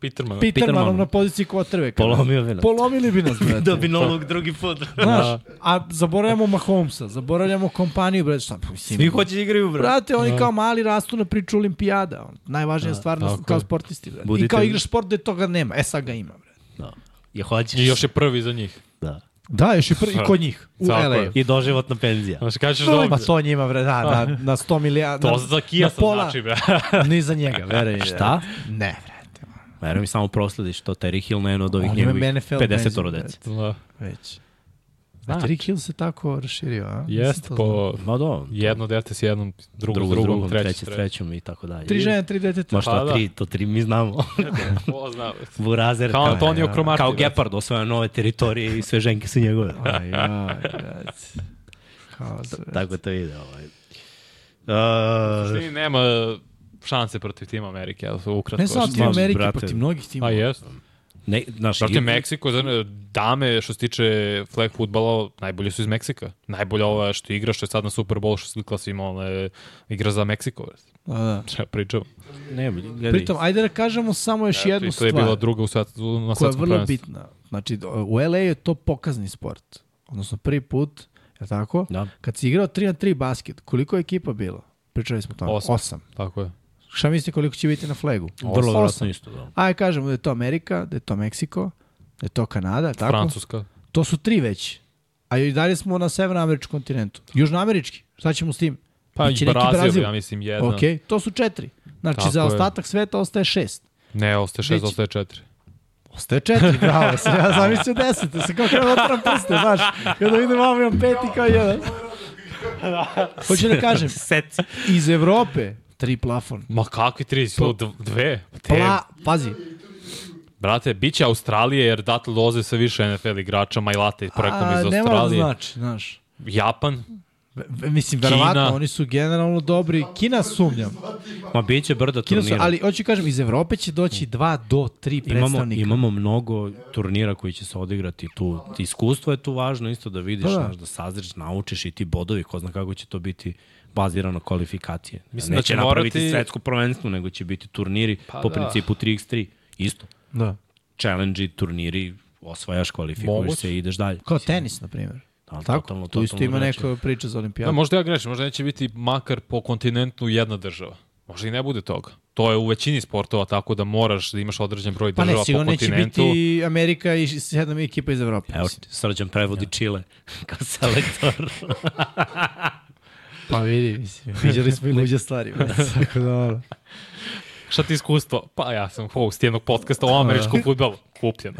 Peterman. Petermanom na poziciji quarterbacka. Polomio bi nas. Polomili bi nas, brate. Da bi novog drugi put. Znaš, a zaboravljamo Mahomesa, zaboravljamo kompaniju, brate, šta, pa mislim. Svi hoće da igraju, brate. Brate, oni kao mali rastu na priču olimpijada. On, najvažnija stvar na, kao sportisti, brate. I Budite- kao igraš sport gde toga nema. E, sad ga ima, brate. Da. Je hoćeš. I još je prvi za njih. Da. Da, još i, prvi, i kod njih, u LA. I doživotna penzija. Znaš, kažeš da Pa to njima, bre, da, na, na 100 milijarda. To za Kija na pola, znači, bre. Ni za njega, veruj. mi, Šta? Ne, brate. Verujem mi samo proslediš to Terry Hill na jedno od ovih njegovih NFL 50 penziju, dece. Da. Već. Znači. Znači. Rick Hill se tako raširio, a? Jest, Nisam to znao. po Ma do, jedno dete s jednom, drugo, drugo s drugom, drugom, treće, treće s trećom i tako dalje. Tri žene, tri deteta. Ma šta Pa da. tri, to tri mi znamo. Ko zna, bre. Burazer. Kao Antonio Cromartie. Kao. Gepard osvaja nove teritorije i sve ženke su njegove. Aj, aj, sve. Tako to ide. Ovaj. Uh, Ti nema šanse protiv tima Amerike, ja su ukratko. Ne samo tim Amerike, brate. protiv mnogih A timova. jest. ne, znaš, Brate, i- Meksiko, znaš, dame što se tiče flag futbala, najbolje su iz Meksika. Najbolja ova što igra, što je sad na Super Bowl, što se slikla svima, ona igra za Meksiko. brate. Da. Šta pričam? Ne, gledaj. Pritom, ajde da kažemo samo još jednu to je bila stvar druga u svet, na koja je vrlo prvenstvu. bitna. Znači, u LA je to pokazni sport. Odnosno, prvi put, je tako? Da. Kad si igrao 3 na 3 basket, koliko je ekipa bilo? Pričali smo tamo. Osam. Osam. Tako je. Šta mislite koliko će biti na flagu? Vrlo vjerojatno Osam. isto, da. Ajde kažemo da je to Amerika, da je to Meksiko, da je to Kanada, tako? Francuska. To su tri već. A i dalje smo na severnoameričkom kontinentu. Južnoamerički. Šta ćemo s tim? Pa i Brazil, Brazil. ja mislim, jedna. Ok, to su četiri. Znači, Tako za je. ostatak sveta ostaje šest. Ne, ostaje šest, Biće. ostaje četiri. Ostaje četiri, bravo. Sam ja zamislio deset. Ja sam kao krenuo da otram prste, znaš. Onda vidim ovo imam pet i kao jedan. Hoću da kažem, Set. iz Evrope, tri plafon. Ma kakvi tri, d- dve? Te, Pla, pazi, Brate, bit će Australije jer datle dolaze sve više NFL igrača, Majlate i projektom a, iz nema da Australije. znači, znaš. Japan, Mislim, verovatno, oni su generalno dobri. Kina sumnjam. Ma bit će brda Kina su, turnira. ali hoću kažem, iz Evrope će doći dva do tri Imamo, predstavnika. imamo mnogo turnira koji će se odigrati tu. Iskustvo je tu važno isto da vidiš, Da, da, da. Znaš, da sazreš, naučiš i ti bodovi, ko zna kako će to biti bazirano na kvalifikacije. Mislim da Neće će napraviti morati- svetsko prvenstvo, nego će biti turniri Pa po da. principu 3x3. Isto. Da. Challenge turniri, osvajaš, kvalifikuješ Moguće. se i ideš dalje. Kao tenis, na primjer. Da, Tako? totalno, tu isto ima neka priča za olimpijadu. Da, možda ja grešim, možda neće biti makar po kontinentu jedna država. Možda i ne bude toga. To je u većini sportova tako da moraš da imaš određen broj pa država ne, po sigurno neće kontinentu. biti Amerika i sedam ekipa iz Evrope. Evo. Srđan prevodi Čile kao selektor. Pa vidi, mislim, viđali smo i luđe stvari. Tako da, ono. Šta ti iskustvo? Pa ja sam host jednog podcasta o američkom futbolu. Kupljen.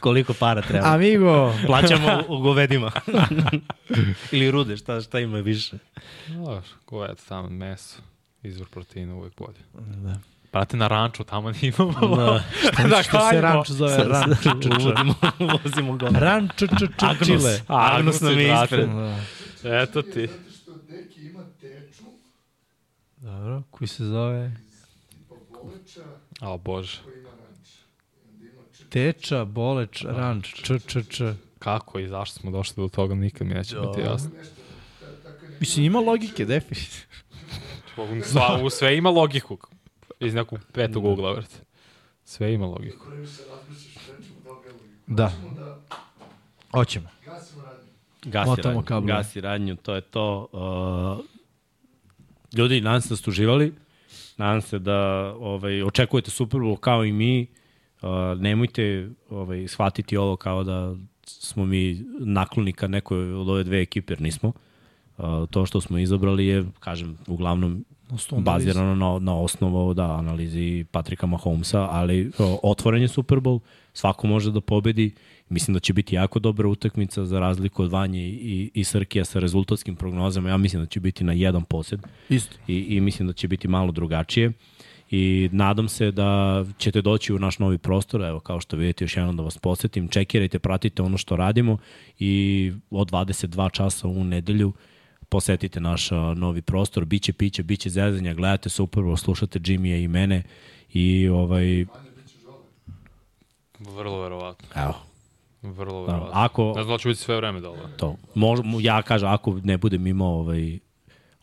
Koliko para treba? Amigo, Plaćamo u govedima. Ili rude, šta, šta ima više. Znaš, ko je tamo meso, izvor proteina uvek bolje. Da. Brate, na ranču tamo imamo. Da. da, što se ranč zove? Ranč, Uvodimo, uvozimo go. ranč, č, č, č, čile. Agnos nam je ispred. Da. Eto ti. Dobro, koji se zove Boleča A bože. Teča, Boleć, Ranč, č, č, č. Kako i zašto smo došli do toga, nikad mi neće biti jasno. Mislim, ima logike, definitivno. Sva, u sve ima logiku. Iz nekog petog ugla, vrte. Sve ima logiku. da. Da, Hoćemo da hoćemo. gasimo radnje. Gasi Motamo radnju, gasi radnju, to je to. Uh, ljudi, nadam se da ste uživali. Nadam se da ovaj, očekujete Super Bowl kao i mi. Uh, nemojte ovaj, shvatiti ovo kao da smo mi nakloni ka nekoj od ove dve ekipe, jer nismo. Uh, to što smo izabrali je, kažem, uglavnom Osnovno bazirano na, na osnovu da, analizi Patrika Mahomesa, ali o, otvoren je Super Bowl, svako može da pobedi. Mislim da će biti jako dobra utakmica za razliku od Vanje i, i Srkija sa rezultatskim prognozama. Ja mislim da će biti na jedan posed Isto. i, i mislim da će biti malo drugačije. I nadam se da ćete doći u naš novi prostor, evo kao što vidite još jednom da vas podsjetim, čekirajte, pratite ono što radimo i od 22 časa u nedelju posetite naš a, novi prostor, biće piće, biće zezanja, gledate Super Bowl, slušate Jimmya i mene i ovaj, Vrlo verovatno. evo, Vrlo da, verovatno. ako, Ne znam da ću biti sve vreme da ovo. to. Mož, mo- ja kažem, ako ne budem imao ovaj,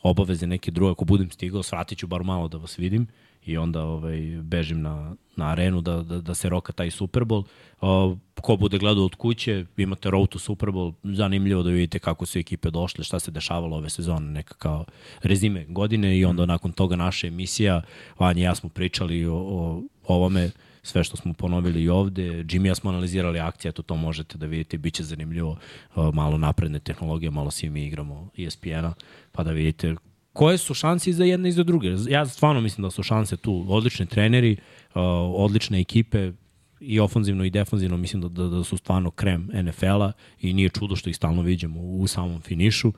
obaveze neke druge, ako budem stigao, svratit ću bar malo da vas vidim i onda ovaj, bežim na, na arenu da, da, da se roka taj Super Bowl. Uh, ko bude gledao od kuće, imate Road to Super Bowl, zanimljivo da vidite kako su ekipe došle, šta se dešavalo ove sezone, neka kao rezime godine i onda nakon toga naša emisija, Vanja i ja smo pričali o, o ovome, sve što smo ponovili i ovde. Jimmy ja smo analizirali akcije, eto to možete da vidite, bit će zanimljivo, uh, malo napredne tehnologije, malo svi mi igramo ESPN-a, pa da vidite koje su šanse i za jedne i za druge. Ja stvarno mislim da su šanse tu odlični treneri, uh, odlične ekipe, i ofanzivno i defanzivno mislim da, da, da su stvarno krem NFL-a i nije čudo što ih stalno vidimo u, u samom finišu.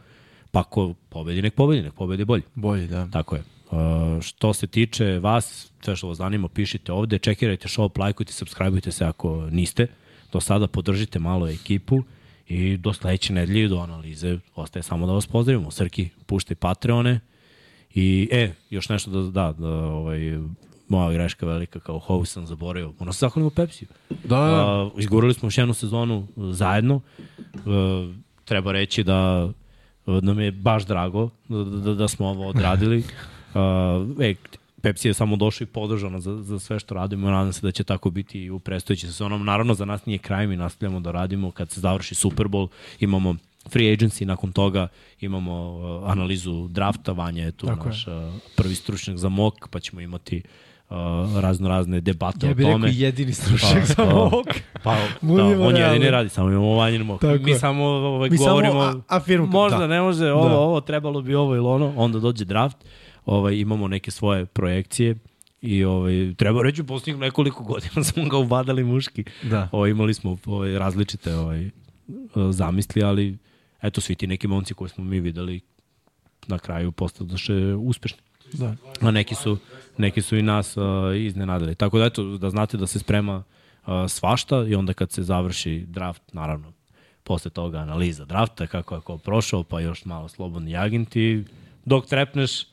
Pa ko pobedi, nek pobedi, nek pobedi bolji. Bolje, da. Tako je. Uh, što se tiče vas, sve što vas zanima, pišite ovde, čekirajte show, lajkujte, subscribeujte se ako niste. Do sada podržite malo ekipu i do sledeće nedelje do analize ostaje samo da vas pozdravimo. Srki, puštaj Patreone i, e, još nešto da, da, da ovaj, moja greška velika kao host sam zaboravio. Ono se zahvalimo Pepsiju. Da, da. Uh, izgurali smo još jednu sezonu uh, zajedno. Uh, treba reći da uh, nam je baš drago da, da, da smo ovo odradili. Uh, e, Pepsi je samo došao i podržao nas za, za sve što radimo. Nadam se da će tako biti i u predstojećoj sezonom. Naravno, za nas nije kraj, mi nastavljamo da radimo. Kad se završi Super Bowl, imamo free agency, nakon toga imamo uh, analizu drafta, Vanja je tu Tako naš uh, prvi stručnjak za mok, pa ćemo imati uh, razno razne debate Ja o bih rekao tome. jedini stručnjak za Pa, mog. Pa, da, Budimo on realni. jedini radi, samo imamo vanjen mok. Tako Mi je. samo ovaj, Mi samo govorimo, a- afirmu- možda, da. ne može, ovo, Da. ovo, trebalo bi ovo ili ono, onda dođe draft, ovaj, imamo neke svoje projekcije i ovaj, treba reći u posljednjih nekoliko godina smo ga ubadali muški. Da. Ovaj, imali smo ovaj, različite ovaj, zamisli, ali eto svi ti neki momci koje smo mi videli na kraju postadoše uspešni. Da. A neki su, neki su i nas uh, iznenadili. Tako da eto, da znate da se sprema uh, svašta i onda kad se završi draft, naravno, posle toga analiza drafta, kako je ko prošao, pa još malo slobodni agenti, dok trepneš,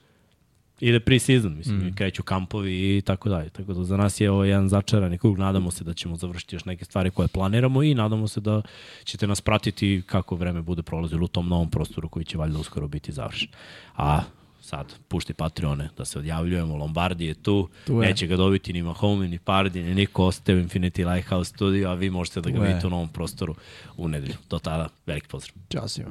ide pre-season, mislim, mm. kreću kampovi i tako dalje. Tako da za nas je ovo jedan začarani krug, nadamo se da ćemo završiti još neke stvari koje planiramo i nadamo se da ćete nas pratiti kako vreme bude prolazilo u tom novom prostoru koji će valjda uskoro biti završen. A sad, pušti Patreone da se odjavljujemo, Lombardi je tu, Tu je. neće ga dobiti ni Mahomey, ni Pardi, ni niko, ostaje u Infinity Lighthouse studio, a vi možete da ga Tu vidite u novom prostoru u nedelju. Do tada, veliki pozdrav. Ćao svima.